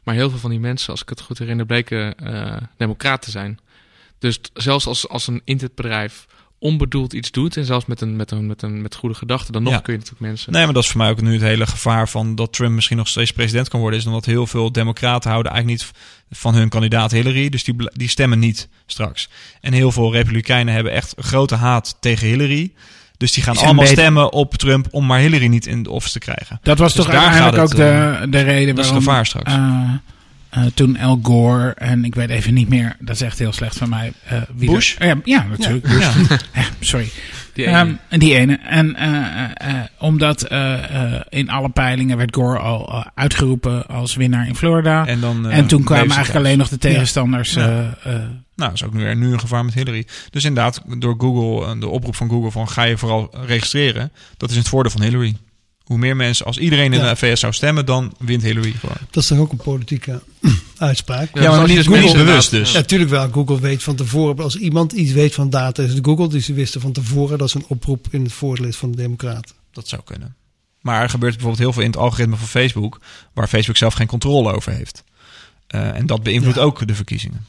Maar heel veel van die mensen, als ik het goed herinner, bleken eh democraat te zijn. Dus zelfs als, als een internetbedrijf onbedoeld iets doet, en zelfs met een, met een, met een met goede gedachten, dan nog Ja. kun je natuurlijk mensen. Nee, maar dat is voor mij ook nu het hele gevaar van dat Trump misschien nog steeds president kan worden. Is omdat heel veel democraten houden eigenlijk niet van hun kandidaat Hillary. Dus die, die stemmen niet straks. En heel veel republikeinen hebben echt grote haat tegen Hillary. Dus die gaan Die allemaal beter- stemmen op Trump om maar Hillary niet in de office te krijgen. Dat was Dus toch daar uiteindelijk ook gaat het, de, de reden Dat is waarom gevaar straks. eh, eh, toen Al Gore en ik weet even niet meer, dat is echt heel slecht van mij. eh, wie Bush? er- ja, ja, natuurlijk. Bush. Ja. Ja, [LAUGHS] sorry. Die Ehm, ene. en die ene. En eh, eh, eh, omdat eh, eh, in alle peilingen werd Gore al eh, uitgeroepen als winnaar in Florida. En, En, dan, eh, toen kwamen eigenlijk thuis. alleen nog de tegenstanders. Ja. eh, eh, Nou, is ook nu, nu een gevaar met Hillary. Dus inderdaad, door Google, eh, de oproep van Google van ga je vooral registreren, dat is het voordeel van Hillary. Hoe meer mensen, als iedereen in Ja. de VS zou stemmen, dan wint Hillary gewoon. Dat is toch ook een politieke [CLEARS THROAT] uitspraak? Ja, maar je niet Google bewust dus. Ja, natuurlijk wel. Google weet van tevoren. Als iemand iets weet van data, is het Google. Dus ze wisten van tevoren dat is een oproep in het voordeel van de Democraten. Dat zou kunnen. Maar er gebeurt bijvoorbeeld heel veel in het algoritme van Facebook, waar Facebook zelf geen controle over heeft. Eh, en dat beïnvloedt Ja. ook de verkiezingen.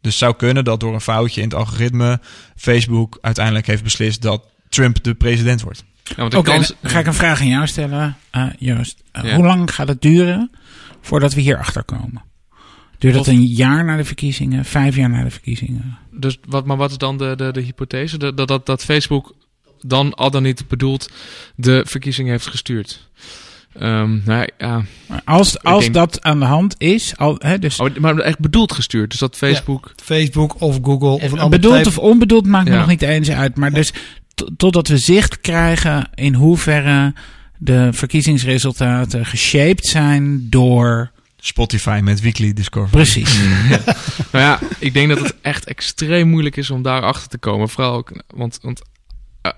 Dus het zou kunnen dat door een foutje in het algoritme Facebook uiteindelijk heeft beslist dat Trump de president wordt. Ja, Oké, kans- dan ga ik een vraag aan jou stellen, Joost. Ja. Hoe lang gaat het duren voordat we hier achter komen? Duurt het Of- een jaar na de verkiezingen, vijf jaar na de verkiezingen? Dus wat, maar wat is dan de, de, de hypothese? Dat, dat, dat, dat Facebook dan al dan niet bedoeld de verkiezingen heeft gestuurd. Ehm, nou ja, Als, als denk- dat aan de hand is, al, hè, dus oh, maar echt bedoeld gestuurd. Dus dat Facebook. Facebook of Google of een ander bedoeld bedrijf. of onbedoeld maakt me Ja. nog niet eens uit. Maar dus totdat we zicht krijgen in hoeverre de verkiezingsresultaten geshaped zijn door... Spotify met Weekly Discovery. Precies. [LAUGHS] Nou ja, ik denk dat het echt extreem moeilijk is om daar achter te komen. Vooral ook, want, want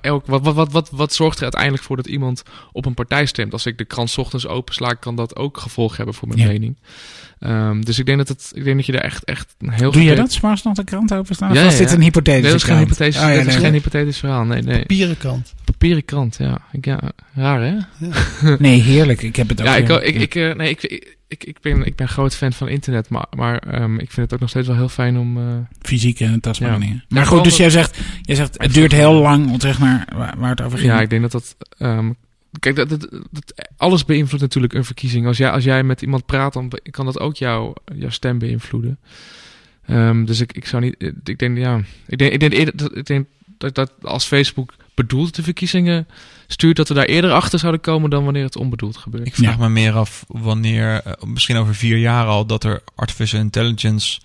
elk, wat, wat, wat, wat, wat zorgt er uiteindelijk voor dat iemand op een partij stemt? Als ik de krant 's ochtends opensla, kan dat ook gevolg hebben voor mijn Ja. mening. Ehm, dus ik denk dat, het, ik denk dat je daar echt, echt een heel Doe je dat? S'morgens nog de krant openstaan? Ja, of ja, dit ja. een hypothetische Nee, dat is geen krant? hypothetisch, Oh, ja, dat is nee. geen hypothetisch verhaal. Nee, nee. Papierenkant. Papieren krant, ja. Ik, ja. Raar, hè? Nee, heerlijk. Ik heb het ook... Ja, ik, eh, ik, ik, eh, nee, ik, ik, ik, ben, ik ben groot fan van internet, maar, maar ehm, ik vind het ook nog steeds wel heel fijn om... eh, fysieke en Ja. Ja, Maar goed, dus jij zegt, jij zegt het duurt heel lang om zeg maar waar, waar het over ging. Ja, ik denk dat dat. ehm, kijk, dat, dat, dat- alles beïnvloedt natuurlijk een verkiezing. Als jij, als jij met iemand praat, dan kan dat ook jouw, jouw stem beïnvloeden. Ehm, dus ik, ik zou niet. Ik denk, ja. Ik denk, ik denk, ik denk dat, dat als Facebook bedoeld de verkiezingen stuurt, dat we daar eerder achter zouden komen dan wanneer het onbedoeld gebeurt. Ik vraag Ja. me meer af wanneer, eh, misschien over vier jaar al, dat er artificial intelligence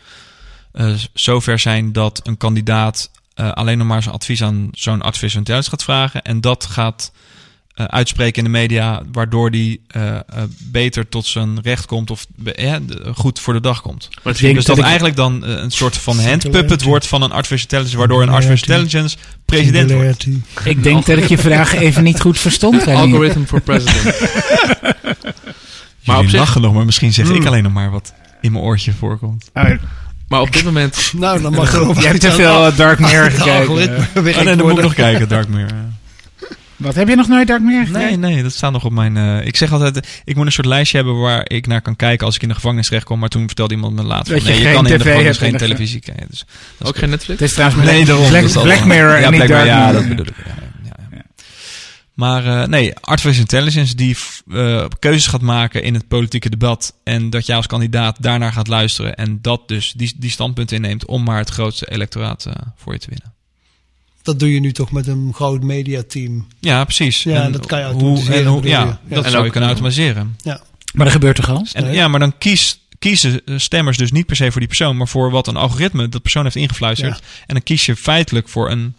eh, zover zijn dat een kandidaat eh, alleen nog maar zijn advies aan zo'n artificial intelligence gaat vragen en dat gaat eh, uitspreken in de media, waardoor die eh, eh, beter tot zijn recht komt of goed voor de dag komt. Maar Ik denk dus dat dat ik- eigenlijk dan een soort van handpuppet wordt van een artificial intelligence, waardoor een artificial intelligence president wordt. Ik denk dat ik je vraag even niet goed verstond. [LAUGHS] Algorithm for president. [LAUGHS] Maar op op zich- lachen nog, maar misschien zeg ik Hmm. alleen nog maar wat in mijn oortje voorkomt. Oh, maar op dit moment. Nou, dan mag [LAUGHS] er over. jij hebt te veel Dark Mirror gekeken. Oh nee, dan moet ik nog kijken, Dark Mirror. Wat, heb je nog nooit Dark Mirror Nee, nee, dat staat nog op mijn... eh, ik zeg altijd, ik moet een soort lijstje hebben waar ik naar kan kijken als ik in de gevangenis terechtkom. Maar toen vertelde iemand me Dat van, je nee, je kan in de tv gevangenis geen televisie kijken. Dus, dat is Ook geen Netflix? Het is trouwens Nee, daarom. Black, Black Mirror ja, en niet Dark Mirror, Ja, Mirror. dat bedoel ik. Ja, ja, ja, ja. Maar eh, nee, artificial intelligence die eh, keuzes gaat maken in het politieke debat. En dat jij als kandidaat daarnaar gaat luisteren. En dat dus die, die standpunten inneemt om maar het grootste electoraat eh, voor je te winnen. Dat doe je nu toch met een groot mediateam. Ja, precies. Ja, En dat kan je hoe, automatiseren, en hoe, bedoel ja, je. dat Ja. zou je kunnen automatiseren. Maar dat gebeurt toch al? En, ja, maar dan kies, kiezen eh, stemmers dus niet per se voor die persoon, maar voor wat een algoritme dat persoon heeft ingefluisterd. En dan kies je feitelijk voor een.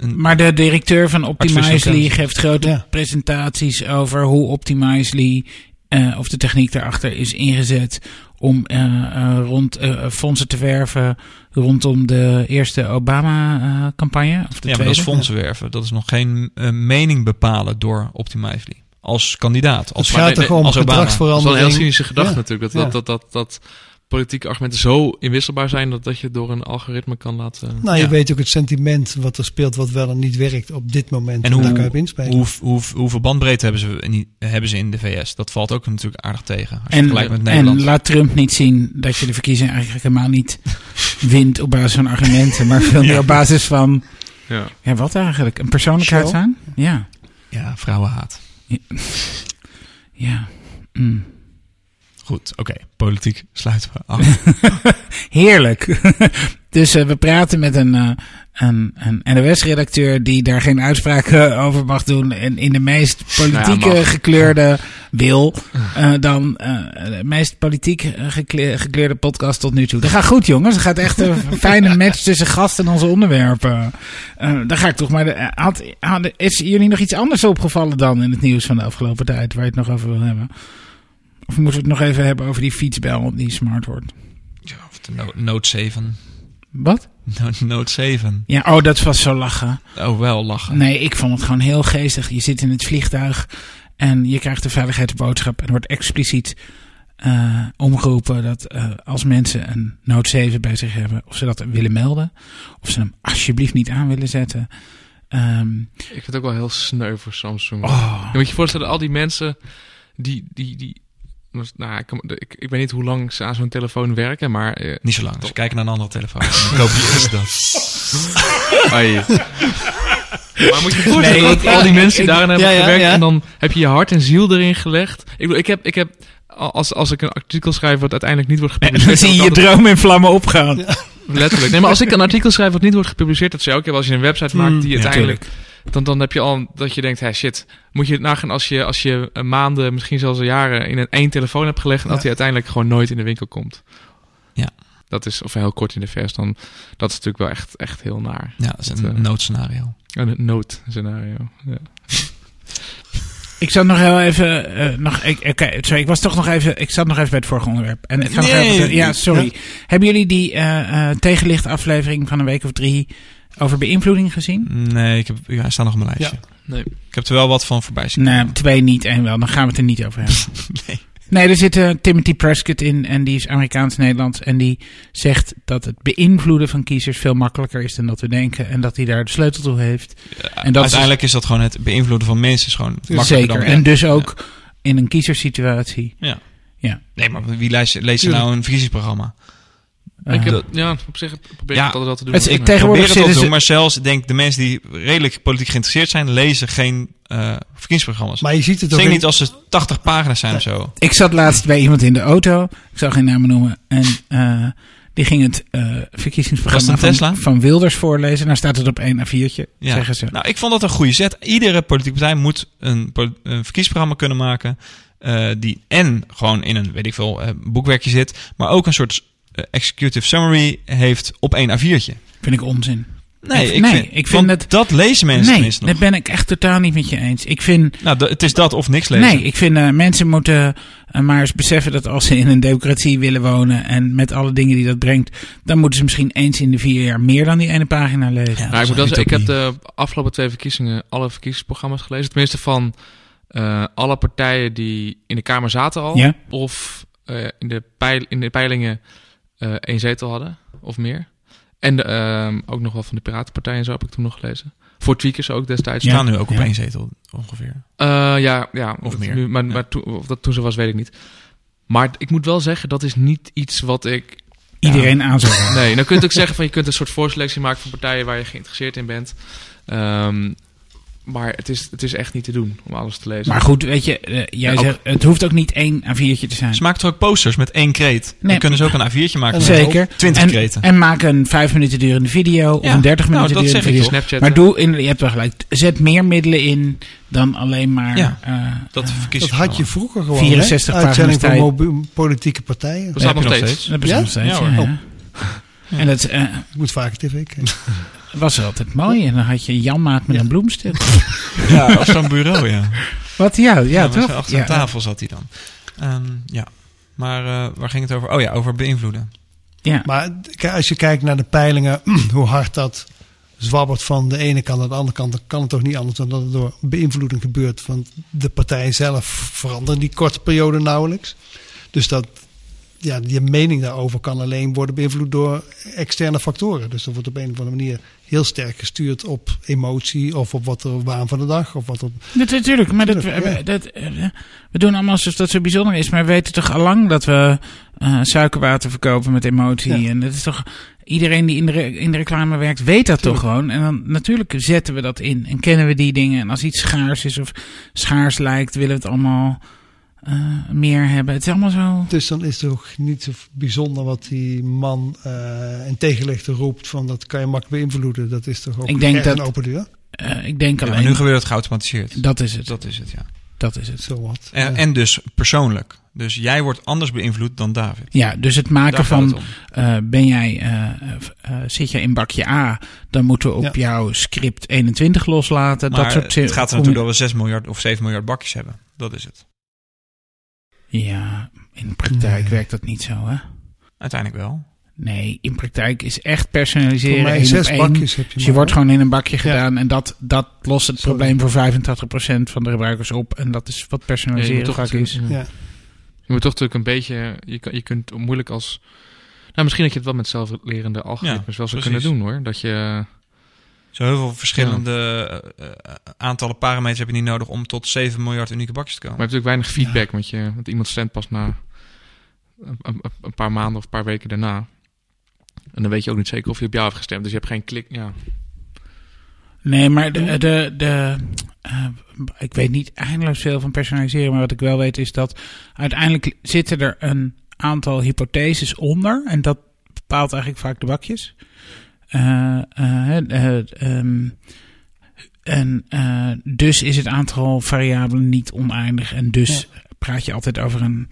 een Maar de directeur van Optimizely geeft grote Ja. presentaties over hoe Optimizely eh, of de techniek daarachter is ingezet om eh, eh, rond eh, fondsen te werven rondom de eerste Obama-campagne. of de ja, maar dat is tweede. fondsen werven. Dat is nog geen eh, mening bepalen door Optimizely. Als kandidaat. Als, Het gaat toch om als Obama. Dat is wel een gedragsverandering. heel cynische gedachte Ja. natuurlijk. Ja. Dat, dat, dat, dat, dat politieke argumenten zo inwisselbaar zijn dat, dat je door een algoritme kan laten. Nou, je Ja. weet ook het sentiment wat er speelt, wat wel en niet werkt op dit moment. En En, daar kan je hoe, op inspelen. hoe, hoe, hoeveel bandbreedte hebben ze, in, hebben ze in de VS? Dat valt ook natuurlijk aardig tegen. Als je En, vergelijkt met Nederland. en laat Trump niet zien dat je de verkiezingen eigenlijk helemaal niet wint op basis van argumenten, maar veel [LAUGHS] meer Ja. op basis van, Ja. ja wat eigenlijk, een persoonlijkheid Show? zijn? Ja, ja, vrouwenhaat. ja. Mm. Goed, oké. Politiek sluiten we af. [LAUGHS] Heerlijk. [LAUGHS] dus eh, we praten met een, eh, een, een NOS-redacteur die daar geen uitspraken over mag doen. En in de meest politieke Nou ja, gekleurde wil, [LAUGHS] eh, dan eh, de meest politiek eh, gekle- gekleurde podcast tot nu toe. Dat gaat goed, jongens. Het gaat echt een fijne match tussen gast en onze onderwerpen. Eh dan ga ik toch maar. De, eh, had, had- is jullie nog iets anders opgevallen dan in het nieuws van de afgelopen tijd waar je het nog over wil hebben? Of moeten we het nog even hebben over die fietsbel die smart wordt? Ja, of de no- Note 7. Wat? No- Note 7. Ja, oh, dat was zo lachen. Oh, wel lachen. Nee, ik vond het gewoon heel geestig. Je zit in het vliegtuig en je krijgt de veiligheidsboodschap. En er wordt expliciet eh, omgeroepen dat eh, als mensen een Note 7 bij zich hebben, of ze dat willen melden, of ze hem alsjeblieft niet aan willen zetten. Ehm, Ik vind het ook wel heel sneu voor Samsung. oh, Je moet je voorstellen, al die mensen die... die, die nou, ik, kan- ik, ik weet niet hoe lang ze aan zo'n telefoon werken, maar... eh, Niet zo lang. Dus kijken naar een andere telefoon. Dan koop je eerst dat. [LAUGHS] ai. maar moet je voorstellen Nee, dat al die mensen die ik- daarin hebben ja, gewerkt... ja. en dan heb je je hart en ziel erin gelegd. Ik bedoel, ik heb... Ik heb als, als ik een artikel schrijf wat uiteindelijk niet wordt en [LAUGHS] dan gepubliceerd... zie je je droom in vlammen opgaan. Letterlijk. Nee, maar als ik een artikel schrijf wat niet wordt gepubliceerd... dat zie je ook wel als je een website maakt Mm, die ja, uiteindelijk... dan, dan heb je al dat je denkt, hey, shit, moet je het nagaan als je, als je eh, maanden, misschien zelfs jaren in een één telefoon hebt gelegd en dat die uiteindelijk gewoon nooit in de winkel komt. Ja. Dat is, of heel kort in de vers, dan, dat is natuurlijk wel echt, echt heel naar. Ja, dat is Dat, een eh, noodscenario. Een noodscenario. Ja. [LAUGHS] Ik zat nog heel even. eh, nog, ik, sorry, ik was toch nog even. Ik zat nog even bij het vorige onderwerp. En ik ga nog Nee. even. Ja, sorry. Hebben jullie die eh eh tegenlicht aflevering van een week of drie over beïnvloeding gezien? Nee, ik heb, ja, hij staat nog op mijn lijstje. Nee. Ik heb er wel wat van voorbij zien Nee, twee niet, één wel. Dan gaan we het er niet over hebben. [LAUGHS] Nee. Nee, er zit eh, Timothy Prescott in en die is Amerikaans-Nederlands. En die zegt dat het beïnvloeden van kiezers veel makkelijker is dan dat we denken. En dat hij daar de sleutel toe heeft. Ja, En dat uiteindelijk is dat gewoon het beïnvloeden van mensen. Is gewoon makkelijker Zeker. dan En dus ook in een kiezerssituatie. Nee, maar wie leest, leest er nou een verkiezingsprogramma? Ik heb, ja, op zich probeer ik Ja, altijd wel te doen. het- ik Maar- Tegenwoordig probeer het te doen, maar zelfs ik denk de mensen die redelijk politiek geïnteresseerd zijn, lezen geen eh verkiezingsprogramma's. Maar je ziet het ook in- niet als ze 80 pagina's zijn of zo. Ik zat laatst bij iemand in de auto. Ik zal geen namen noemen. En eh, die ging het eh, verkiezingsprogramma het van, Tesla? van Wilders voorlezen. Nou staat het op één A4'tje, Ja. zeggen ze. Nou, ik vond dat een goede zet. Iedere politieke partij moet een, een verkiezingsprogramma kunnen maken. eh, die en gewoon in een, weet ik veel, boekwerkje zit. Maar ook een soort executive summary heeft op één A4'tje. Vind ik onzin. Nee, Ik- ik, nee, vind, ik vind want het- dat lezen mensen nee, tenminste nog. dat ben ik echt totaal niet met je eens. Ik vind, Nou, het is dat of niks lezen. nee, ik vind eh, mensen moeten eh, maar eens beseffen dat als ze in een democratie willen wonen en met alle dingen die dat brengt, dan moeten ze misschien eens in de vier jaar meer dan die ene pagina lezen. Ja. Nou, ik moet dat ik heb de afgelopen twee verkiezingen alle verkiezingsprogramma's gelezen. Tenminste van eh, alle partijen die in de Kamer zaten al. Ja? Of eh, in, de peil, in de peilingen eh één zetel hadden of meer. En de, ehm, ook nog wel van de Piratenpartij en zo heb ik toen nog gelezen. Voor tweakers ook destijds. Ja. staan nu ook op Ja. één zetel ongeveer. Eh, ja, ja, Of meer. Nu, maar Ja. maar toen, of dat toen zo was, weet ik niet. Maar ik moet wel zeggen, dat is niet iets wat ik... Iedereen aan zou. [LAUGHS] Nee, dan kun je ook zeggen van je kunt een soort voorselectie maken van partijen waar je geïnteresseerd in bent. Ehm, maar het is, het is echt niet te doen om alles te lezen. Maar goed, weet je, eh, jij Ja, ook- zegt, het hoeft ook niet één A4'tje te zijn. Ze maken toch ook posters met één kreet? Nee. Dan kunnen ze ook een A4'tje maken. met Zeker. 20 en, kreten. En maak een vijf minuten durende video of een dertig nou, minuten dat durende zeg ik video. Snapchat. Maar doe, in, je hebt wel gelijk, zet meer middelen in dan alleen maar Ja, eh, dat eh, Dat had je vroeger gewoon. 64 hè? Uitzending van politieke partijen. Bestaat heb nog steeds. dat bestaat Ja? nog steeds. Ja, ja. En dat eh, Ik moet vaker tv kijken. [LAUGHS] was altijd mooi. En dan had je Janmaat met Ja. een bloemstuk. [LAUGHS] Ja, op zo'n bureau, ja. Wat? Ja, ja, zo toch? Achter ja. een tafel zat hij dan. Ehm, ja. Maar eh, waar ging het over? Oh ja, over beïnvloeden. Ja. Maar als je kijkt naar de peilingen, [CLEARS THROAT] hoe hard dat zwabbert van de ene kant naar de andere kant, dan kan het toch niet anders dan dat het door beïnvloeding gebeurt. Want de partijen zelf veranderen die korte periode nauwelijks. Dus dat, ja, je mening daarover kan alleen worden beïnvloed door externe factoren. Dus dat wordt op een of andere manier heel sterk gestuurd op emotie of op wat er waan van de dag. Of wat Dat, natuurlijk, maar dat, ja. dat, eh, we doen allemaal alsof dat zo bijzonder is. Maar we weten toch allang dat we eh, suikerwater verkopen met emotie. Ja. En dat is toch... Iedereen die in de, in de reclame werkt, weet dat toch gewoon. En dan natuurlijk zetten we dat in. En kennen we die dingen. En als iets schaars is of schaars lijkt, willen we het allemaal eh, meer hebben. Het is allemaal zo... dus dan is het ook niet zo bijzonder wat die man eh in tegenlichten roept van dat kan je makkelijk beïnvloeden. Dat is toch ook Ik denk dat- een open deur. eh, ik denk Ja, alleen... maar nu gebeurt het geautomatiseerd. dat is het. Dat is het, ja. Dat is het. Zo wat. En, Ja. en dus persoonlijk. Dus jij wordt anders beïnvloed dan David. Ja, dus het maken Daar van het eh, ben jij, eh, eh, eh, zit je in bakje A, dan moeten we op Ja. jouw script 21 loslaten. Maar dat soort het gaat er om- naartoe dat we 6 miljard of 7 miljard bakjes hebben. Dat is het. Ja, in de praktijk Nee. werkt dat niet zo, hè? Uiteindelijk wel. Nee, in praktijk is echt Voor personaliseren mij één zes op één. bakjes heb je Dus je maar, wordt gewoon in een bakje Ja. gedaan en dat, dat lost het Sorry. probleem voor 85% van de gebruikers op. En dat is wat Ja, je moet personaliseren toch vaak is. Ja. Je moet toch natuurlijk een beetje... Je, kan, je kunt moeilijk als... Nou, misschien dat je het wel met zelflerende algoritmes wel zou precies. kunnen doen, hoor. Dat je... Zo heel veel verschillende eh, eh, aantallen parameters heb je niet nodig om tot 7 miljard unieke bakjes te komen. Maar je hebt natuurlijk weinig feedback, want, je, want iemand stemt pas na een, een, een paar maanden of een paar weken daarna. En dan weet je ook niet zeker of hij op jou heeft gestemd. Dus je hebt geen klik. Ja. Nee, maar de, de, de, eh, ik weet niet eindeloos veel van personaliseren. Maar wat ik wel weet is dat uiteindelijk zitten er een aantal hypotheses onder. En dat bepaalt eigenlijk vaak de bakjes. Eh, eh, eh, ehm, en eh, dus is het aantal variabelen niet oneindig. En dus praat je altijd over een...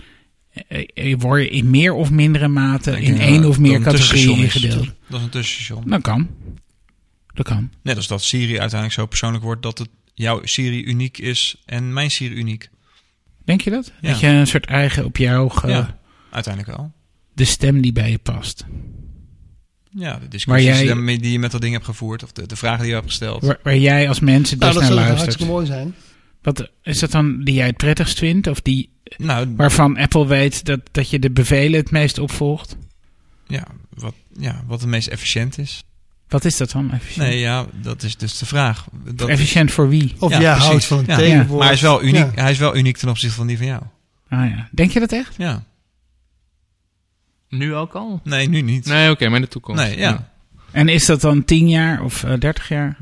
word je in meer of mindere mate in één of meer categorieën ingedeeld. Dat is een tussenstation. Dat kan. Dat kan. Net als dat Siri uiteindelijk zo persoonlijk wordt dat het jouw Siri uniek is en mijn Siri uniek. Denk je dat? Ja. Dat je een soort eigen op jou ge- Ja, uiteindelijk wel. de stem die bij je past. Ja, de discussies jij- die je met dat ding hebt gevoerd of de, de vragen die je hebt gesteld. Waar, waar jij als mens het Nou, best dat naar zou luistert. hartstikke mooi zijn. Wat is dat dan die jij het prettigst vindt? Of die Nou, waarvan Apple weet dat, dat je de bevelen het meest opvolgt? ja, wat, ja, wat het meest efficiënt is. Wat is dat dan? Efficiënt, Nee, ja, dat is dus de vraag. Dat, Efficiënt voor wie? Of Ja, jij precies. houdt van een Ja. tegenwoord. maar hij is wel uniek, Ja. hij is wel uniek ten opzichte van die van jou. Ah ja. Denk je dat echt? Ja. Nu ook al? Nee, nu niet. Nee, oké, maar in de toekomst. Nee, ja. En is dat dan 10 jaar of eh 30 jaar?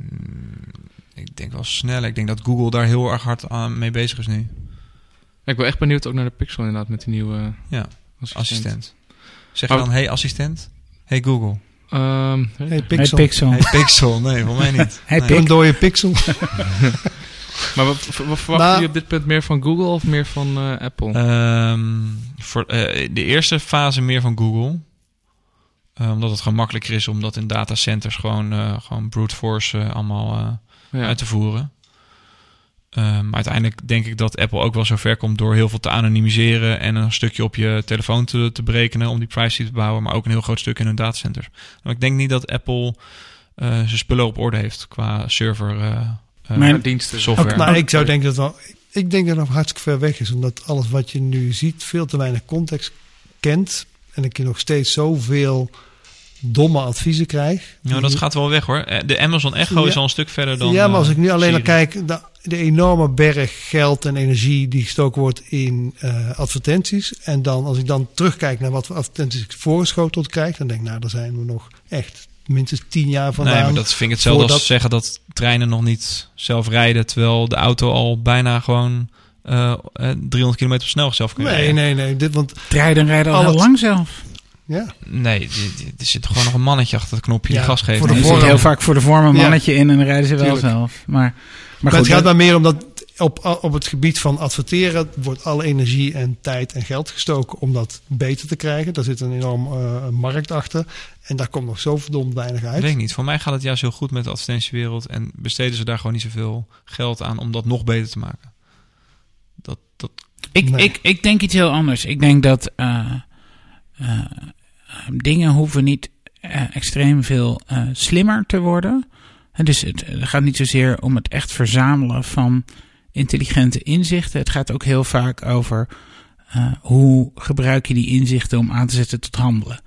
Ik denk wel snel. Ik denk dat Google daar heel erg hard aan mee bezig is nu. Ik ben echt benieuwd ook naar de Pixel inderdaad met die nieuwe Ja, assistent. assistent. Zeg je Oh. dan, hey assistent? Hey Google. Ehm, Hey, Hey, Pixel. Pixel. Hey Pixel. Nee, voor mij niet. Hey, Nee. Een dode pixel. [LAUGHS] maar wat, wat verwachten Nou- jullie op dit punt meer van Google of meer van eh, Apple? Ehm, voor eh, de eerste fase meer van Google. Eh, omdat het gewoon makkelijker is om dat in datacenters gewoon, eh, gewoon brute force allemaal eh, ja. uit te voeren. Ehm, maar uiteindelijk denk ik dat Apple ook wel zo ver komt door heel veel te anonimiseren en een stukje op je telefoon te, te berekenen om die privacy te bouwen, maar ook een heel groot stuk in hun datacenters. Maar ik denk niet dat Apple eh, zijn spullen op orde heeft qua server eh, Maar- Maar diensten. software. Ook- Maar ik zou denken dat wel. Ik denk dat het nog hartstikke ver weg is, omdat alles wat je nu ziet veel te weinig context kent. En ik je nog steeds zoveel domme adviezen krijg. Nou, dat gaat wel weg hoor. Eh, De Amazon Echo Ja. is al een stuk verder dan. ja, maar als eh, ik nu alleen naar kijk, de, de enorme berg geld en energie die gestoken wordt in eh, advertenties. En dan als ik dan terugkijk naar wat voor advertenties ik voorgeschoteld krijg, dan denk ik, nou, daar zijn we nog echt minstens tien jaar vandaan. Nee, maar dat vind ik hetzelfde voordat- als zeggen dat treinen nog niet zelf rijden, terwijl de auto al bijna gewoon eh, eh, 300 kilometer per snelheid zelf kan Nee, rijden. nee, nee. Dit, want Rijden rijden al Al heel het- lang zelf. ja, Nee, die- die- er zit gewoon nog een mannetje achter het knopje die gas geeft. voor de vorm. heel vaak voor de vorm een Ja. mannetje in en dan rijden ze wel Tuurlijk. zelf. Maar, maar Maar, goed, het gaat dat- maar meer omdat op, op het gebied van adverteren wordt alle energie en tijd en geld gestoken om dat beter te krijgen. Daar zit een enorm eh, markt achter. En daar komt nog zo verdomd weinig uit. Weet ik niet. Voor mij gaat het juist heel goed met de advertentiewereld en besteden ze daar gewoon niet zoveel geld aan om dat nog beter te maken. Dat, dat, Ik, Nee. ik, ik denk iets heel anders. Ik denk dat eh, eh, dingen hoeven niet extreem veel eh, slimmer te worden. En dus het, het gaat niet zozeer om het echt verzamelen van intelligente inzichten. Het gaat ook heel vaak over eh, hoe gebruik je die inzichten om aan te zetten tot handelen.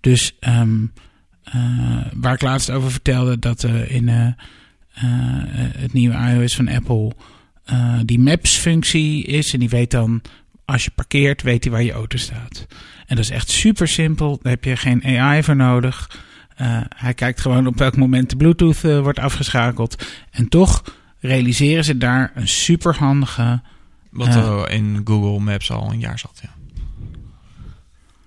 Dus ehm, eh, waar ik laatst over vertelde dat eh, in het nieuwe iOS van Apple die Maps-functie is. En die weet dan, als je parkeert, weet hij waar je auto staat. En dat is echt super simpel. Daar heb je geen AI voor nodig. Hij kijkt gewoon op welk moment de Bluetooth wordt afgeschakeld. En toch realiseren ze daar een superhandige. wat er in Google Maps al een jaar zat, ja.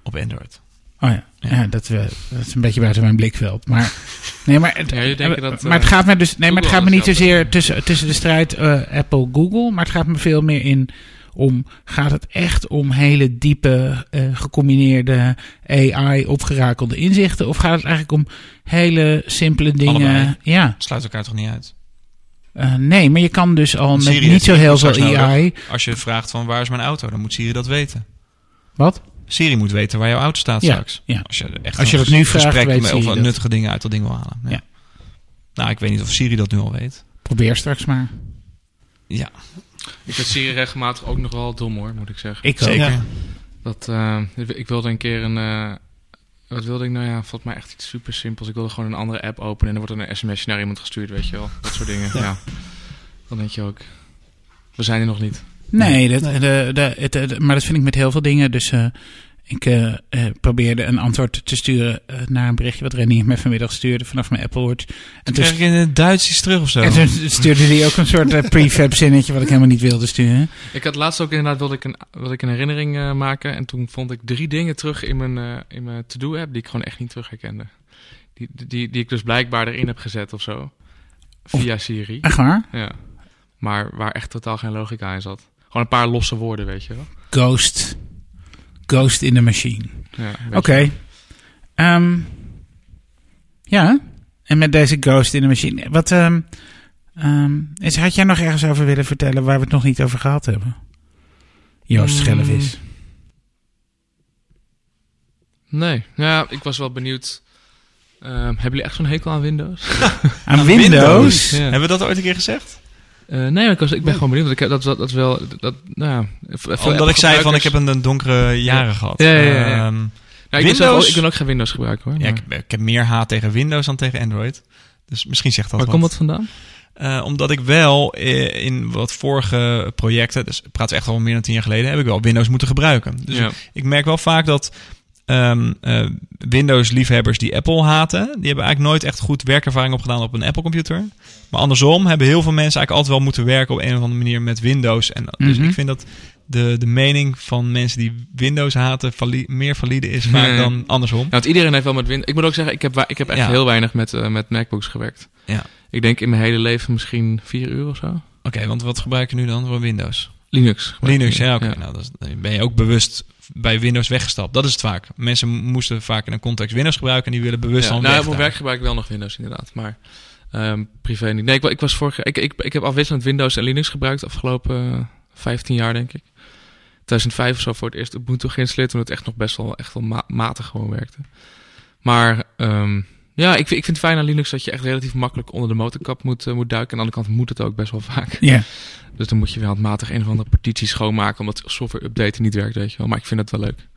Op Android. Oh ja, ja. dat, we, dat is een beetje buiten mijn blikveld. Maar, [LAUGHS] nee, maar, het, Ja, dat, maar het eh, gaat me dus, nee, maar het gaat me niet zozeer tussen, tussen de strijd eh, Apple-Google, maar het gaat me veel meer in om, gaat het echt om hele diepe, eh, gecombineerde AI opgerakelde inzichten? Of gaat het eigenlijk om hele simpele dingen? Allebei. Ja, Sluit elkaar toch niet uit? Eh, nee, maar je kan dus al met Siri niet zo heel veel nodig. AI. Als je vraagt van waar is mijn auto, dan moet Siri dat weten. Wat? Siri moet weten waar jouw auto staat Ja, straks. ja. Als je echt Als je dat nu vraagt, gesprek weet met- of dat. nuttige dingen uit dat ding wil halen. Ja. Ja. Nou, ik weet niet of Siri dat nu al weet. Probeer straks maar. Ja, Ik vind Siri regelmatig ook nog wel dom hoor, moet ik zeggen. Ik ook. zeker. Ja. Dat, eh, ik wilde een keer een... eh, wat wilde ik nou ja? Volgens mij echt iets super simpels. Ik wilde gewoon een andere app openen en er wordt dan een sms'je naar iemand gestuurd, weet je wel. Dat soort dingen. [LAUGHS] Ja. Dan denk je ook... We zijn er nog niet. Nee, dat, De, de, het, het- maar dat vind ik met heel veel dingen. Dus eh, ik eh, eh, probeerde een antwoord te sturen eh, naar een berichtje wat Rennie me vanmiddag stuurde vanaf mijn Apple Watch. En Toen toen, krijg ik in het Duits iets terug of zo. en toen stuurde hij ook een soort prefab zinnetje wat ik helemaal niet wilde sturen. Ik had laatst ook inderdaad wilde ik een, wilde ik een herinnering eh, maken. En toen vond ik drie dingen terug in mijn, eh, in mijn to-do-app die ik gewoon echt niet terug herkende. Die, die, die ik dus blijkbaar erin heb gezet of zo. Via Siri. Echt waar? Ja. Maar waar echt totaal geen logica in zat. Gewoon een paar losse woorden, weet je wel. Ghost. Ghost in the machine. Ja, Oké. Ehm, ja. En met deze Ghost in the machine. Wat ehm, ehm, is, had jij nog ergens over willen vertellen waar we het nog niet over gehad hebben? Joost Mm. Schellevis. Nee, ja, ik was wel benieuwd. Ehm, hebben jullie echt zo'n hekel aan Windows? Aan Windows? Windows? Ja. Hebben we dat ooit een keer gezegd? Eh, nee, ik, was, ik ben gewoon benieuwd. Want ik heb, dat, dat, dat is wel... Dat, nou Omdat ik zei van ik heb een, een donkere jaren gehad. Ja, ja, ja, ja. Ehm, ik, zelf Windows- ook, ik ook geen Windows gebruiker hoor. maar- ik, ik heb meer haat tegen Windows dan tegen Android. Dus misschien zegt dat Waar wat. komt dat vandaan? Eh, omdat ik wel eh, in wat vorige projecten, dus ik praat echt al meer dan tien jaar geleden, heb ik wel Windows moeten gebruiken. Dus ja. ik merk wel vaak dat ehm, eh, Windows-liefhebbers die Apple haten, die hebben eigenlijk nooit echt goed werkervaring opgedaan op een Apple-computer. Maar andersom hebben heel veel mensen eigenlijk altijd wel moeten werken op een of andere manier met Windows. En dus Mhm. ik vind dat de, de mening van mensen die Windows haten vali- meer valide is vaak Nee. dan andersom. Ja, want iedereen heeft wel met Windows... Ik moet ook zeggen, ik heb, ik heb echt Ja. heel weinig met, eh, met MacBooks gewerkt. Ja. Ik denk in mijn hele leven misschien vier uur of zo. Oké, want wat gebruik je nu dan voor Windows? Linux. Linux, nu. ja, oké. Nou, dan ben je ook bewust bij Windows weggestapt. Dat is het vaak. Mensen moesten vaak in een context Windows gebruiken en die willen bewust Ja, al nou, daar. werk gebruik ik wel nog Windows inderdaad, maar ehm, privé niet. Nee, ik, ik was vorige, ik, ik, ik heb afwisselend Windows en Linux gebruikt de afgelopen eh, 15 jaar, denk ik. 2005 of zo voor het eerst Ubuntu geïnstalleerd, toen het echt nog best wel, echt wel ma- matig gewoon werkte. Maar ehm, ja, ik, vind- ik vind het fijn aan Linux dat je echt relatief makkelijk onder de motorkap moet, eh, moet duiken. En aan de andere kant moet het ook best wel vaak. Ja. Dus dan moet je wel handmatig een of andere partitie schoonmaken, omdat software updaten niet werkt, weet je wel. Maar ik vind het wel leuk.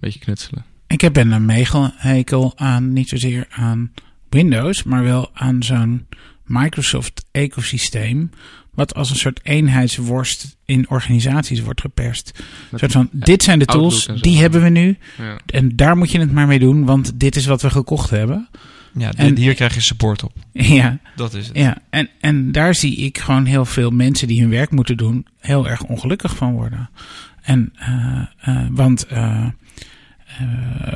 Beetje knutselen. Ik heb een meegehekel aan, niet zozeer aan Windows, maar wel aan zo'n Microsoft-ecosysteem. Wat als een soort eenheidsworst in organisaties wordt geperst. Een soort van, dit zijn de tools, die hebben we nu. Ja. En daar moet je het maar mee doen, want dit is wat we gekocht hebben. Ja, En- hier krijg je support op. [LAUGHS] Ja, Dat is het. ja. En, en daar zie ik gewoon heel veel mensen die hun werk moeten doen, heel erg ongelukkig van worden. En, eh, eh, want eh,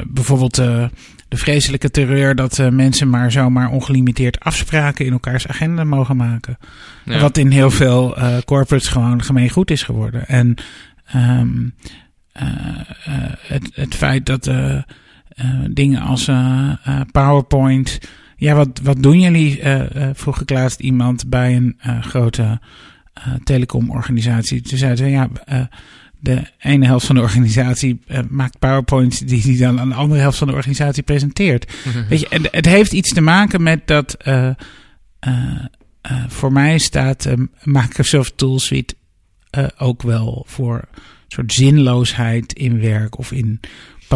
bijvoorbeeld de vreselijke terreur dat mensen maar zomaar ongelimiteerd afspraken in elkaars agenda mogen maken. Ja. Wat in heel veel corporates gewoon gemeengoed is geworden. En ehm, eh, eh, het, het feit dat dingen als eh, eh, PowerPoint. Ja, wat, wat doen jullie? eh, eh, vroeg ik laatst iemand bij een eh, grote eh, telecomorganisatie. Toen zeiden ze, ja, eh, de ene helft van de organisatie eh, maakt PowerPoints die die dan aan de andere helft van de organisatie presenteert. [LAUGHS] Weet je, en het heeft iets te maken met dat. eh, eh, eh, voor mij staat eh, Microsoft Tool Suite eh, ook wel voor een soort zinloosheid in werk of in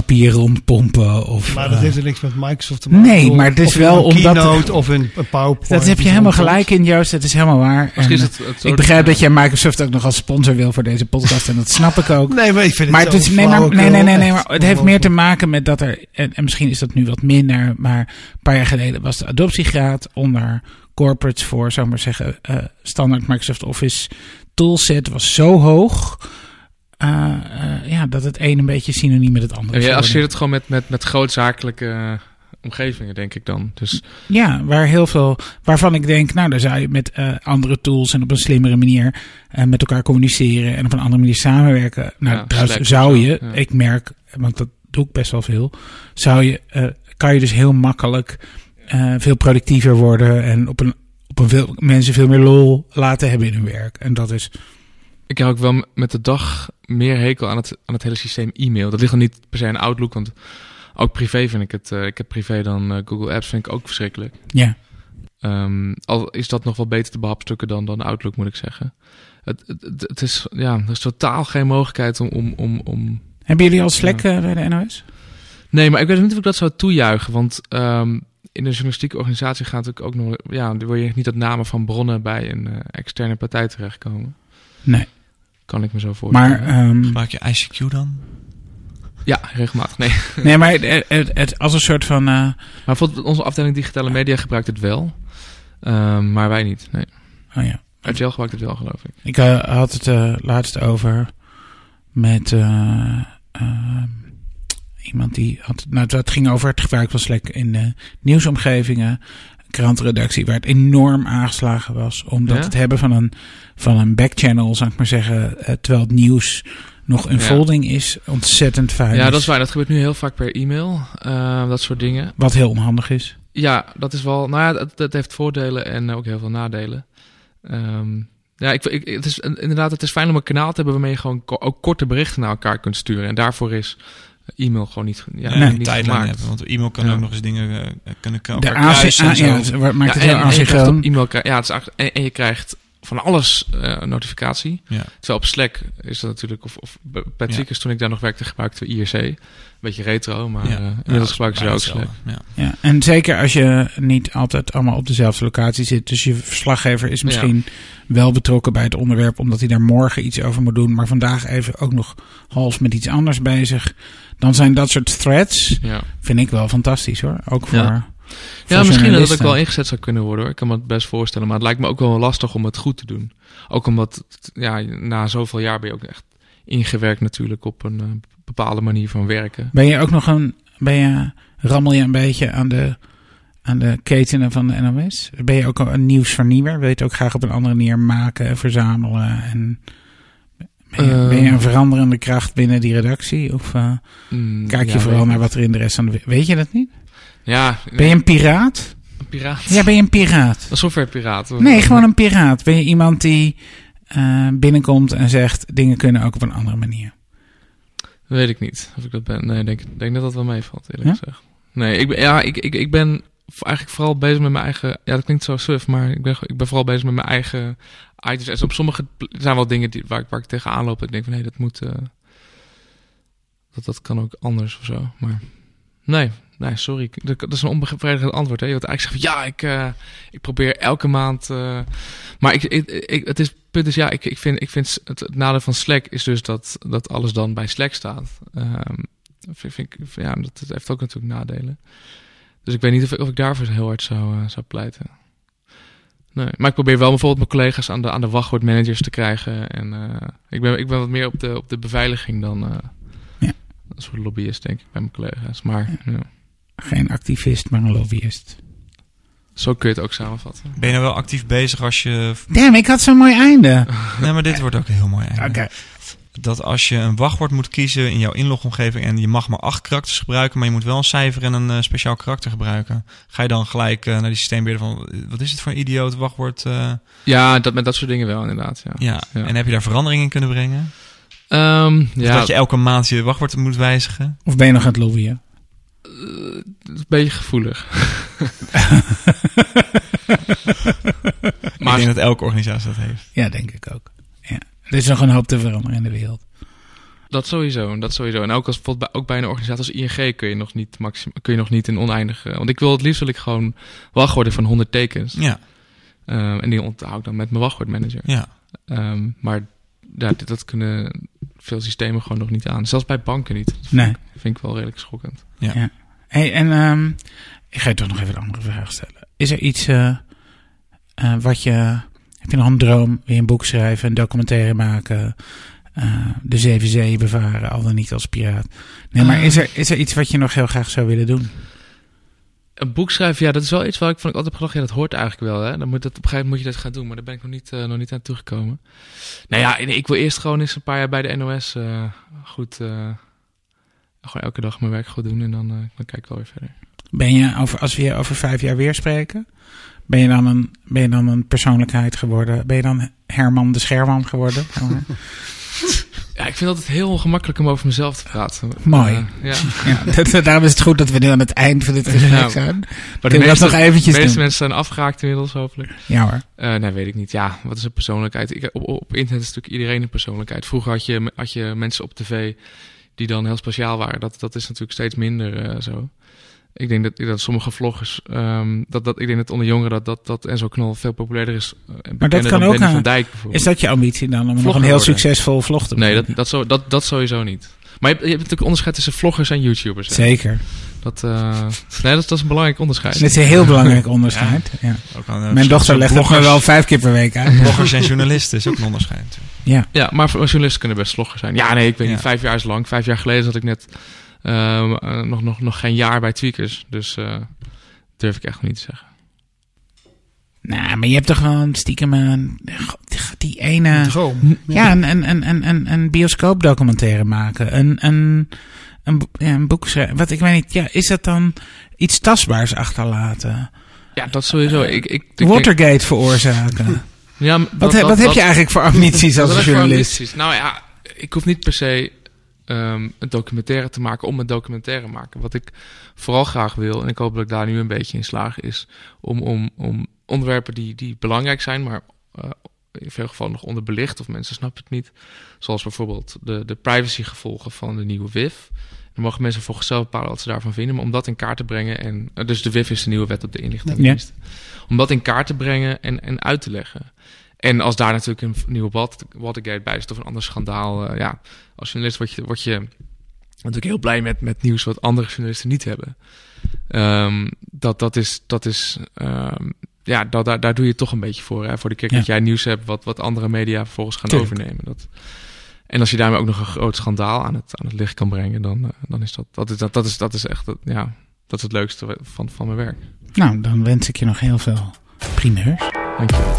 papier rondpompen. Of, Maar dat eh, heeft er niks met Microsoft te maken. Nee, maar het is of wel een omdat- Keynote of in een PowerPoint. dat heb je helemaal gelijk in, Joost. Dat is helemaal waar. Misschien En, is eh, het, het ik begrijp dat jij Microsoft ook nog als sponsor wil voor deze podcast. En dat snap ik ook. [LAUGHS] Nee, maar ik vind Maar het het, zo is, nee, maar, nee, nee, nee, maar het heeft meer te maken met dat er, en, en misschien is dat nu wat minder, maar een paar jaar geleden was de adoptiegraad onder corporates voor, zou ik maar zeggen, eh, standaard Microsoft Office toolset was zo hoog. Eh, eh, ja, ja, dat het een een beetje synoniem met het andere is je geworden. associeert het gewoon met, met, met grootzakelijke eh, omgevingen, denk ik dan. Dus Ja, waar heel veel, waarvan ik denk, nou, daar zou je met andere tools en op een slimmere manier met elkaar communiceren en op een andere manier samenwerken. Nou, Ja, trouwens, zou zo, je, ja. ik merk, want dat doe ik best wel veel, zou je, kan je dus heel makkelijk veel productiever worden en op een, op een veel, mensen veel meer lol laten hebben in hun werk. En dat is, ik heb ook wel met de dag meer hekel aan het, aan het hele systeem e-mail. Dat ligt dan niet per se aan Outlook, want ook privé vind ik het. eh, ik heb privé dan eh, Google Apps, vind ik ook verschrikkelijk. ja, Ehm, al is dat nog wel beter te behapstukken dan, dan Outlook, moet ik zeggen. Het, het, het, is, ja, er is totaal geen mogelijkheid om, om, om, om... Hebben jullie al Slack eh, bij de NOS? Nee, maar ik weet niet of ik dat zou toejuichen. Want ehm, in een journalistieke organisatie gaat natuurlijk ook nog... Ja, dan wil je niet dat namen van bronnen bij een externe partij terechtkomen. Nee. Kan ik me zo voorstellen. Maar, ehm, Gebruik je ICQ dan? Ja, regelmatig. Nee. [LAUGHS] nee, maar het, het, het- als een soort van, eh, Maar bijvoorbeeld onze afdeling digitale media gebruikt het wel. Ehm, maar wij niet. Nee. oh ja. RTL gebruikt het wel, geloof ik. Ik eh, had het eh, laatst over met eh, eh, iemand die had. Nou, het ging over het gebruik van Slack in de nieuwsomgevingen. Krantenredactie waar het enorm aangeslagen was. Omdat Ja? het hebben van een, van een backchannel, zou ik maar zeggen. eh, terwijl het nieuws nog een Ja. folding is, ontzettend fijn. Ja, dat is waar. Dat gebeurt nu heel vaak per e-mail. Ehm, dat soort dingen. Wat heel onhandig is. Ja, dat is wel. Nou ja, dat, dat heeft voordelen en ook heel veel nadelen. Ehm, ja, ik, ik, het is inderdaad, het is fijn om een kanaal te hebben waarmee je gewoon ko- ook korte berichten naar elkaar kunt sturen. En daarvoor is e-mail gewoon niet, ja, Ja, Nee. een niet tijdlijn gemaakt. hebben. Want e-mail kan Ja. ook nog eens dingen eh, kunnen elkaar De AC, en ja, zo. het maakt het Ja, heel en, en je krijgt op asynchroon. e-mail, krijg- ja, het is en, en je krijgt van alles eh, notificatie. Ja. Terwijl op Slack is dat natuurlijk, of, of. Tweakers toen ik daar nog werkte, gebruikte we IRC. Beetje retro, maar Ja. eh, Ja, inmiddels gebruiken ze ook Slack. Ja. Ja, en zeker als je niet altijd allemaal op dezelfde locatie zit. Dus je verslaggever is misschien wel betrokken bij het onderwerp, omdat hij daar morgen iets over moet doen, maar vandaag even ook nog half met iets anders bezig. Dan zijn dat soort threads, Ja. vind ik wel fantastisch hoor. Ook voor. Ja. misschien dat het ook wel ingezet zou kunnen worden hoor. Ik kan me het best voorstellen. Maar het lijkt me ook wel lastig om het goed te doen. Ook omdat, ja, na zoveel jaar ben je ook echt ingewerkt natuurlijk op een eh, bepaalde manier van werken. Ben je ook nog een. Ben je, rammel je een beetje aan de, aan de ketenen van de NOS? Ben je ook een nieuwsvernieuwer? Wil je het ook graag op een andere manier maken en verzamelen? En ben, je, Eh. ben je een veranderende kracht binnen die redactie? Of eh, Mm, kijk je ja, vooral naar wat er in de rest van de. Weet je dat niet? Ja, Ben je een piraat? een piraat? Ja, ben je een piraat? Een softwarepiraat? Nee, gewoon een piraat. Ben je iemand die eh, binnenkomt en zegt... dingen kunnen ook op een andere manier? Weet ik niet of ik dat ben. Nee, ik denk, denk dat dat wel meevalt eerlijk Ja? gezegd. Nee, ik ben, ja, ik, ik, ik ben eigenlijk vooral bezig met mijn eigen... Ja, dat klinkt zo suf, maar ik ben, ik ben vooral bezig met mijn eigen items. En op sommige er zijn wel dingen die, waar, ik- waar ik tegenaan loop. Ik denk van, nee, dat moet... eh, dat, dat kan ook anders of zo. Maar nee, nee, sorry. Dat, is een onbevredigend antwoord. Hè? Je wilt eigenlijk zeggen ja, ik, eh, ik probeer elke maand... eh, maar ik, ik, ik- het is, punt is, ja, ik, ik vind, ik vind het, het nadeel van Slack is dus dat, dat alles dan bij Slack staat. Ehm, vind, vind ik, ja, dat, dat heeft ook natuurlijk nadelen. Dus ik weet niet of, ik- of ik daarvoor heel hard zou, eh, zou pleiten. Nee, maar ik probeer wel bijvoorbeeld mijn collega's aan de, aan de wachtwoordmanagers te krijgen. En ik, ben, ik ben wat meer op de, op de beveiliging dan Ja. een soort lobbyist, denk ik, bij mijn collega's. Maar ja, Geen activist, maar een lobbyist. zo kun je het ook samenvatten. Ben je nou wel actief bezig als je... Damn, ik had zo'n mooi einde. [LAUGHS] Nee, maar dit wordt ook een heel mooi einde. Oké. Dat als je een wachtwoord moet kiezen in jouw inlogomgeving en je mag maar acht karakters gebruiken, maar je moet wel een cijfer en een eh, speciaal karakter gebruiken, ga je dan gelijk eh, naar die systeembeheerder van, eh, wat is het voor een idioot wachtwoord? eh, Ja, dat, met dat soort dingen wel, inderdaad. Ja. ja. Ja. en heb je daar verandering in kunnen brengen? Ehm, ja, dat je elke maand je wachtwoord moet wijzigen? Of ben je nog aan het lobbyen? Eh, een beetje gevoelig. [LAUGHS] ik maar denk dat elke organisatie dat heeft. Ja, denk ik ook. Ja. Er is nog een hoop te veranderen in de wereld. Dat sowieso, dat sowieso. En ook als bijvoorbeeld bij, ook bij een organisatie als ING kun je nog niet maxim, kun je nog niet een oneindige. Want ik wil het liefst wil ik gewoon wachtwoorden van 100 tekens. Ja, Ehm, en die onthoud ik dan met mijn wachtwoordmanager. ja. Ehm, maar ja, dit- dat kunnen veel systemen gewoon nog niet aan. Zelfs bij banken niet. Dat Nee. vind, ik, vind ik wel redelijk schokkend. Hey, en ehm, ik ga je toch nog even een andere vraag stellen. Is er iets eh, eh, wat je... Heb je nog een droom? Wil je een boek schrijven, een documentaire maken? eh, de zeven zeeën bevaren, al dan niet als piraat. Nee, maar is er, is er iets wat je nog heel graag zou willen doen? Een boek schrijven, ja, dat is wel iets waar ik van ik altijd heb gedacht, ja, dat hoort eigenlijk wel, hè. Dan moet dat, op een gegeven moment moet je dat gaan doen, maar daar ben ik nog niet, eh, nog niet aan toegekomen. Nou ja, ik wil eerst gewoon eens een paar jaar bij de NOS eh, goed, eh, gewoon elke dag mijn werk goed doen en dan, eh, dan kijk ik wel weer verder. Ben je, over, als we je over vijf jaar weer spreken, ben je dan een, ben je dan een persoonlijkheid geworden? Ben je dan Herman de Scherman geworden? [LAUGHS] Ja, ik vind het altijd heel ongemakkelijk om over mezelf te praten. Mooi. Eh, ja. ja, dat, daarom is het goed dat we nu aan het eind van dit gesprek Ja. zijn. Maar we dat nog eventjes de meeste doen? mensen zijn afgehaakt inmiddels, hopelijk. Ja hoor. Eh, nee, weet ik niet. Ja, wat is een persoonlijkheid? Ik, op, op internet is natuurlijk iedereen een persoonlijkheid. Vroeger had je, had je mensen op tv die dan heel speciaal waren. Dat, dat is natuurlijk steeds minder eh, zo. Ik denk dat, dat sommige vloggers, ehm, dat, dat, ik denk dat onder jongeren dat, dat, dat Enzo Knol veel populairder is. eh, en dat bekender kan dan ook aan- van Dijk bijvoorbeeld. Is dat je ambitie dan om nog een heel worden. succesvol vlog te Nee, maken? dat, dat, zo, dat, dat sowieso niet. Maar je hebt, je hebt natuurlijk onderscheid tussen vloggers en YouTubers. hè. Zeker. Dat, eh, nee, dat, dat is een belangrijk onderscheid. Dat is een heel [LAUGHS] belangrijk onderscheid. Ja. Ook aan, eh, Mijn dochter legt het bloggers- wel vijf keer per week uit. Bloggers en journalisten is ook een onderscheid. natuurlijk. Ja. Ja, maar voor journalisten kunnen best vlogger zijn. Ja, nee, ik weet Ja. niet. Vijf jaar is lang. Vijf jaar geleden zat ik net nog, nog, nog geen jaar bij Tweakers. Dus eh, durf ik echt niet te zeggen. Nou, maar je hebt toch gewoon stiekem een, die ene... Droom. Ja, een, een, een, een, een, bioscoopdocumentaire maken. Een, een, een, een boek schrijven. Wat ik weet niet, ja, is dat dan iets tastbaars achterlaten? Ja, dat sowieso. Ik, ik, ik denk- Watergate veroorzaken. ja, Wat, dat- he- dat- wat heb je eigenlijk voor ambities [LAUGHS] als journalist? ambities. Nou ja, ik hoef niet per se ehm, een documentaire te maken om een documentaire te maken. Wat ik vooral graag wil, en ik hoop dat ik daar nu een beetje in slaag, is om, om, om onderwerpen die, die belangrijk zijn, maar eh, in veel gevallen nog onderbelicht of mensen snappen het niet. Zoals bijvoorbeeld de, de privacygevolgen van de nieuwe WIF. Dan mogen mensen voor zichzelf bepalen wat ze daarvan vinden. Maar om dat in kaart te brengen. En, eh, dus de WIF is de nieuwe wet op de inlichtingendienst. Om dat in kaart te brengen en, en uit te leggen. En als daar natuurlijk een nieuwe Wat- Watergate bij zit of een ander schandaal. eh, ja, als journalist word je, word je natuurlijk heel blij met, met nieuws wat andere journalisten niet hebben. Ehm, dat, dat is, dat is ehm, ja, dat, daar, daar doe je toch een beetje voor. Hè? Voor de keer Ja. dat jij nieuws hebt wat, wat andere media vervolgens gaan Tuurlijk. overnemen. Dat, en als je daarmee ook nog een groot schandaal aan het, aan het licht kan brengen, dan, eh, dan is dat, dat, is, dat, dat, is, dat is echt, dat, ja, dat is het leukste van, van mijn werk. Nou, dan wens ik je nog heel veel primeurs. Dankjewel.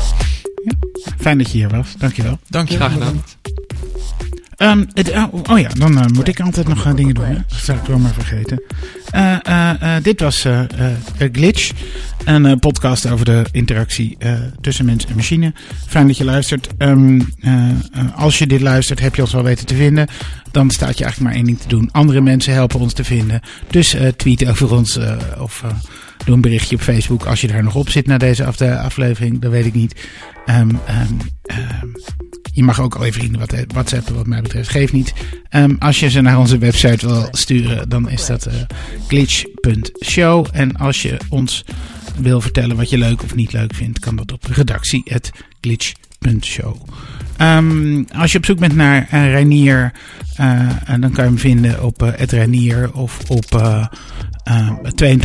Fijn dat je hier was. Dankjewel. Dank je. Graag gedaan. Ehm, het, oh, oh ja, dan eh, moet ik altijd nog eh, dingen doen. Hè? Dat zou ik wel maar vergeten. Eh, eh, eh, dit was eh, eh, eh, Glitch. Een eh, podcast over de interactie eh, tussen mens en machine. Fijn dat je luistert. Ehm, eh, eh, als je dit luistert, heb je ons wel weten te vinden. Dan staat je eigenlijk maar één ding te doen. Andere mensen helpen ons te vinden. Dus eh, tweet over ons eh, of eh, doe een berichtje op Facebook. Als je daar nog op zit na deze de aflevering, dat weet ik niet. Ehm, ehm, ehm, je mag ook al je vrienden wat whatsappen wat mij betreft. Geef niet. Als je ze naar onze website wil sturen, dan is dat eh, glitch.show. En als je ons wil vertellen wat je leuk of niet leuk vindt, kan dat op redactie.glitch.show. Als je op zoek bent naar eh, Reinier, eh, en dan kan je hem vinden op eh, Reinier of op eh, eh,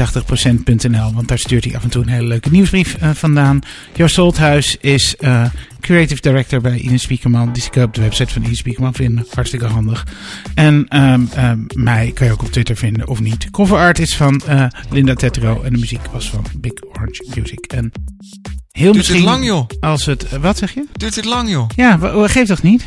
82%.nl, want daar stuurt hij af en toe een hele leuke nieuwsbrief eh, vandaan. Joost Solthuis is eh, creative director bij Ines Spiekerman. Die kun je op de website van Ines Spiekerman vinden. Hartstikke handig. En ehm, ehm, mij kan je ook op Twitter vinden of niet. Cover art is van Linda Tetro en de muziek was van Big Orange Music. En heel Duurt misschien dit lang, joh? als het... wat zeg je? Duurt dit lang, joh? Ja, wa- geeft toch niet?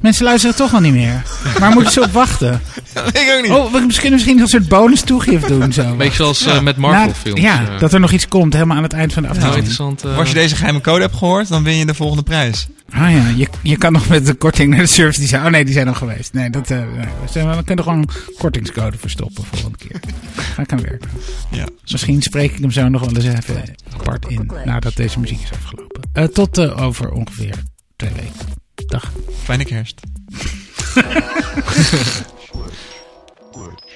Mensen luisteren toch al niet meer. Waar moeten ze op wachten? [LAUGHS] Dat weet ik ook niet. Oh, we kunnen misschien een soort bonus toegif doen zo. Een beetje zoals eh, met Marvel-films. Ja, eh. dat er nog iets komt helemaal aan het eind van de Nou, aflevering. interessant. eh, Als je deze geheime code hebt gehoord, dan win je de volgende prijs. Ah ja, je, je kan nog met de korting naar de service die zijn. Oh nee, die zijn nog geweest. Nee, dat, eh nee. we, zijn, we kunnen gewoon een kortingscode verstoppen volgende keer. [LAUGHS] Ga ik aan werken. Ja. Misschien spreek ik hem zo nog wel eens even apart in nadat deze muziek is afgelopen. Eh, tot eh, over ongeveer twee weken. Dag. Fijne kerst. [LAUGHS] [LAUGHS]